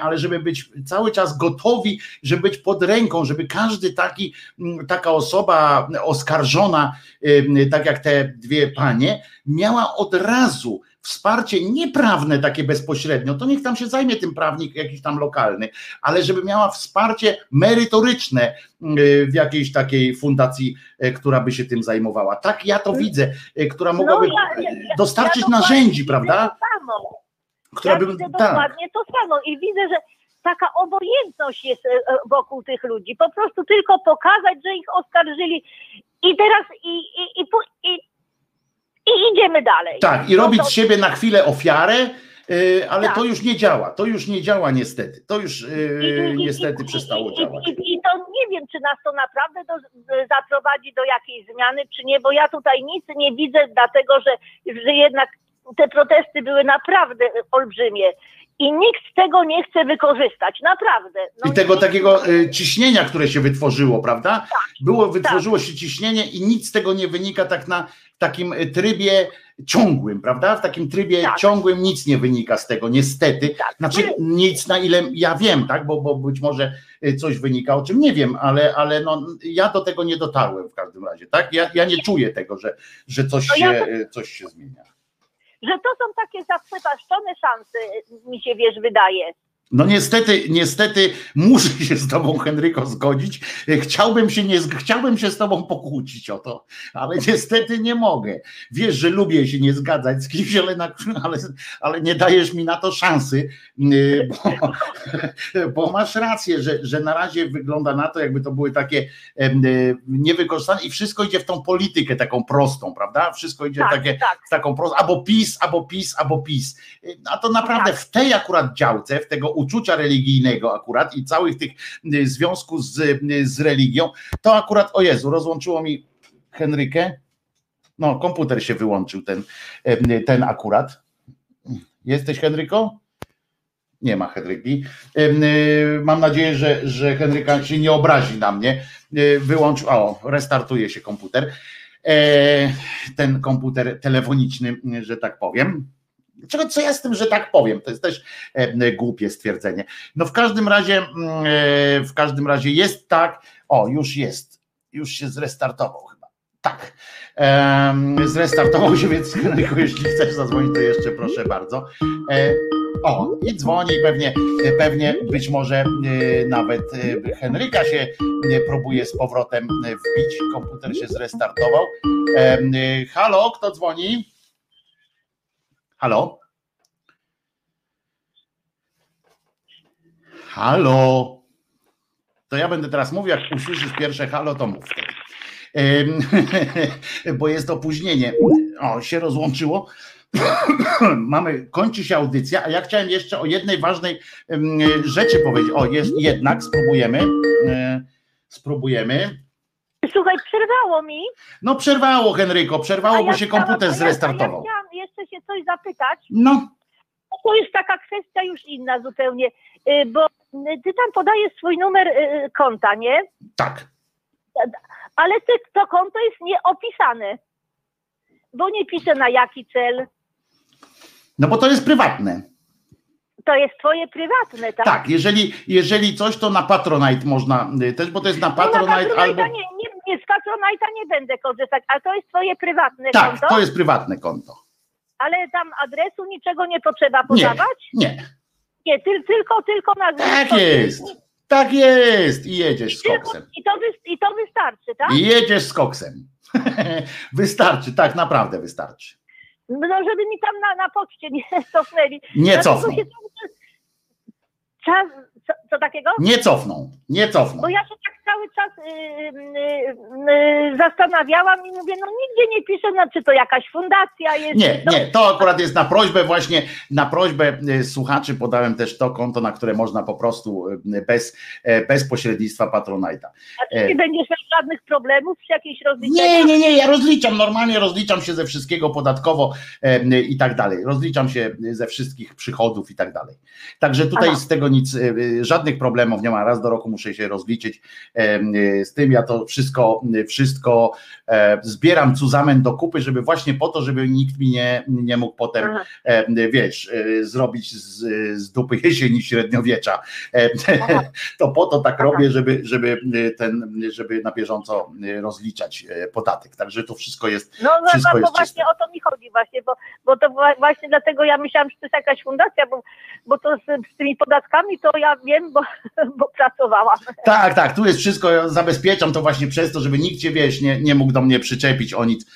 ale żeby być cały czas gotowi, żeby być pod ręką, żeby każdy taki, taka osoba oskarżona, tak jak te dwie panie, miała od razu wsparcie nieprawne takie bezpośrednio, to niech tam się zajmie tym prawnik jakiś tam lokalny, ale żeby miała wsparcie merytoryczne w jakiejś takiej fundacji, y, która by się tym zajmowała. Tak ja to widzę, y, która mogłaby No, ja- ja- dostarczyć dokładnie narzędzi, prawda? To samo. Która ja by, widzę tak. dokładnie to samo i widzę, że taka obojętność jest e, e, wokół tych ludzi. Po prostu tylko pokazać, że ich oskarżyli i teraz i, i, i, i, i idziemy dalej. Tak, i No robić z siebie na chwilę ofiarę, y, ale Tak. to już nie działa. To już nie działa niestety. To już I- niestety i- przestało i, działać. I to nie wiem, czy nas to naprawdę do, zaprowadzi do jakiejś zmiany, czy nie, bo ja tutaj nic nie widzę, dlatego że, że jednak te protesty były naprawdę olbrzymie. I nikt z tego nie chce wykorzystać, naprawdę. No I tego nikt- takiego y, ciśnienia, które się wytworzyło, prawda? Tak. Było, wytworzyło się ciśnienie i nic z tego nie wynika tak na takim y, trybie ciągłym, prawda? W takim trybie Tak. ciągłym nic nie wynika z tego, niestety. Tak. Znaczy nic na ile ja wiem, tak? Bo, bo być może y, coś wynika, o czym nie wiem, ale, ale no, ja do tego nie dotarłem w każdym razie, tak? Ja, ja nie czuję tego, że, że coś, No się, ja to- y, coś się zmienia. Że to są takie zaprzepaszczone szanse, mi się wiesz, wydaje. No niestety, niestety muszę się z tobą, Henryko, zgodzić. Chciałbym się, nie, chciałbym się z tobą pokłócić o to, ale niestety nie mogę. Wiesz, że lubię się nie zgadzać z kimś, ale, na, ale, ale nie dajesz mi na to szansy, yy, bo, bo masz rację, że, że na razie wygląda na to, jakby to były takie yy, niewykorzystane i wszystko idzie w tą politykę taką prostą, prawda? Wszystko idzie Tak, takie, tak. w taką prostą, albo PiS, albo PiS, albo PiS. A to naprawdę Tak. w tej akurat działce, w tego uczucia religijnego akurat i całych tych y, związków z, y, z religią, to akurat, o Jezu, rozłączyło mi Henrykę. No, komputer się wyłączył, ten, e, ten akurat. Jesteś, Henryko? Nie ma Henryki. E, mam nadzieję, że, że Henryka się nie obrazi na mnie. Wyłączył, o, restartuje się komputer. Ten komputer telefoniczny, że tak powiem. Czego, co ja z tym, że tak powiem? To jest też głupie stwierdzenie. No w każdym razie, w każdym razie jest tak, o, już jest, już się zrestartował chyba. Tak. Zrestartował się, więc jeśli chcesz zadzwonić, to jeszcze proszę bardzo. E, o, i dzwoni, pewnie, pewnie być może e, nawet e, Henryka się e, próbuje z powrotem wbić. Komputer się zrestartował. E, halo, kto dzwoni? Halo? Halo? To ja będę teraz mówił, jak usłyszysz pierwsze halo, to mów. Bo jest opóźnienie. O, się rozłączyło. Mamy, kończy się audycja, a ja chciałem jeszcze o jednej ważnej rzeczy powiedzieć. O, jest, jednak spróbujemy. E, spróbujemy. Słuchaj, przerwało mi. No przerwało, Henryko, przerwało, ja bo się komputer zrestartował. Ja się coś zapytać. No. To jest taka kwestia już inna zupełnie, y, bo ty tam podajesz swój numer y, konta, nie? Tak. Ale ty, to konto jest nieopisane, bo nie pisze na jaki cel. No bo to jest prywatne. To jest twoje prywatne, tak? Tak, jeżeli, jeżeli coś, to na Patronite można y, też, bo to jest na Patronite, no na albo... Nie, nie, nie, z Patronite'a nie będę korzystać, ale to jest twoje prywatne tak, konto? Tak, to jest prywatne konto. Ale tam adresu niczego nie potrzeba podawać? Nie, nie. Nie, ty, tylko, tylko nazwisko. Tak jest. Tak jest. I jedziesz z koksem. I to, I to wystarczy, tak? I jedziesz z koksem. wystarczy, tak naprawdę wystarczy. No, żeby mi tam na, na poczcie nie cofnęli. Nie cofną. Czas, co, co, takiego? Nie cofną, nie cofną. Bo ja się tak cały czas yy, yy, zastanawiałam i mówię, no nigdzie nie pisze, no, czy to jakaś fundacja jest. Nie, nie, to akurat jest na prośbę właśnie, na prośbę y, słuchaczy podałem też to konto, na które można po prostu y, bez, e, bez pośrednictwa Patronite'a. A nie e... będziesz miał żadnych problemów przy jakiejś rozliczeniu? Nie, nie, nie, ja rozliczam, normalnie rozliczam się ze wszystkiego podatkowo e, i tak dalej. Rozliczam się ze wszystkich przychodów i tak dalej. Także tutaj Aha. z tego nic, żadnych problemów nie ma. Raz do roku muszę się rozliczyć z tym. Ja to wszystko, wszystko e, zbieram cuzamen do kupy, żeby właśnie po to, żeby nikt mi nie, nie mógł potem, Aha. wiesz, e, zrobić z, z dupy jesieni średniowiecza. To po to tak Aha. robię, żeby, żeby ten, żeby na bieżąco rozliczać e, podatek. Także to wszystko jest. No, no wszystko no, jest właśnie o to mi chodzi właśnie, bo, bo to właśnie dlatego ja myślałam, że to jest jakaś fundacja, bo, bo to z, z tymi podatkami to ja wiem, bo, bo pracowałam. Tak, tak, tu jest wszystko, zabezpieczam to właśnie przez to, żeby nikt cię, wiesz, nie, nie mógł do mnie przyczepić o nic,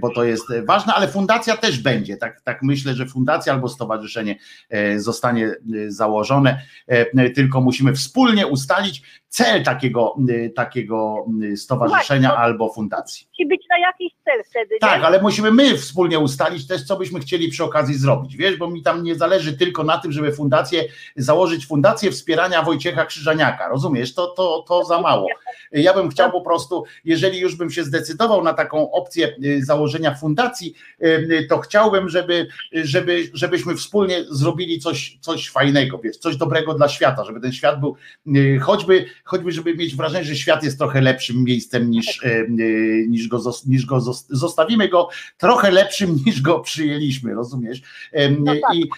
bo to jest ważne, ale fundacja też będzie, tak, tak myślę, że fundacja albo stowarzyszenie e, zostanie e, założone, e, tylko musimy wspólnie ustalić cel takiego, takiego stowarzyszenia Właśnie, albo fundacji. Musi być na jakiś cel wtedy, Tak, nie? ale musimy my wspólnie ustalić też, co byśmy chcieli przy okazji zrobić, wiesz, bo mi tam nie zależy tylko na tym, żeby fundację, założyć fundację wspierania Wojciecha Krzyżaniaka, rozumiesz, to, to, to za mało. Ja bym chciał po prostu, jeżeli już bym się zdecydował na taką opcję y, założenia fundacji, y, to chciałbym, żeby, żeby, żebyśmy wspólnie zrobili coś, coś fajnego, wiesz, coś dobrego dla świata, żeby ten świat był y, choćby, choćby żeby mieć wrażenie, że świat jest trochę lepszym miejscem niż, niż, go, niż go zostawimy go trochę lepszym niż go przyjęliśmy, rozumiesz? No tak. I,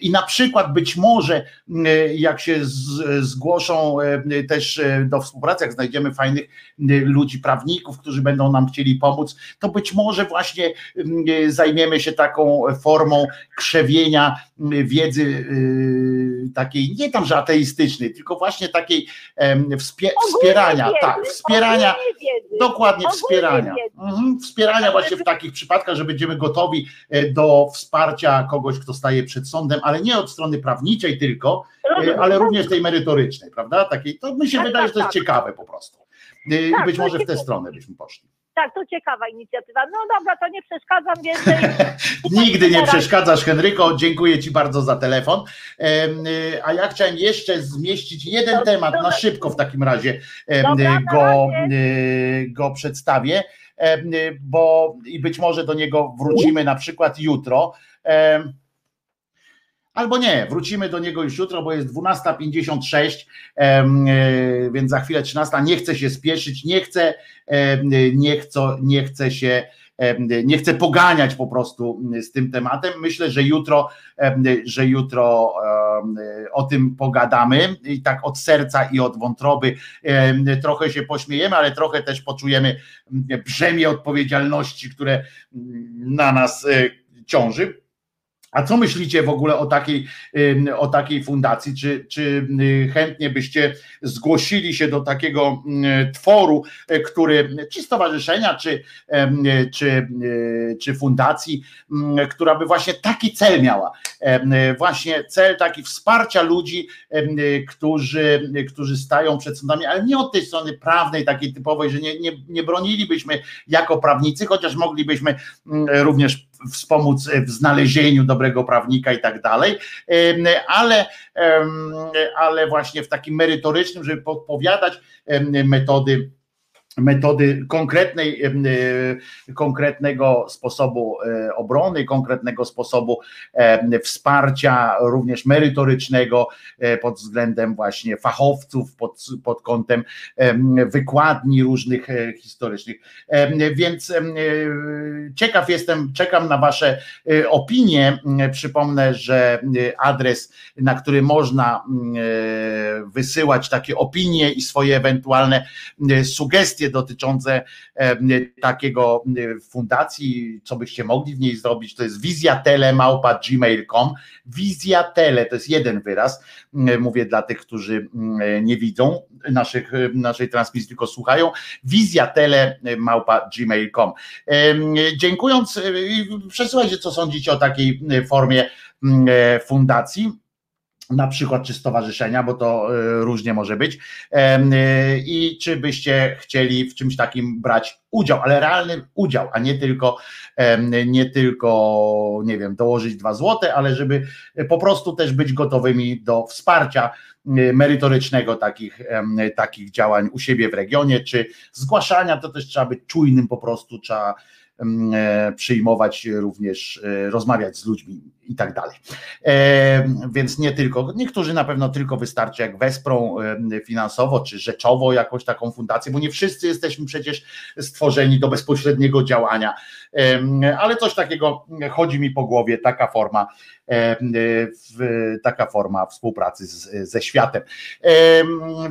I na przykład być może jak się zgłoszą też do współpracy, jak znajdziemy fajnych y, ludzi, prawników, którzy będą nam chcieli pomóc, to być może właśnie y, zajmiemy się taką formą krzewienia y, wiedzy takiej, nie tam, że ateistycznej, tylko właśnie takiej wspierania, tak, wspierania, dokładnie wspierania, mhm, wspierania właśnie w takich przypadkach, że będziemy gotowi e, do wsparcia kogoś, kto staje przed sądem, ale nie od strony prawniczej tylko, e, ale również tej merytorycznej, prawda? Takiej, to mi się tak, wydaje, że to jest tak, tak. ciekawe po prostu. I tak, być może w tę stronę byśmy poszli. tak, to ciekawa inicjatywa. No dobra, to nie przeszkadzam więcej. Nigdy nie przeszkadzasz, Henryko. Dziękuję Ci bardzo za telefon. A ja chciałem jeszcze zmieścić jeden temat na szybko w takim razie go, go przedstawię, bo i być może do niego wrócimy na przykład jutro. Albo nie, wrócimy do niego już jutro, bo jest 12.56, e, więc za chwilę 13. Nie chcę się spieszyć, nie chcę, nie chcę, nie chcę się nie chcę poganiać po prostu z tym tematem. Myślę, że jutro, że jutro o tym pogadamy i tak od serca i od wątroby trochę się pośmiejemy, ale trochę też poczujemy brzemię odpowiedzialności, które na nas e, ciąży. A co myślicie w ogóle o takiej, o takiej fundacji? Czy, czy y, chętnie byście zgłosili się do takiego tworu, e, który, czy stowarzyszenia, czy, czy, y, czy fundacji, która by właśnie taki cel miała? Właśnie cel taki wsparcia ludzi, którzy, którzy stają przed sądami, ale nie od tej strony prawnej, takiej typowej, że nie, nie, nie bronilibyśmy jako prawnicy, chociaż moglibyśmy również wspomóc w znalezieniu dobrego prawnika i tak dalej, ale, ale właśnie w takim merytorycznym, żeby podpowiadać metody metody konkretnej, e, konkretnego sposobu e, obrony, konkretnego sposobu wsparcia, również merytorycznego pod względem właśnie fachowców, pod, pod kątem wykładni różnych e, historycznych. Więc ciekaw jestem, czekam na Wasze opinie. Przypomnę, że adres, na który można wysyłać takie opinie i swoje ewentualne sugestie, dotyczące takiego fundacji, co byście mogli w niej zrobić, to jest wizjatelemałpa.gmail.com wizjatele, to jest jeden wyraz, mówię dla tych, którzy nie widzą naszych, naszej transmisji, tylko słuchają, wizjatelemałpa.gmail.com Dziękując, przesyłajcie, co sądzicie o takiej formie fundacji na przykład czy stowarzyszenia, bo to e, różnie może być, e, i czy byście chcieli w czymś takim brać udział, ale realny udział, a nie tylko, nie tylko, nie wiem, dołożyć dwa złote, ale żeby po prostu też być gotowymi do wsparcia merytorycznego takich, takich działań u siebie w regionie, czy zgłaszania, to też trzeba być czujnym po prostu, trzeba E, przyjmować również, e, rozmawiać z ludźmi i tak dalej. E, więc nie tylko, niektórzy na pewno tylko wystarczy, jak wesprą finansowo czy rzeczowo jakąś taką fundację, bo nie wszyscy jesteśmy przecież stworzeni do bezpośredniego działania, ale coś takiego chodzi mi po głowie, taka forma, taka forma współpracy z, ze światem.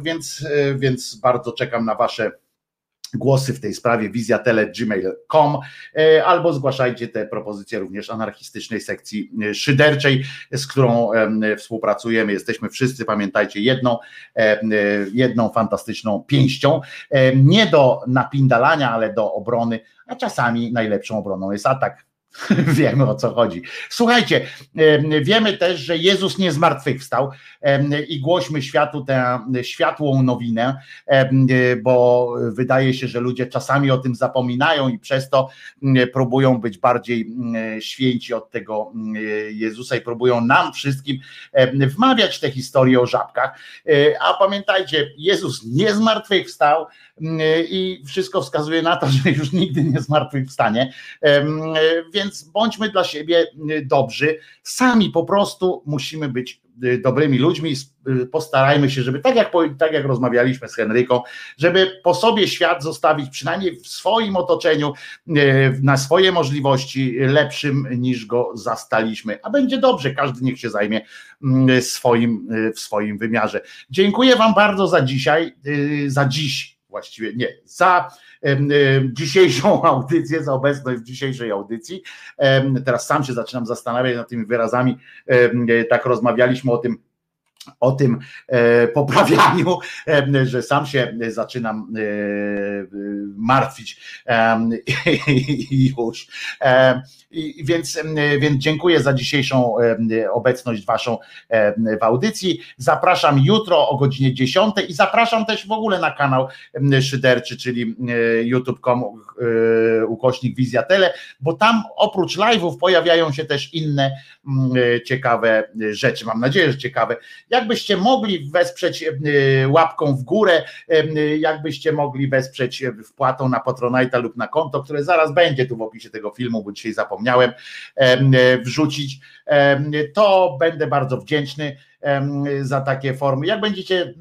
Więc, więc bardzo czekam na Wasze głosy w tej sprawie wizjatele.gmail.com e, albo zgłaszajcie te propozycje również anarchistycznej sekcji e, szyderczej, z którą współpracujemy. Jesteśmy wszyscy, pamiętajcie, jedną, jedną fantastyczną pięścią. Nie do napindalania, ale do obrony, a czasami najlepszą obroną jest atak. Wiemy o co chodzi. Słuchajcie, wiemy też, że Jezus nie zmartwychwstał i głośmy światu tę światłą nowinę, bo wydaje się, że ludzie czasami o tym zapominają i przez to próbują być bardziej święci od tego Jezusa i próbują nam wszystkim wmawiać te historie o żabkach. E, a pamiętajcie, Jezus nie zmartwychwstał i wszystko wskazuje na to, że już nigdy nie zmartwychwstanie. Więc więc bądźmy dla siebie y, dobrzy. Sami po prostu musimy być y, dobrymi ludźmi. Y, postarajmy się, żeby tak jak, tak jak rozmawialiśmy z Henryką, żeby po sobie świat zostawić przynajmniej w swoim otoczeniu, na swoje możliwości lepszym niż go zastaliśmy. A będzie dobrze, każdy niech się zajmie mm, swoim, w swoim wymiarze. Dziękuję Wam bardzo za dzisiaj, za dziś właściwie, nie, za dzisiejszą audycję, za obecność w dzisiejszej audycji. Teraz sam się zaczynam zastanawiać nad tymi wyrazami, tak rozmawialiśmy o tym o tym e, poprawianiu, e, że sam się zaczynam, e, martwić Więc, więc dziękuję za dzisiejszą obecność waszą w audycji. Zapraszam jutro o godzinie 10 i zapraszam też w ogóle na kanał Szyderczy, czyli youtube.com ukośnik Wizja Tele, bo tam oprócz live'ów pojawiają się też inne ciekawe rzeczy. Mam nadzieję, że ciekawe. Jakbyście mogli wesprzeć łapką w górę, jakbyście mogli wesprzeć wpłatą na Patronite'a lub na konto, które zaraz będzie tu w opisie tego filmu, bo dzisiaj zapomniałem wrzucić, to będę bardzo wdzięczny za takie formy. Jak będziecie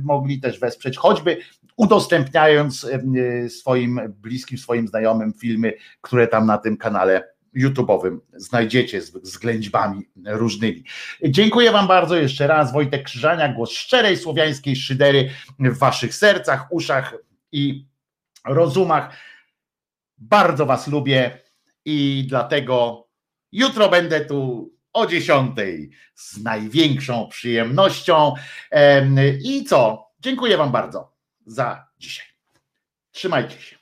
mogli też wesprzeć, choćby udostępniając swoim bliskim, swoim znajomym filmy, które tam na tym kanale YouTube'owym znajdziecie z, z ględźbami różnymi. Dziękuję Wam bardzo jeszcze raz. Wojtek Krzyżania, głos szczerej słowiańskiej szydery w Waszych sercach, uszach i rozumach. Bardzo Was lubię i dlatego jutro będę tu o 10 z największą przyjemnością. I co? Dziękuję Wam bardzo za dzisiaj. Trzymajcie się.